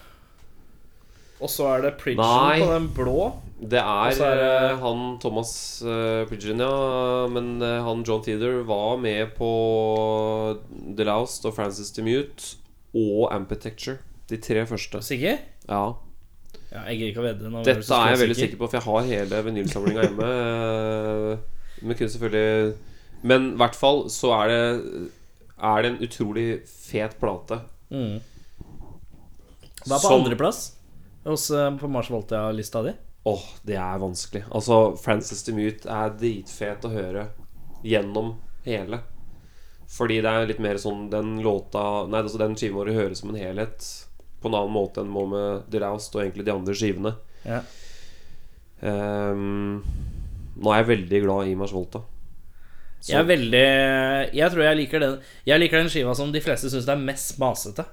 S3: Og så er det Pridgen på den blå.
S4: Det er,
S3: er det-
S4: eh, han Thomas uh, Pridgen, ja. Men uh, han John Teeter var med på The Loust og Francis Demute og Ampetecture. De tre første.
S3: Sikker?
S4: Ja.
S3: Ja, jeg gidder ikke å vedde.
S4: Dette er jeg veldig sikker på, for jeg har hele vinylsamlinga hjemme. Men kunne selvfølgelig Men i hvert fall så er det Er det en utrolig fet plate.
S3: Mm. Hva er på andreplass hos, eh, på Mars Volta-lista di?
S4: Åh, det er vanskelig. Altså, Francis Demute er dritfet å høre gjennom hele. Fordi det er litt mer sånn Den låta Nei, altså den skiva vår høres som en helhet. På en annen måte enn må med The Roust og egentlig de andre skivene.
S3: Ja.
S4: Um, nå er jeg veldig glad i Mars Volta. Så-
S3: Jeg er veldig Jeg tror jeg liker den Jeg liker den skiva som de fleste syns er mest masete.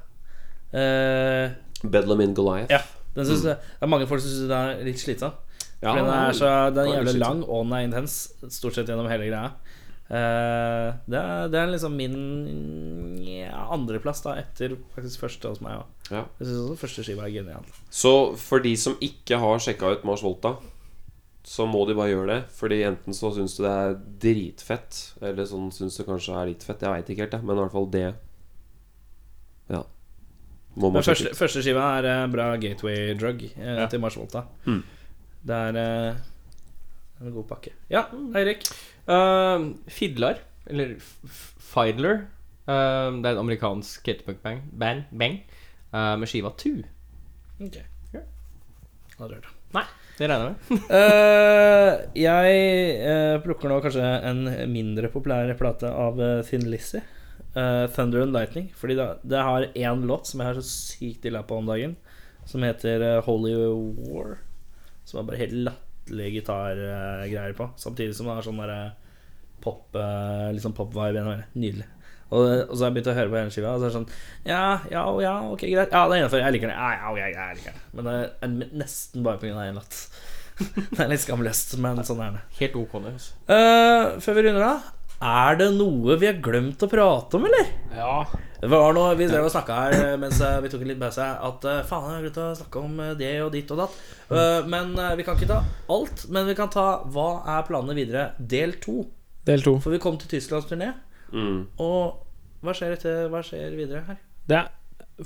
S3: Uh,
S4: Bedlam in Goliath.
S3: ja. Den synes det er mange folk som syns den er litt slitsom.
S4: Ja,
S3: den er, så, den er jævlig lang, og den er intens stort sett gjennom hele greia. Uh, det, er, det er liksom min ja, andreplass da etter faktisk første hos meg.
S4: Ja.
S3: Jeg syns også første skiva er genial.
S4: Så for de som ikke har sjekka ut Mars Volta, så må de bare gjøre det. Fordi enten så syns du det er dritfett, eller sånn syns du kanskje er litt fett. Jeg veit ikke helt, jeg. Men i hvert fall det
S3: Men
S4: man
S3: første,
S4: ut.
S3: første skiva er eh, bra gateway drug eh, til Mars Volta.
S4: Mm.
S3: Det er eh, en god pakke. Ja, Eirik.
S2: Uh, Fidlar, eller Fidler. Uh, det er en amerikansk catepunk-band band, bang, uh, med skiva 2.
S3: Ok. Yeah. Hørt.
S2: Det regner jeg med.
S3: uh, jeg uh, plukker nå kanskje en mindre populær plate av uh, Thin Lizzie. Eh, 'Thunder and Lightning'. Fordi det, det har én låt som jeg har så sykt illa på om dagen, som heter eh, 'Holy War'. Som er bare helt latterlige gitargreier på. Samtidig som det har sånn derre pop uh, sånn pop-vibe. Nydelig. Og, og så har jeg begynt å høre på hele skiva, og så er det sånn Ja, ja, ja, ok, greit. Ja, det er innafor. Jeg liker den. Ja, ja, okay, jeg liker den. Men det er nesten bare pga. én låt. det er litt skamløst, men sånn er det.
S2: Helt ok, det. Altså.
S3: Eh, før vi runder av, er det noe vi har glemt å prate om, eller?
S5: Ja.
S3: Det var noe Vi drev og snakka her eh, mens eh, vi tok en liten pause, at eh, faen, jeg har glemt å snakke om det og ditt og datt. Eh, men vi kan ikke ta alt. Men vi kan ta hva er planene videre, del to.
S5: Del to.
S3: For vi kom til Tysklandsturné,
S4: Mm.
S3: og hva skjer, etter, hva skjer videre her?
S5: Det er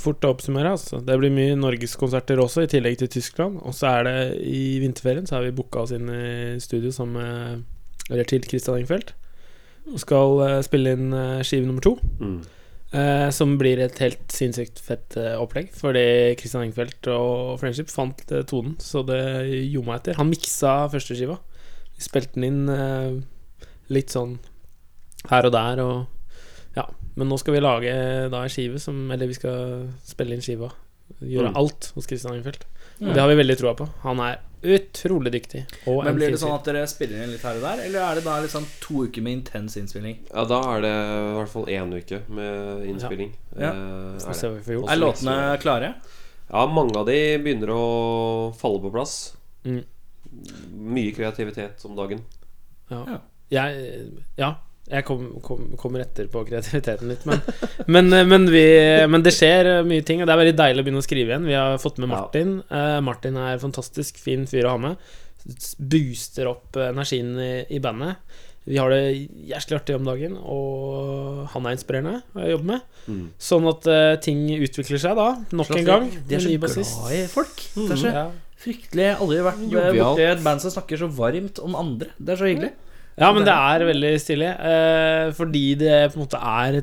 S5: fort å oppsummere. Altså. Det blir mye norgeskonserter også, i tillegg til Tyskland. Og så er det i vinterferien så har vi booka oss inn i studio som eh, Eller til Christian Engfeldt. Og skal eh, spille inn eh, skive nummer to.
S4: Mm.
S5: Eh, som blir et helt sinnssykt fett eh, opplegg. Fordi Christian Engfeldt og Friendship fant tonen, så det meg etter. Han miksa første skiva. Vi spilte den inn eh, litt sånn her og der, og ja. Men nå skal vi lage da en skive som Eller vi skal spille inn skiva. Gjøre
S4: Mm.
S5: alt hos Christian Engfeldt. Og det har vi veldig troa på. Han er utrolig dyktig. Og
S3: Men blir det sånn at dere spiller inn litt her og der, eller er det da liksom to uker med intens innspilling?
S4: Ja, da er det i hvert fall én uke med innspilling.
S3: Ja.
S5: Ja.
S4: Er
S5: gjort.
S4: Også
S3: Er låtene klare?
S4: Ja, mange av de begynner å falle på plass.
S5: Mm.
S4: Mye kreativitet om dagen.
S5: Jeg, ja, jeg kom, kom, kommer etter på kreativiteten litt, men, men, men, vi, men det skjer mye ting, og det er veldig deilig å begynne å skrive igjen. Vi har fått med
S4: Ja.
S5: Martin. Eh, Martin er fantastisk fin fyr å ha med. Booster opp energien i, i bandet. Vi har det jæsklig artig om dagen, og han er inspirerende å jobbe med.
S4: Mm.
S5: Sånn at uh, ting utvikler seg da, nok en gang.
S3: De er så glad i folk. Det er så
S5: Ja.
S3: fryktelig aldri vært borti et band som snakker så varmt om andre. Det er så hyggelig.
S5: Ja, men det er veldig stilig. Eh, fordi det på en måte er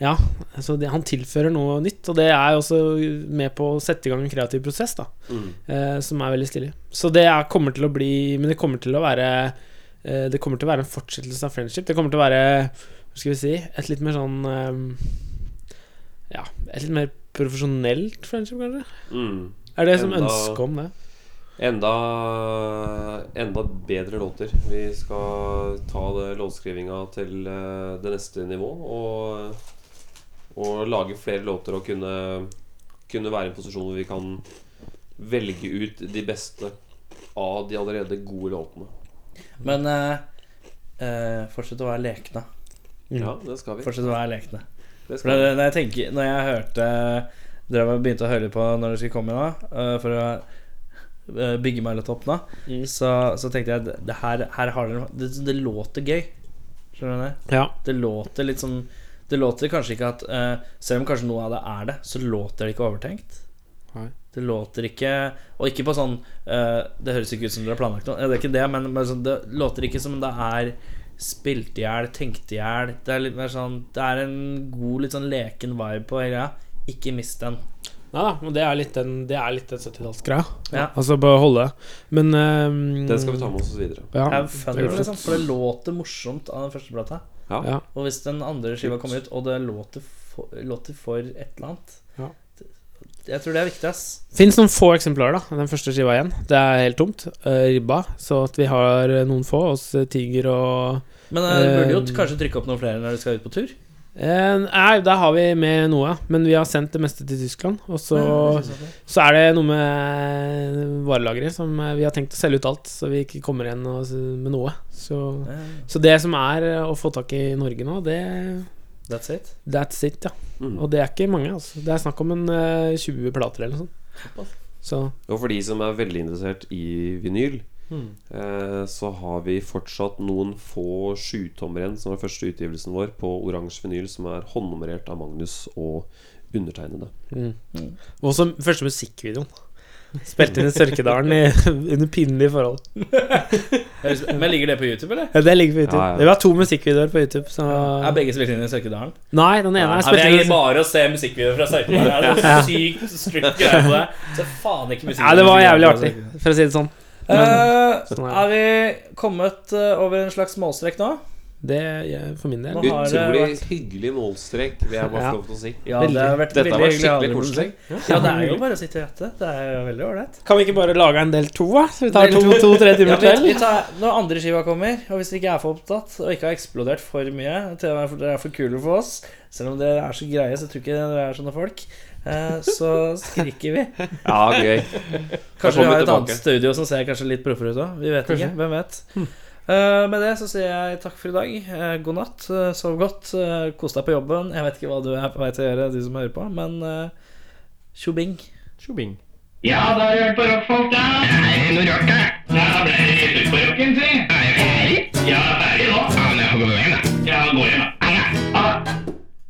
S5: Ja, altså det, han tilfører noe nytt, og det er også med på å sette i gang en kreativ prosess, da.
S4: Mm.
S5: Eh, som er veldig stilig. Så det er, kommer til å bli Men det kommer til å være eh, Det kommer til å være en fortsettelse av friendship. Det kommer til å være Hva skal vi si Et litt mer sånn Ja, et litt mer profesjonelt friendship, kanskje?
S4: Mm.
S5: Er det som ønske om det?
S4: Enda, enda bedre låter. Vi skal ta det låtskrivinga til eh, det neste nivå. Og, og lage flere låter og kunne, kunne være i en posisjon hvor vi kan velge ut de beste av de allerede gode låtene.
S3: Men eh, eh, fortsett å være lekne.
S4: Ja, det skal vi.
S3: Fortsett å være lekne. For når jeg tenker Når jeg hørte Dere begynte å høre på når dere skulle komme i dag for å bygge meg litt opp nå,
S5: Mm.
S3: så, så tenkte jeg det, det her, her har dere det, det låter gøy. Skjønner du det?
S5: Ja.
S3: Det låter litt sånn Det låter kanskje ikke at uh, Selv om kanskje noe av det er det, så låter det ikke overtenkt.
S5: Nei.
S3: Det låter ikke Og ikke på sånn uh, Det høres ikke ut som dere har planlagt noe. Det er ikke det, men, men sånn, det låter ikke som det er spilt i hjel, tenkt i hjel. Det er litt mer sånn Det er en god, litt sånn leken vibe på hele greia. Ikke mist den.
S5: Da, men det er litt den, det er litt den 70-tallsgreia.
S3: Ja.
S5: Altså bare holde. Men um,
S4: Den skal vi ta med oss videre.
S5: Ja, det er
S3: liksom, for det låter morsomt av den første plata.
S4: Ja.
S5: Ja.
S3: Og hvis den andre skiva kommer ut, og det låter for, låter for et eller annet
S5: Ja.
S3: Jeg tror det er viktig, ass.
S5: Fins noen få eksemplarer, da. Den første skiva igjen. Det er helt tomt. Uh, ribba. Så at vi har eh, noen få oss eh, Tiger og
S3: Men uh, burde jo kanskje trykke opp noen flere når de skal ut på tur.
S5: Eh, Nei, der har vi med noe. Men vi har sendt det meste til Tyskland. Og så,
S3: Ja,
S5: så er det noe med varelageret som eh, vi har tenkt å selge ut alt, så vi ikke kommer igjen med noe. Så, så det som er eh, å få tak i Norge nå, det
S3: That's it.
S5: That's it, ja.
S4: Mm.
S5: Og det er ikke mange, altså. Det er snakk om en uh, 20 plater eller noe sånt. Så
S4: Og for de som er veldig interessert i vinyl, eh, så har vi fortsatt noen få sjutommer igjen, som var første utgivelsen vår, på oransje vinyl, som er håndnummerert av Magnus og undertegnede.
S5: Og også første musikkvideoen. Spilte inn i Sørkedalen i, under pinlige forhold.
S3: Men ligger det på YouTube, eller?
S5: Ja, det ligger på YouTube.
S4: Ja, ja.
S5: Det var to musikkvideoer på YouTube. Så
S3: Er begge spilt inn i Sørkedalen?
S5: Nei, den ene er spilt
S3: er
S5: inn
S3: egentlig
S5: i
S3: bare å se musikkvideoer fra Sørkedalen. Det er så sykt strict greie på det. Så faen ikke musikkvideoer.
S5: Ja, det var jævlig artig, for å si det sånn.
S3: Eh,
S5: Sånn er
S3: er vi kommet eh, over en slags målstrek nå?
S5: Det jeg, for min del.
S4: Utrolig
S3: vært-
S4: hyggelig målstrek, vil jeg bare få lov til å si.
S3: Ja, det har vært
S4: Dette var skikkelig koselig.
S3: Ja, det er jo bare å sitte og gjette. Det er jo veldig ålreit.
S5: Kan vi ikke bare lage en del to, da? Så vi tar
S3: Del to.
S5: to-tre
S3: Ja,
S5: timer til?
S3: tar, når andre skiva kommer, og hvis dere ikke er for opptatt og ikke har eksplodert for mye til Dere er for kule for oss, selv om dere er så greie, så tror jeg ikke dere er sånne folk, Eh, så skriker vi.
S4: Ja, gøy.
S3: Kanskje vi har et annet studio som ser kanskje litt proffere ut òg. Vi vet
S5: kanskje.
S3: ikke. Hvem vet. Uh, med det så sier jeg takk for i dag. Uh, god natt. Uh, sov godt. Kos deg på jobben. Jeg vet ikke hva du er på vei til å gjøre, De som hører på, men tjobing.
S2: Tjobing.
S7: Ja, da har du hørt på rockfolk, da. Er det noe rart, da? Ja, da ble det rett ut på rocken, si.
S8: Er jeg ferdig?
S7: Ja, ferdig nå.
S8: Ja, men jeg får gå hjem, da.
S7: Ja, gå hjem, da.